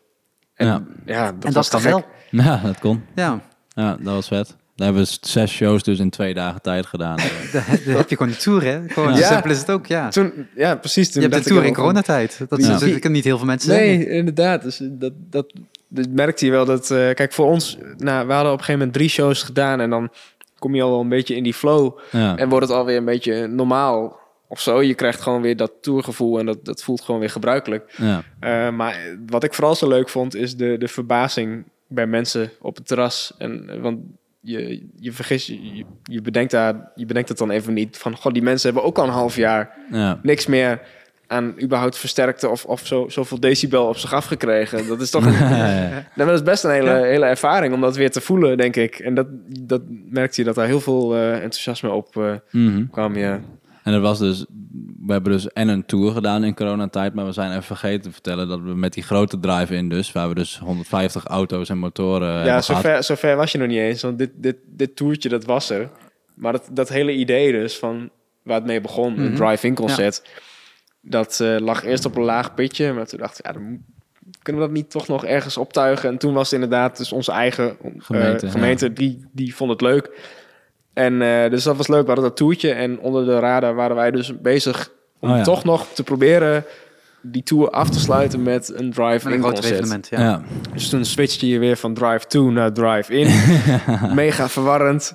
[SPEAKER 2] En
[SPEAKER 3] Ja.
[SPEAKER 2] ja, dat
[SPEAKER 1] en
[SPEAKER 2] was
[SPEAKER 1] dat wel.
[SPEAKER 3] ja dat kon.
[SPEAKER 1] Ja,
[SPEAKER 3] Ja, dat was vet. Daar hebben we zes shows dus in twee dagen tijd gedaan.
[SPEAKER 1] daar heb je gewoon de tour, hè? Gewoon
[SPEAKER 3] Ja.
[SPEAKER 1] simpel is het ook, ja.
[SPEAKER 2] Toen, ja, precies. Toen
[SPEAKER 1] Je hebt de tour in coronatijd. Dat,
[SPEAKER 3] Ja.
[SPEAKER 1] dat kunnen niet heel veel mensen
[SPEAKER 2] Nee,
[SPEAKER 1] zeggen.
[SPEAKER 2] inderdaad. Dus dat, dat, dat merkte je wel dat... eh, kijk, voor ons... Nou, we hadden op een gegeven moment drie shows gedaan... en dan kom je al wel een beetje in die flow...
[SPEAKER 3] Ja.
[SPEAKER 2] en wordt het alweer een beetje normaal of zo. Je krijgt gewoon weer dat tourgevoel... en dat, dat voelt gewoon weer gebruikelijk.
[SPEAKER 3] ja.
[SPEAKER 2] Eh, maar wat ik vooral zo leuk vond... is de, de verbazing bij mensen op het terras. En, want je, je vergis... Je, je- bedenkt daar, je bedenkt het dan even niet... van... Goh, die mensen hebben ook al een half jaar
[SPEAKER 3] ja.
[SPEAKER 2] niks meer aan überhaupt versterkte of, of zo, zoveel decibel op zich afgekregen. Dat is toch een,
[SPEAKER 3] ja.
[SPEAKER 2] dat is best een hele, hele ervaring om dat weer te voelen, denk ik. En dat, dat merkte je dat daar heel veel eh, enthousiasme op eh,
[SPEAKER 3] Mhm.
[SPEAKER 2] kwam. Ja.
[SPEAKER 3] En dat was dus, we hebben dus en een tour gedaan in coronatijd, maar we zijn even vergeten te vertellen dat we met die grote drive-in dus, waar we dus 150 auto's en motoren
[SPEAKER 2] Ja, zover, zover was je nog niet eens. Want dit, dit, dit toertje, dat was er. Maar dat, dat hele idee dus van waar het mee begon,
[SPEAKER 1] Mhm.
[SPEAKER 2] een drive-in concert, dat eh, lag eerst op een laag pitje. Maar toen dacht ik, ja, dan kunnen we dat niet toch nog ergens optuigen? En toen was het inderdaad dus onze eigen eh,
[SPEAKER 3] Gemeente,
[SPEAKER 2] gemeente, die, die vond het leuk. En eh, dus dat was leuk. We hadden dat toertje en onder de radar waren wij dus bezig om
[SPEAKER 3] Oh ja.
[SPEAKER 2] toch nog te proberen die tour af te sluiten met een drive-in
[SPEAKER 1] een groot
[SPEAKER 2] concert.
[SPEAKER 1] evenement, ja.
[SPEAKER 3] Ja.
[SPEAKER 2] Dus toen switchte je weer van drive-to naar drive-in. Mega verwarrend.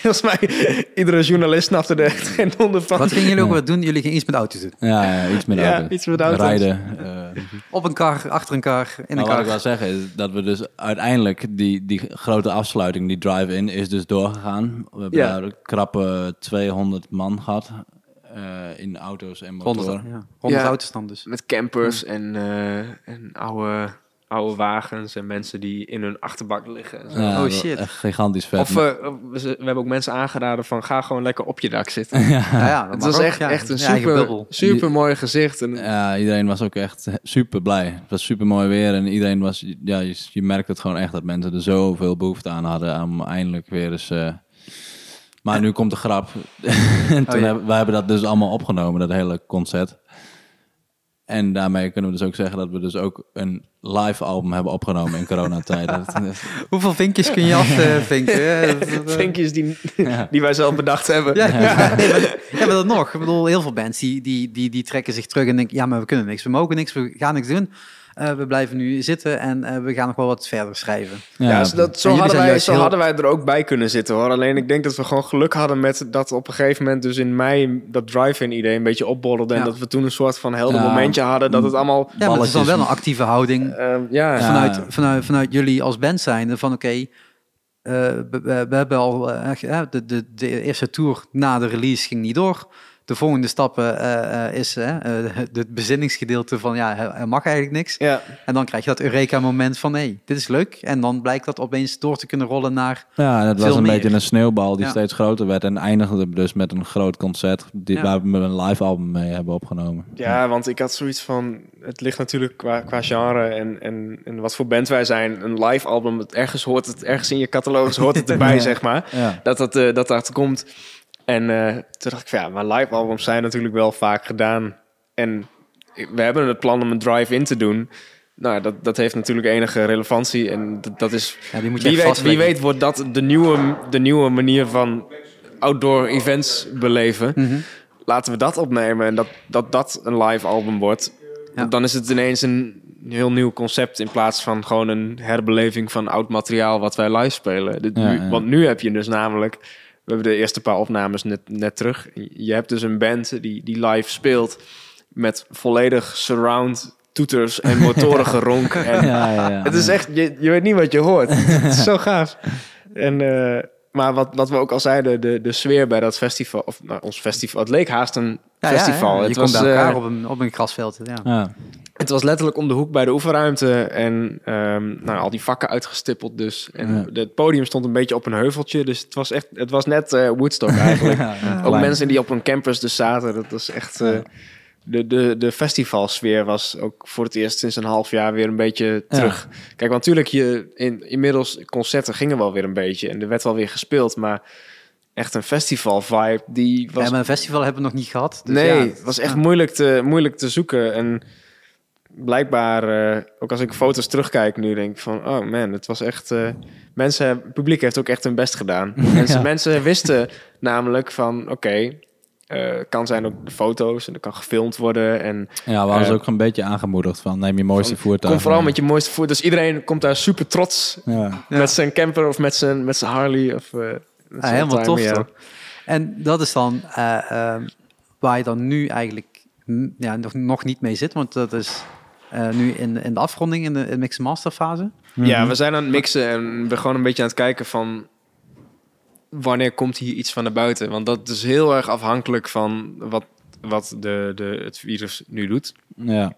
[SPEAKER 2] Volgens mij, iedere journalist snapte er echt geen donder van.
[SPEAKER 1] Wat gingen jullie ook weer doen? Jullie gingen iets met auto's doen.
[SPEAKER 3] Ja, ja, iets met
[SPEAKER 2] Ja,
[SPEAKER 3] auto's.
[SPEAKER 2] iets met auto's.
[SPEAKER 3] Rijden. eh.
[SPEAKER 1] Op een kar, achter een kar, in een
[SPEAKER 3] Maar wat ik
[SPEAKER 1] kar.
[SPEAKER 3] wil zeggen is dat we dus uiteindelijk die, die grote afsluiting, die drive-in, is dus doorgegaan. We hebben
[SPEAKER 2] Ja.
[SPEAKER 3] daar krappe 200 man gehad eh, in auto's en motoren.
[SPEAKER 1] 100, ja. 100
[SPEAKER 2] Ja.
[SPEAKER 1] auto's dan dus.
[SPEAKER 2] Met campers en, eh, en oude, oude wagens en mensen die in hun achterbak liggen. en zo.
[SPEAKER 3] Ja,
[SPEAKER 1] Oh, shit.
[SPEAKER 3] Echt gigantisch vet.
[SPEAKER 2] Of eh, we, we hebben ook mensen aangeraden van ga gewoon lekker op je dak zitten.
[SPEAKER 1] Ja, ja, dat
[SPEAKER 2] Het
[SPEAKER 1] mag
[SPEAKER 2] was
[SPEAKER 1] ook,
[SPEAKER 2] echt,
[SPEAKER 1] ja.
[SPEAKER 2] echt een super, super mooi gezicht. En,
[SPEAKER 3] Ja, iedereen was ook echt super blij. Het was super mooi weer en iedereen was, ja, je, je merkt het gewoon echt dat mensen er zoveel behoefte aan hadden om eindelijk weer eens. eh, maar nu komt de grap. en toen
[SPEAKER 1] ja.
[SPEAKER 3] hebben, wij hebben dat dus allemaal opgenomen, dat hele concert. En daarmee kunnen we dus ook zeggen dat we dus ook een live album hebben opgenomen in coronatijd. Dat- dat-
[SPEAKER 1] Hoeveel vinkjes kun je afvinken? Dat-
[SPEAKER 2] vinkjes die, die wij zelf bedacht hebben.
[SPEAKER 1] Ja, ja. Nee, maar, ja, maar dat nog. Ik bedoel, heel veel bands die, die, die, die trekken zich terug en denken... ja, maar we kunnen niks, we mogen niks, we gaan niks doen. Eh, we blijven nu zitten en eh, we gaan nog wel wat verder schrijven.
[SPEAKER 2] Ja, zo, dat, zo, hadden
[SPEAKER 1] zijn
[SPEAKER 2] wij, zo
[SPEAKER 1] heel-
[SPEAKER 2] hadden wij er ook bij kunnen zitten hoor. Alleen ik denk dat we gewoon geluk hadden met dat op een gegeven moment dus in mei dat drive-in idee een beetje opbollerde. En dat we toen een soort van helder
[SPEAKER 3] Ja.
[SPEAKER 2] momentje hadden dat het allemaal...
[SPEAKER 1] Ja, maar het is dan wel een actieve houding
[SPEAKER 2] ehm, ja,
[SPEAKER 3] Ja.
[SPEAKER 1] vanuit, vanuit, vanuit jullie als band zijnde van oké, eh, we, we- we hebben al eh, eh, de, de, de eerste tour na de release ging niet door. De volgende stappen eh, eh, is eh, eh, het bezinningsgedeelte van ja, er- mag eigenlijk niks.
[SPEAKER 2] ja.
[SPEAKER 1] En dan krijg je dat Eureka-moment van hé, dit is leuk. En dan blijkt dat opeens door te kunnen rollen naar
[SPEAKER 3] Ja, het was een
[SPEAKER 1] meer.
[SPEAKER 3] beetje een sneeuwbal die
[SPEAKER 1] Ja.
[SPEAKER 3] steeds groter werd. En eindigde dus met een groot concert die,
[SPEAKER 1] Ja.
[SPEAKER 3] waar we een live album mee hebben opgenomen.
[SPEAKER 2] ja, want ik had zoiets van... Het ligt natuurlijk qua, qua genre en, en, en wat voor band wij zijn. Een live album, het ergens hoort het, ergens in je catalogus hoort het erbij,
[SPEAKER 3] Ja.
[SPEAKER 2] zeg maar.
[SPEAKER 3] Ja.
[SPEAKER 2] dat dat, dat dat komt. En eh, toen dacht ik, van, ja, maar live albums zijn natuurlijk wel vaak gedaan. En we hebben het plan om een drive-in te doen. Nou, dat, dat heeft natuurlijk enige relevantie. En dat, dat is,
[SPEAKER 1] Ja, die moet je
[SPEAKER 2] wie, weet, wie weet wordt dat de nieuwe, de nieuwe manier van outdoor events beleven.
[SPEAKER 1] Mhm.
[SPEAKER 2] Laten we dat opnemen en dat dat, dat een live album wordt.
[SPEAKER 1] Ja.
[SPEAKER 2] Dan is het ineens een heel nieuw concept in plaats van gewoon een herbeleving van oud materiaal wat wij live spelen. Dit-
[SPEAKER 3] Ja,
[SPEAKER 2] nu-
[SPEAKER 3] ja.
[SPEAKER 2] Want nu heb je dus namelijk, we hebben de eerste paar opnames net, net terug. Je hebt dus een band die, die live speelt met volledig surround toeters en motorengeronk. En
[SPEAKER 3] Ja, ja, ja.
[SPEAKER 2] het is echt, je, je weet niet wat je hoort. het is zo gaaf. En, eh, maar wat, wat we ook al zeiden, de, de sfeer bij dat festival, of nou, ons festival, het leek haast een festival.
[SPEAKER 1] ja, je
[SPEAKER 2] het,
[SPEAKER 1] komt
[SPEAKER 2] was,
[SPEAKER 1] bij elkaar
[SPEAKER 2] eh,
[SPEAKER 1] op, een, op een grasveld. Ja.
[SPEAKER 2] Het was letterlijk om de hoek bij de oefenruimte en ehm, nou, al die vakken uitgestippeld dus. En
[SPEAKER 3] Ja.
[SPEAKER 2] het podium stond een beetje op een heuveltje, dus het was echt, het was net eh, Woodstock eigenlijk.
[SPEAKER 3] Ja,
[SPEAKER 2] Ook
[SPEAKER 3] klein.
[SPEAKER 2] mensen die op een campus dus zaten, dat was echt...
[SPEAKER 3] Ja.
[SPEAKER 2] de, de, de festivalsfeer was ook voor het eerst sinds een half jaar weer een beetje
[SPEAKER 3] Ja.
[SPEAKER 2] terug. Kijk, want natuurlijk, je, in, inmiddels concerten gingen wel weer een beetje en er werd wel weer gespeeld, maar echt een festival vibe, die was...
[SPEAKER 1] Ja, maar een festival hebben we nog niet gehad. Dus
[SPEAKER 2] nee,
[SPEAKER 1] ja,
[SPEAKER 2] het was echt moeilijk, te, moeilijk te zoeken en blijkbaar, eh, ook als ik foto's terugkijk nu, denk ik van, oh man, het was echt... eh, mensen, het publiek heeft ook echt hun best gedaan. Mensen,
[SPEAKER 3] Ja.
[SPEAKER 2] mensen wisten namelijk van, oké, Eh, kan zijn ook de foto's en er kan gefilmd worden. En
[SPEAKER 3] Ja, we hadden ze ook een beetje aangemoedigd van neem je mooiste voertuig.
[SPEAKER 2] kom vooral met je mooiste voet. Dus iedereen komt daar super trots
[SPEAKER 3] Ja.
[SPEAKER 2] met zijn camper of met zijn, met zijn Harley. Of, eh, met
[SPEAKER 1] Ja,
[SPEAKER 2] zijn
[SPEAKER 1] helemaal tof toch? En dat is dan eh, ehm, waar je dan nu eigenlijk ja, nog, nog niet mee zit, want dat is eh, nu in, in de afronding, in de, in de mix master fase.
[SPEAKER 2] Ja, we zijn aan het mixen en we gewoon een beetje aan het kijken van wanneer komt hier iets van naar buiten. Want dat is heel erg afhankelijk van wat, wat de, de, het virus nu doet.
[SPEAKER 3] Ja.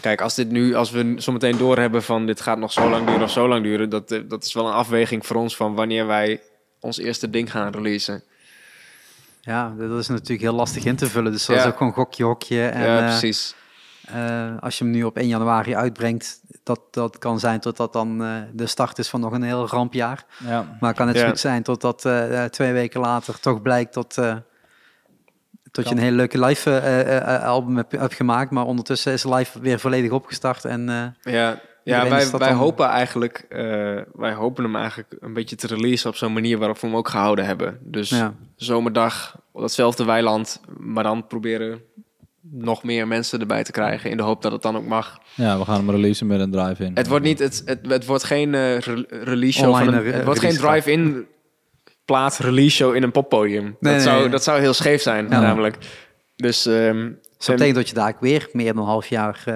[SPEAKER 2] Kijk, als dit nu, als we zometeen doorhebben van dit gaat nog zo lang duren of zo lang duren, dat, eh, dat is wel een afweging voor ons van wanneer wij ons eerste ding gaan releasen.
[SPEAKER 1] Ja, dat is natuurlijk heel lastig in te vullen. Dus dat is ook gewoon gokje, hokje. En,
[SPEAKER 2] ja,
[SPEAKER 1] eh,
[SPEAKER 2] precies.
[SPEAKER 1] Eh, als je hem nu op 1 januari uitbrengt, dat, dat kan zijn tot dat dan eh, de start is van nog een heel rampjaar.
[SPEAKER 3] Ja.
[SPEAKER 1] Maar het kan
[SPEAKER 2] Ja.
[SPEAKER 1] zo goed zijn totdat eh eh, twee weken later toch blijkt dat, eh, dat je een hele leuke live eh, eh, eh, album hebt, hebt gemaakt. Maar ondertussen is live weer volledig opgestart. En eh,
[SPEAKER 2] Ja, ja wij,
[SPEAKER 1] dat
[SPEAKER 2] wij
[SPEAKER 1] dan-
[SPEAKER 2] hopen eigenlijk, eh, wij hopen hem eigenlijk een beetje te releasen op zo'n manier waarop we hem ook gehouden hebben. Dus
[SPEAKER 1] ja.
[SPEAKER 2] zomerdag op datzelfde weiland, maar dan proberen nog meer mensen erbij te krijgen in de hoop dat het dan ook mag.
[SPEAKER 3] ja, we gaan hem releasen met een drive-in.
[SPEAKER 2] Het wordt niet, het, het, het wordt geen eh, re- release show
[SPEAKER 1] Online,
[SPEAKER 2] van een, het wordt geen drive-in plaat release show in een poppodium.
[SPEAKER 1] Nee,
[SPEAKER 2] dat,
[SPEAKER 1] nee,
[SPEAKER 2] zou,
[SPEAKER 1] nee.
[SPEAKER 2] dat zou heel scheef zijn,
[SPEAKER 1] Ja.
[SPEAKER 2] namelijk. Dus ehm,
[SPEAKER 1] Dus dat betekent dat je daar weer meer dan een half jaar eh,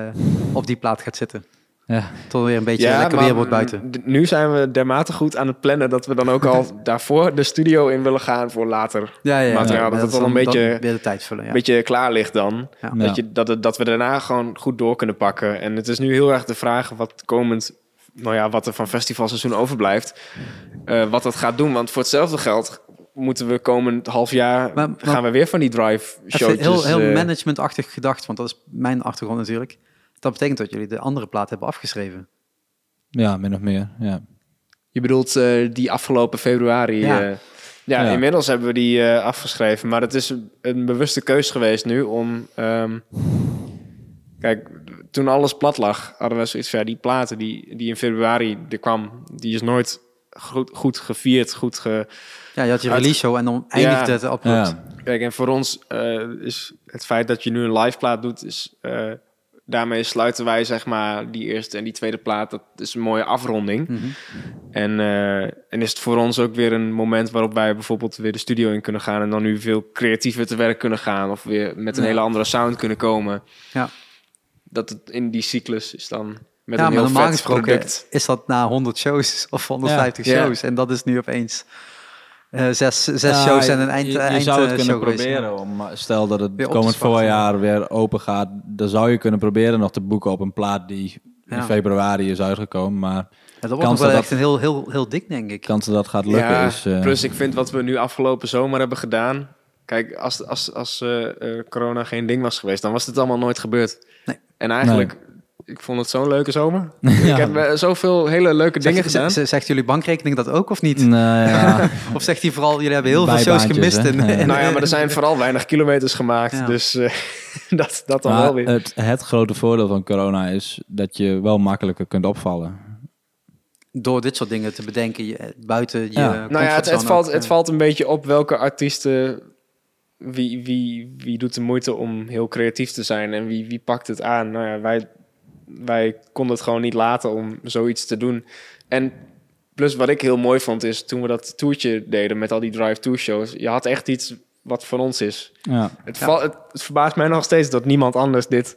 [SPEAKER 1] op die plaat gaat zitten.
[SPEAKER 3] Ja.
[SPEAKER 1] Tot er weer een beetje lekker weer wordt buiten.
[SPEAKER 2] Nu zijn we dermate goed aan het plannen dat we dan ook al daarvoor de studio in willen gaan voor later.
[SPEAKER 1] Ja, ja,
[SPEAKER 2] materiaal,
[SPEAKER 1] ja,
[SPEAKER 2] dat het
[SPEAKER 1] is
[SPEAKER 2] al een beetje-
[SPEAKER 1] dan weer de tijd vullen. Ja.
[SPEAKER 2] Een beetje klaar ligt dan. Dat, je, dat, het, dat we daarna gewoon goed door kunnen pakken. En het is nu heel erg de vraag wat komend, nou ja, wat er van festivalseizoen overblijft, eh, wat dat gaat doen. Want voor hetzelfde geld moeten we komend half jaar
[SPEAKER 1] Maar- maar-
[SPEAKER 2] gaan we weer van die drive showtjes.
[SPEAKER 1] heel, heel
[SPEAKER 2] eh,
[SPEAKER 1] managementachtig gedacht, want dat is mijn achtergrond natuurlijk. Dat betekent dat jullie de andere plaat hebben afgeschreven.
[SPEAKER 3] ja, min of meer. Ja.
[SPEAKER 2] Je bedoelt eh, die afgelopen februari.
[SPEAKER 1] Ja.
[SPEAKER 2] Ja. ja,
[SPEAKER 3] Ja.
[SPEAKER 2] inmiddels hebben we die eh, afgeschreven. Maar het is een, bewuste keus geweest nu om. ehm, kijk, toen alles plat lag, hadden we zoiets van ja, die platen die, die in februari er kwam, die is nooit goed, goed gevierd, goed ge.
[SPEAKER 1] Ja, je had je
[SPEAKER 2] Uit-
[SPEAKER 1] release show en dan eindigde
[SPEAKER 2] Ja.
[SPEAKER 1] het.
[SPEAKER 3] Ja.
[SPEAKER 2] Kijk, en voor ons eh, is het feit dat je nu een live plaat doet, is. eh, daarmee sluiten wij zeg maar die eerste en die tweede plaat. Dat is een mooie afronding.
[SPEAKER 1] Mhm.
[SPEAKER 2] En, eh, en is het voor ons ook weer een moment waarop wij bijvoorbeeld weer de studio in kunnen gaan en dan nu veel creatiever te werk kunnen gaan of weer met een
[SPEAKER 1] Ja.
[SPEAKER 2] hele andere sound kunnen komen.
[SPEAKER 1] Ja.
[SPEAKER 2] Dat het in die cyclus is dan met
[SPEAKER 1] ja,
[SPEAKER 2] een heel
[SPEAKER 1] normaal
[SPEAKER 2] vet product.
[SPEAKER 1] is dat na 100 shows of 150
[SPEAKER 2] Ja.
[SPEAKER 1] shows. En dat is nu opeens eh, zes, zes
[SPEAKER 3] Ja,
[SPEAKER 1] shows en een eind,
[SPEAKER 3] je, je
[SPEAKER 1] eind
[SPEAKER 3] zou het
[SPEAKER 1] eh,
[SPEAKER 3] kunnen proberen om, eh, stel dat het komend voorjaar weer open gaat, dan zou je kunnen proberen nog te boeken op een plaat die in februari is uitgekomen, maar
[SPEAKER 1] Ja, dat wordt nog wel
[SPEAKER 3] dat
[SPEAKER 1] echt een heel, heel, heel dik, denk ik.
[SPEAKER 3] kans dat dat gaat lukken
[SPEAKER 2] ja,
[SPEAKER 3] is... eh,
[SPEAKER 2] plus ik vind wat we nu afgelopen zomer hebben gedaan. Kijk, als, als, als eh, eh, corona geen ding was geweest, dan was dit allemaal nooit gebeurd.
[SPEAKER 1] Nee.
[SPEAKER 2] En eigenlijk, ik vond het zo'n leuke zomer.
[SPEAKER 3] Ja.
[SPEAKER 2] Ik heb eh, zoveel hele leuke dingen
[SPEAKER 1] Zegt,
[SPEAKER 2] gedaan.
[SPEAKER 1] zegt, zegt jullie bankrekening dat ook of niet?
[SPEAKER 3] Nou ja,
[SPEAKER 1] Of zegt hij vooral, jullie hebben heel veel shows gemist?
[SPEAKER 3] Ja.
[SPEAKER 1] in-
[SPEAKER 2] Nou ja, maar er zijn vooral weinig kilometers gemaakt.
[SPEAKER 1] Ja.
[SPEAKER 2] Dus eh, dat, dat dan
[SPEAKER 3] maar
[SPEAKER 2] wel weer.
[SPEAKER 3] het, het grote voordeel van corona is dat je wel makkelijker kunt opvallen.
[SPEAKER 1] Door dit soort dingen te bedenken, je, buiten je
[SPEAKER 3] Ja.
[SPEAKER 2] nou ja, het, valt,
[SPEAKER 1] ook,
[SPEAKER 2] het valt een beetje op welke artiesten... Wie, wie, wie doet de moeite om heel creatief te zijn en wie, wie pakt het aan? Nou ja, wij, wij konden het gewoon niet laten om zoiets te doen. En plus wat ik heel mooi vond is toen we dat toertje deden met al die drive-to shows. Je had echt iets wat van ons is.
[SPEAKER 3] Ja.
[SPEAKER 2] Het,
[SPEAKER 1] Ja.
[SPEAKER 2] val- het, het verbaast mij nog steeds dat niemand anders dit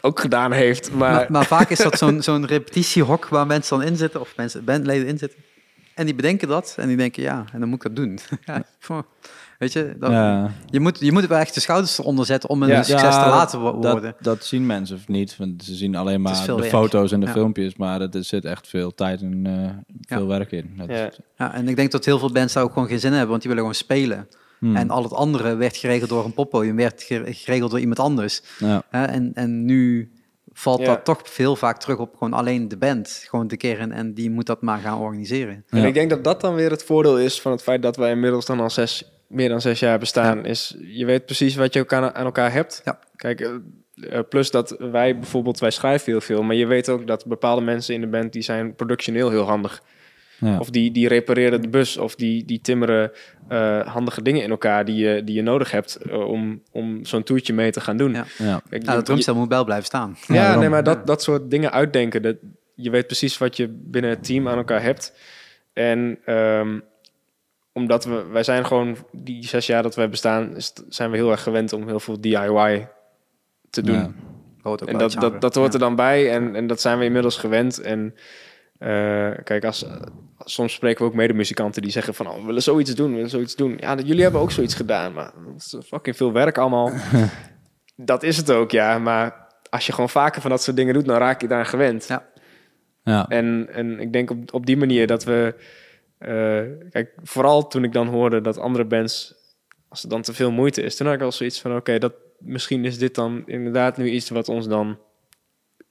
[SPEAKER 2] ook gedaan heeft. Maar,
[SPEAKER 1] Maar, maar vaak is dat zo'n zo'n repetitiehok waar mensen dan in zitten, of mensen, bandleden in zitten. En die bedenken dat en die denken, ja, en dan moet ik dat doen. Ja, Weet je, dat,
[SPEAKER 3] Ja.
[SPEAKER 1] je, moet, je moet wel echt de schouders eronder zetten om een
[SPEAKER 2] Ja.
[SPEAKER 1] succes te laten worden.
[SPEAKER 3] Dat, dat zien mensen of niet, want ze zien alleen maar de
[SPEAKER 1] werk.
[SPEAKER 3] foto's en de
[SPEAKER 1] Ja.
[SPEAKER 3] filmpjes, maar er zit echt veel tijd en eh, veel werk in. Dat
[SPEAKER 2] Ja.
[SPEAKER 1] en ik denk dat heel veel bands daar ook gewoon geen zin in hebben, want die willen gewoon spelen.
[SPEAKER 3] Hmm.
[SPEAKER 1] En al het andere werd geregeld door een poppodium, werd gere- geregeld door iemand anders. en, en nu valt
[SPEAKER 2] Ja.
[SPEAKER 1] dat toch veel vaak terug op gewoon alleen de band. Gewoon de keer en, die moet dat maar gaan organiseren.
[SPEAKER 2] En
[SPEAKER 3] Ja.
[SPEAKER 2] ik denk dat dat dan weer het voordeel is van het feit dat wij inmiddels dan al zes, meer dan zes jaar bestaan. Is je weet precies wat je ook aan, aan elkaar hebt.
[SPEAKER 1] Ja.
[SPEAKER 2] Kijk, eh, eh, plus dat wij bijvoorbeeld, wij schrijven heel veel, maar je weet ook dat bepaalde mensen in de band die zijn productioneel heel handig.
[SPEAKER 3] Ja.
[SPEAKER 2] Of die, die repareren de bus. Of die, die timmeren eh, handige dingen in elkaar die je, die je nodig hebt om, om zo'n toertje mee te gaan doen.
[SPEAKER 1] Ja.
[SPEAKER 3] ja.
[SPEAKER 2] Kijk,
[SPEAKER 1] Ja, dat drumstel moet wel blijven staan.
[SPEAKER 2] ja,
[SPEAKER 3] Ja,
[SPEAKER 2] nee, maar dat, dat soort dingen uitdenken. Dat, je weet precies wat je binnen het team aan elkaar hebt. En ehm, omdat we, wij zijn gewoon die zes jaar dat wij bestaan, zijn we heel erg gewend om heel veel DIY te doen.
[SPEAKER 3] Ja.
[SPEAKER 1] Hoort ook
[SPEAKER 2] En dat, dat, dat hoort er dan bij en, en dat zijn we inmiddels gewend. En eh, kijk, als, soms spreken we ook medemuzikanten die zeggen van... Oh, we willen zoiets doen, we willen zoiets doen. Ja, dat- jullie hebben ook zoiets gedaan, maar dat is fucking veel werk allemaal. dat is het ook, ja. Maar als je gewoon vaker van dat soort dingen doet, dan raak je daar gewend.
[SPEAKER 1] Ja.
[SPEAKER 3] Ja.
[SPEAKER 2] En, en ik denk op, op die manier dat we... eh, kijk, vooral toen ik dan hoorde dat andere bands... Als er dan te veel moeite is, toen had ik al zoiets van... Oké, dat misschien is dit dan inderdaad nu iets wat ons dan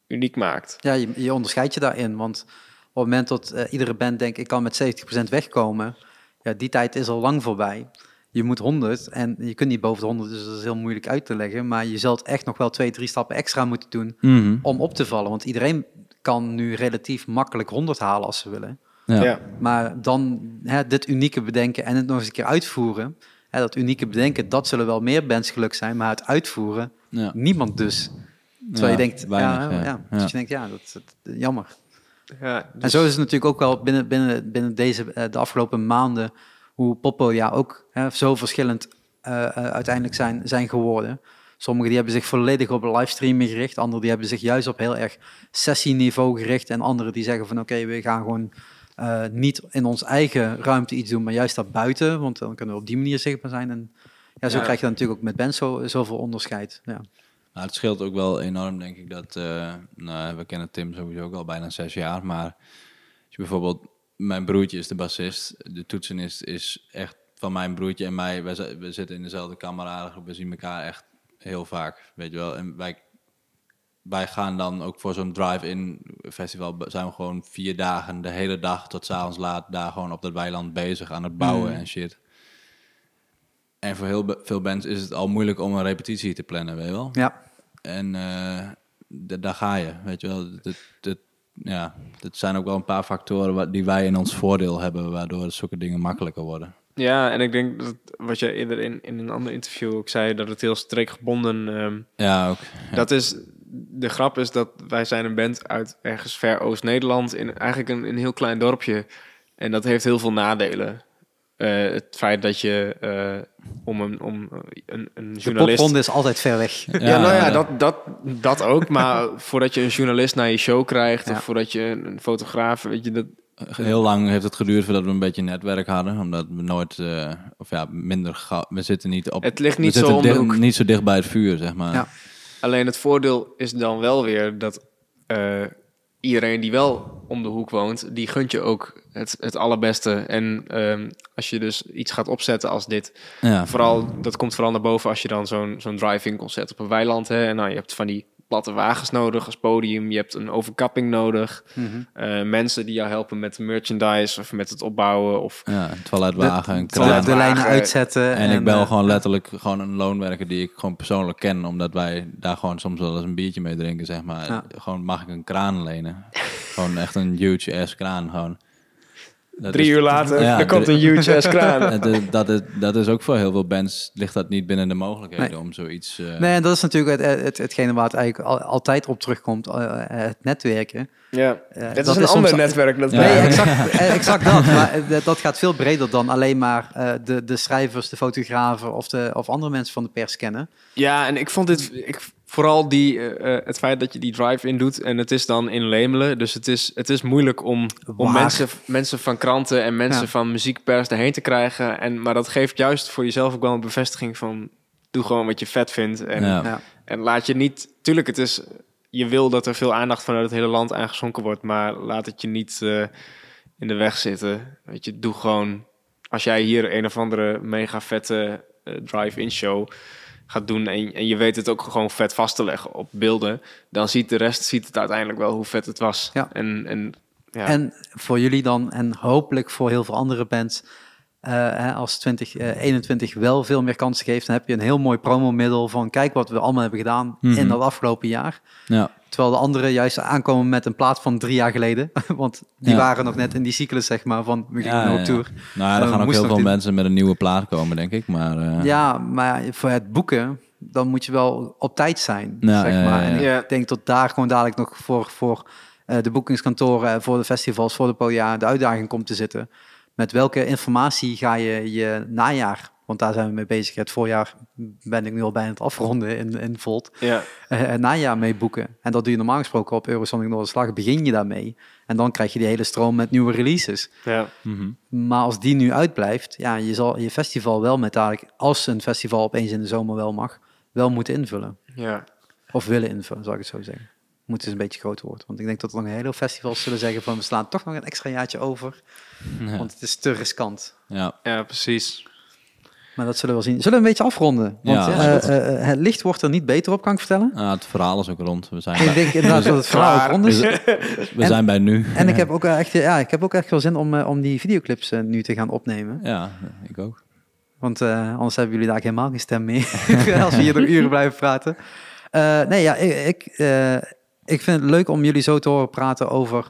[SPEAKER 2] uniek maakt.
[SPEAKER 1] Ja, je, je onderscheidt je daarin. Want op het moment dat eh, iedere band denkt, ik kan met 70% wegkomen, ja, die tijd is al lang voorbij. Je moet 100 en je kunt niet boven de 100, dus dat is heel moeilijk uit te leggen. Maar je zult echt nog wel twee, drie stappen extra moeten doen
[SPEAKER 3] Mhm.
[SPEAKER 1] om op te vallen. Want iedereen kan nu relatief makkelijk 100 halen als ze willen.
[SPEAKER 3] Ja.
[SPEAKER 2] Ja.
[SPEAKER 1] Maar dan hè, dit unieke bedenken en het nog eens een keer uitvoeren. Hè, dat unieke bedenken, dat zullen wel meer bands geluk zijn, maar het uitvoeren,
[SPEAKER 3] Ja.
[SPEAKER 1] niemand dus. Terwijl
[SPEAKER 3] Ja,
[SPEAKER 1] je denkt,
[SPEAKER 3] weinig,
[SPEAKER 1] ja,
[SPEAKER 3] ja.
[SPEAKER 1] ja.
[SPEAKER 3] Ja.
[SPEAKER 1] Dus je denkt, ja, dat, dat- jammer.
[SPEAKER 2] Ja,
[SPEAKER 1] En
[SPEAKER 2] dus-
[SPEAKER 1] zo is het natuurlijk ook wel binnen, binnen, binnen deze, eh, de afgelopen maanden, hoe poppodia ook hè, zo verschillend eh, eh, uiteindelijk zijn, zijn geworden. Sommigen die hebben zich volledig op livestreaming gericht, anderen die hebben zich juist op heel erg sessieniveau gericht en anderen die zeggen van oké, we gaan gewoon eh, niet in ons eigen ruimte iets doen, maar juist daarbuiten, want dan kunnen we op die manier zichtbaar zijn. En ja, zo
[SPEAKER 2] Ja.
[SPEAKER 1] krijg je dan natuurlijk ook met bands zo, zoveel onderscheid. Ja.
[SPEAKER 3] Nou, het scheelt ook wel enorm, denk ik, dat... eh, nou, we kennen Tim sowieso ook al bijna zes jaar, maar... Als je bijvoorbeeld... Mijn broertje is de bassist, de toetsenist is echt van mijn broertje en mij. We zitten in dezelfde kameradengroep, we zien elkaar echt heel vaak, weet je wel. En wij, wij gaan dan ook voor zo'n drive-in festival, zijn we gewoon vier dagen, de hele dag tot 's avonds laat, daar gewoon op dat weiland bezig aan het bouwen
[SPEAKER 1] Mm.
[SPEAKER 3] en shit. En voor heel veel bands is het al moeilijk om een repetitie te plannen, weet je wel.
[SPEAKER 1] ja,
[SPEAKER 3] En eh, daar ga je, weet je wel. Dat, dat, ja, dat zijn ook wel een paar factoren wa- die wij in ons voordeel hebben, waardoor zulke dingen makkelijker worden.
[SPEAKER 2] Ja, en ik denk dat wat je eerder in, in een ander interview ook zei, dat het heel streekgebonden ehm
[SPEAKER 3] Ja, ook. Ja.
[SPEAKER 2] Dat is, de grap is dat wij zijn een band uit ergens ver Oost-Nederland, in eigenlijk een, een heel klein dorpje. En dat heeft heel veel nadelen. Eh, het feit dat je eh, om een, om een, een
[SPEAKER 1] de
[SPEAKER 2] journalist...
[SPEAKER 1] popronde is altijd ver weg.
[SPEAKER 2] Ja, nou ja, dat, dat, dat ook. Maar voordat je een journalist naar je show krijgt...
[SPEAKER 1] Ja.
[SPEAKER 2] of voordat je een, een fotograaf... Weet je, dat,
[SPEAKER 3] Heel lang heeft het geduurd voordat we een beetje netwerk hadden, omdat we nooit, eh, of ja, minder gauw, we zitten niet op,
[SPEAKER 2] het ligt niet zo de
[SPEAKER 3] dicht-
[SPEAKER 2] hoek.
[SPEAKER 3] niet zo dicht bij het vuur, zeg maar.
[SPEAKER 1] Ja.
[SPEAKER 2] Alleen het voordeel is dan wel weer dat eh, iedereen die wel om de hoek woont, die gunt je ook het, het allerbeste. En ehm, als je dus iets gaat opzetten als dit,
[SPEAKER 3] Ja.
[SPEAKER 2] vooral, dat komt vooral naar boven als je dan zo'n zo'n drive-in concert op een weiland hebt. En nou, je hebt van die platte wagens nodig als podium, je hebt een overkapping nodig, eh, mensen die jou helpen met merchandise of met het opbouwen of
[SPEAKER 3] Ja, een toiletwagen, een
[SPEAKER 1] de,
[SPEAKER 3] kraan.
[SPEAKER 1] de lijnen uitzetten.
[SPEAKER 3] En, ik bel
[SPEAKER 1] eh,
[SPEAKER 3] gewoon letterlijk gewoon een loonwerker die ik gewoon persoonlijk ken, omdat wij daar gewoon soms wel eens een biertje mee drinken, zeg maar.
[SPEAKER 1] Ja.
[SPEAKER 3] Gewoon mag ik een kraan lenen. gewoon echt een huge ass kraan gewoon. Dat
[SPEAKER 2] drie
[SPEAKER 3] is-
[SPEAKER 2] uur later,
[SPEAKER 3] Ja,
[SPEAKER 2] er komt een huge ass kraan.
[SPEAKER 3] Dat, is, dat is ook voor heel veel bands, ligt dat niet binnen de mogelijkheden
[SPEAKER 1] Nee.
[SPEAKER 3] om zoiets... eh,
[SPEAKER 1] Nee, en dat is natuurlijk het, het, hetgene waar het eigenlijk al- altijd op terugkomt, eh, het netwerken.
[SPEAKER 2] Ja,
[SPEAKER 1] Eh,
[SPEAKER 2] het is
[SPEAKER 1] dat
[SPEAKER 2] een
[SPEAKER 1] is
[SPEAKER 2] ander
[SPEAKER 1] soms-
[SPEAKER 2] netwerk. Dat
[SPEAKER 3] Ja.
[SPEAKER 1] Nee, exact, eh, exact dat. Maar eh, dat gaat veel breder dan alleen maar eh, de, de schrijvers, de fotografen of, de, of andere mensen van de pers kennen.
[SPEAKER 2] Ja, en ik vond dit ik, vooral die, eh, eh, het feit dat je die drive-in doet en het is dan in Lemelen. Dus het is, het is moeilijk om, om mensen, mensen van kranten en mensen
[SPEAKER 1] Ja.
[SPEAKER 2] van muziekpers erheen te krijgen. En, maar dat geeft juist voor jezelf ook wel een bevestiging van doe gewoon wat je vet vindt. En,
[SPEAKER 3] Ja.
[SPEAKER 1] Ja.
[SPEAKER 2] en laat je niet, tuurlijk, het is, je wil dat er veel aandacht vanuit het hele land aangeschonken wordt, maar laat het je niet eh, in de weg zitten. Weet je, doe gewoon, als jij hier een of andere mega vette drive-in show gaat doen en, en je weet het ook gewoon vet vast te leggen op beelden, dan ziet de rest ziet het uiteindelijk wel hoe vet het was.
[SPEAKER 1] Ja.
[SPEAKER 2] En, en ja,
[SPEAKER 1] En voor jullie dan, en hopelijk voor heel veel andere bands, eh, hè, als 2021 wel veel meer kansen geeft, dan heb je een heel mooi promomiddel van kijk wat we allemaal hebben gedaan
[SPEAKER 3] Mhm.
[SPEAKER 1] in dat afgelopen jaar.
[SPEAKER 3] Ja.
[SPEAKER 1] Terwijl de anderen juist aankomen met een plaat van drie jaar geleden. Want die
[SPEAKER 3] Ja.
[SPEAKER 1] waren nog net in die cyclus, zeg maar, van we gingen
[SPEAKER 3] Ja,
[SPEAKER 1] op tour.
[SPEAKER 3] Nou, er
[SPEAKER 1] Eh,
[SPEAKER 3] gaan ook heel veel
[SPEAKER 1] dit-
[SPEAKER 3] mensen met een nieuwe plaat komen, denk ik. Maar eh,
[SPEAKER 1] Ja, maar voor het boeken, dan moet je wel op tijd zijn, zeg maar. En ik denk dat daar gewoon dadelijk nog voor, voor eh, de boekingskantoren, voor de festivals, voor de podia, de uitdaging komt te zitten. Met welke informatie ga je je najaar, want daar zijn we mee bezig. Het voorjaar ben ik nu al bijna aan het afronden in, in Volt.
[SPEAKER 2] Ja.
[SPEAKER 1] eh, het najaar mee boeken. En dat doe je normaal gesproken op Eurosonic Noorderslag. Begin je daarmee. En dan krijg je die hele stroom met nieuwe releases.
[SPEAKER 2] Ja.
[SPEAKER 3] mhm.
[SPEAKER 1] Maar als die nu uitblijft, ja, je zal je festival wel met dadelijk, als een festival opeens in de zomer wel mag, wel moeten invullen.
[SPEAKER 2] Ja.
[SPEAKER 1] Of willen invullen, zou ik het zo zeggen. Moet dus een beetje groter worden. Want ik denk dat er nog een hele festivals zullen zeggen van we slaan toch nog een extra jaartje over.
[SPEAKER 3] ja.
[SPEAKER 1] Want het is te riskant.
[SPEAKER 3] ja.
[SPEAKER 2] ja, precies.
[SPEAKER 1] Maar dat zullen we wel zien. Zullen we een beetje afronden? Want
[SPEAKER 3] Ja,
[SPEAKER 1] eh, eh, eh, het licht wordt er niet beter op, kan ik vertellen.
[SPEAKER 3] Ah, het verhaal is ook rond. We zijn,
[SPEAKER 1] Ik
[SPEAKER 3] bij,
[SPEAKER 1] denk inderdaad dat het verhaal rond is.
[SPEAKER 3] we
[SPEAKER 1] En-
[SPEAKER 3] zijn bij nu.
[SPEAKER 1] En ik heb ook echt, ja, ik heb ook echt wel zin om, om die videoclips nu te gaan opnemen.
[SPEAKER 3] Ja, ik ook.
[SPEAKER 1] Want anders hebben jullie daar helemaal geen stem meer. als we hier nog uren blijven praten. Nee, ja, ik, ik, ik vind het leuk om jullie zo te horen praten over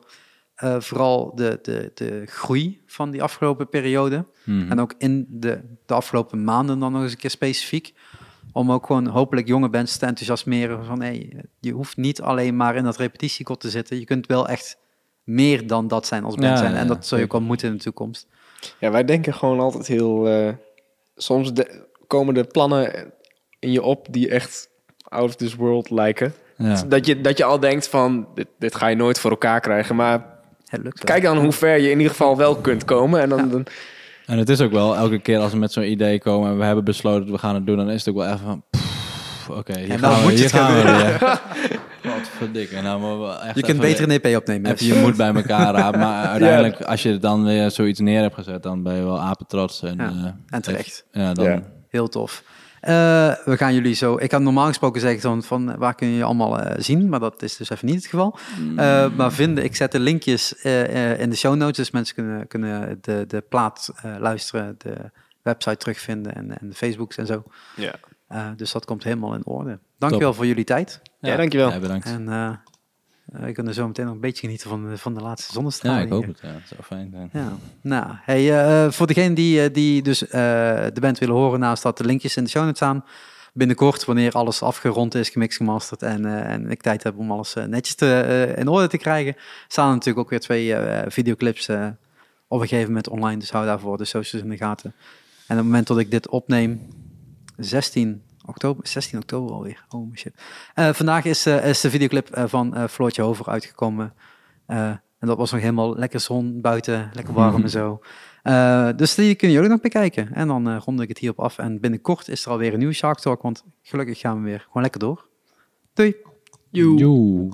[SPEAKER 1] eh, vooral de, de, de groei van die afgelopen periode.
[SPEAKER 3] Mhm.
[SPEAKER 1] En ook in de, de afgelopen maanden dan nog eens een keer specifiek. Om ook gewoon hopelijk jonge bands te enthousiasmeren van hey, je hoeft niet alleen maar in dat repetitiekot te zitten. Je kunt wel echt meer dan dat zijn als band
[SPEAKER 3] Ja,
[SPEAKER 1] zijn.
[SPEAKER 3] ja,
[SPEAKER 1] En dat zul je ook wel moeten in de toekomst.
[SPEAKER 2] Ja, wij denken gewoon altijd heel... eh, soms de- komen er plannen in je op die echt out of this world lijken.
[SPEAKER 3] ja.
[SPEAKER 2] Dat, je, dat je al denkt van, dit, dit ga je nooit voor elkaar krijgen. Maar
[SPEAKER 1] Het lukt wel.
[SPEAKER 2] kijk dan hoe ver je in ieder geval wel kunt komen. En dan, dan
[SPEAKER 3] En het is ook wel, elke keer als we met zo'n idee komen en we hebben besloten we gaan het doen, dan is het ook wel even van, oké, hier
[SPEAKER 1] En
[SPEAKER 3] gaan
[SPEAKER 1] dan
[SPEAKER 3] we, hier gaan we
[SPEAKER 1] gaan
[SPEAKER 3] weer. Wat verdikke. Nou, maar wel echt
[SPEAKER 1] Je kunt beter een EP opnemen.
[SPEAKER 3] Even je moed bij elkaar rapen. Maar uiteindelijk, als je dan weer zoiets neer hebt gezet, dan ben je wel apetrots. En,
[SPEAKER 1] Ja,
[SPEAKER 3] eh,
[SPEAKER 1] en terecht.
[SPEAKER 3] Ja, dan,
[SPEAKER 2] Ja.
[SPEAKER 1] Heel tof. Eh, we gaan jullie zo. Ik had normaal gesproken zeggen van, van eh, waar kun je je allemaal eh, zien, maar dat is dus even niet het geval. Eh, maar vinden, ik zet de linkjes eh, eh, in de show notes, dus mensen kunnen, kunnen de, de plaat eh, luisteren, de website terugvinden en, en de Facebooks en zo.
[SPEAKER 2] ja.
[SPEAKER 1] Eh, dus dat komt helemaal in orde. Dankjewel voor jullie tijd.
[SPEAKER 2] Ja, dankjewel.
[SPEAKER 3] Ja, bedankt.
[SPEAKER 1] En we kunnen zo meteen nog een beetje genieten van, de- van de laatste zonnestralen.
[SPEAKER 3] Ja, ik hoop het. Ja, zou fijn zijn.
[SPEAKER 1] Ja, nou, hey, eh, voor degenen die, eh, die dus eh, de band willen horen, naast dat de linkjes in de show notes staan. Binnenkort, wanneer alles afgerond is, gemixt, gemasterd en, eh, en ik tijd heb om alles eh, netjes te, eh, in orde te krijgen, staan er natuurlijk ook weer twee eh, videoclips eh, op een gegeven moment online. Dus hou daarvoor de socials in de gaten. En op het moment dat ik dit opneem, 16 oktober, 16 oktober alweer. Oh shit. Eh, vandaag is, eh, is de videoclip eh, van eh Floortje Hover uitgekomen. Eh, en dat was nog helemaal lekker zon buiten, lekker warm en zo. Eh, dus die kunnen jullie nog bekijken. En dan eh rond ik het hierop af. En binnenkort is er alweer een nieuwe Shark Talk, want gelukkig gaan we weer gewoon lekker door. Doei!
[SPEAKER 3] Joe.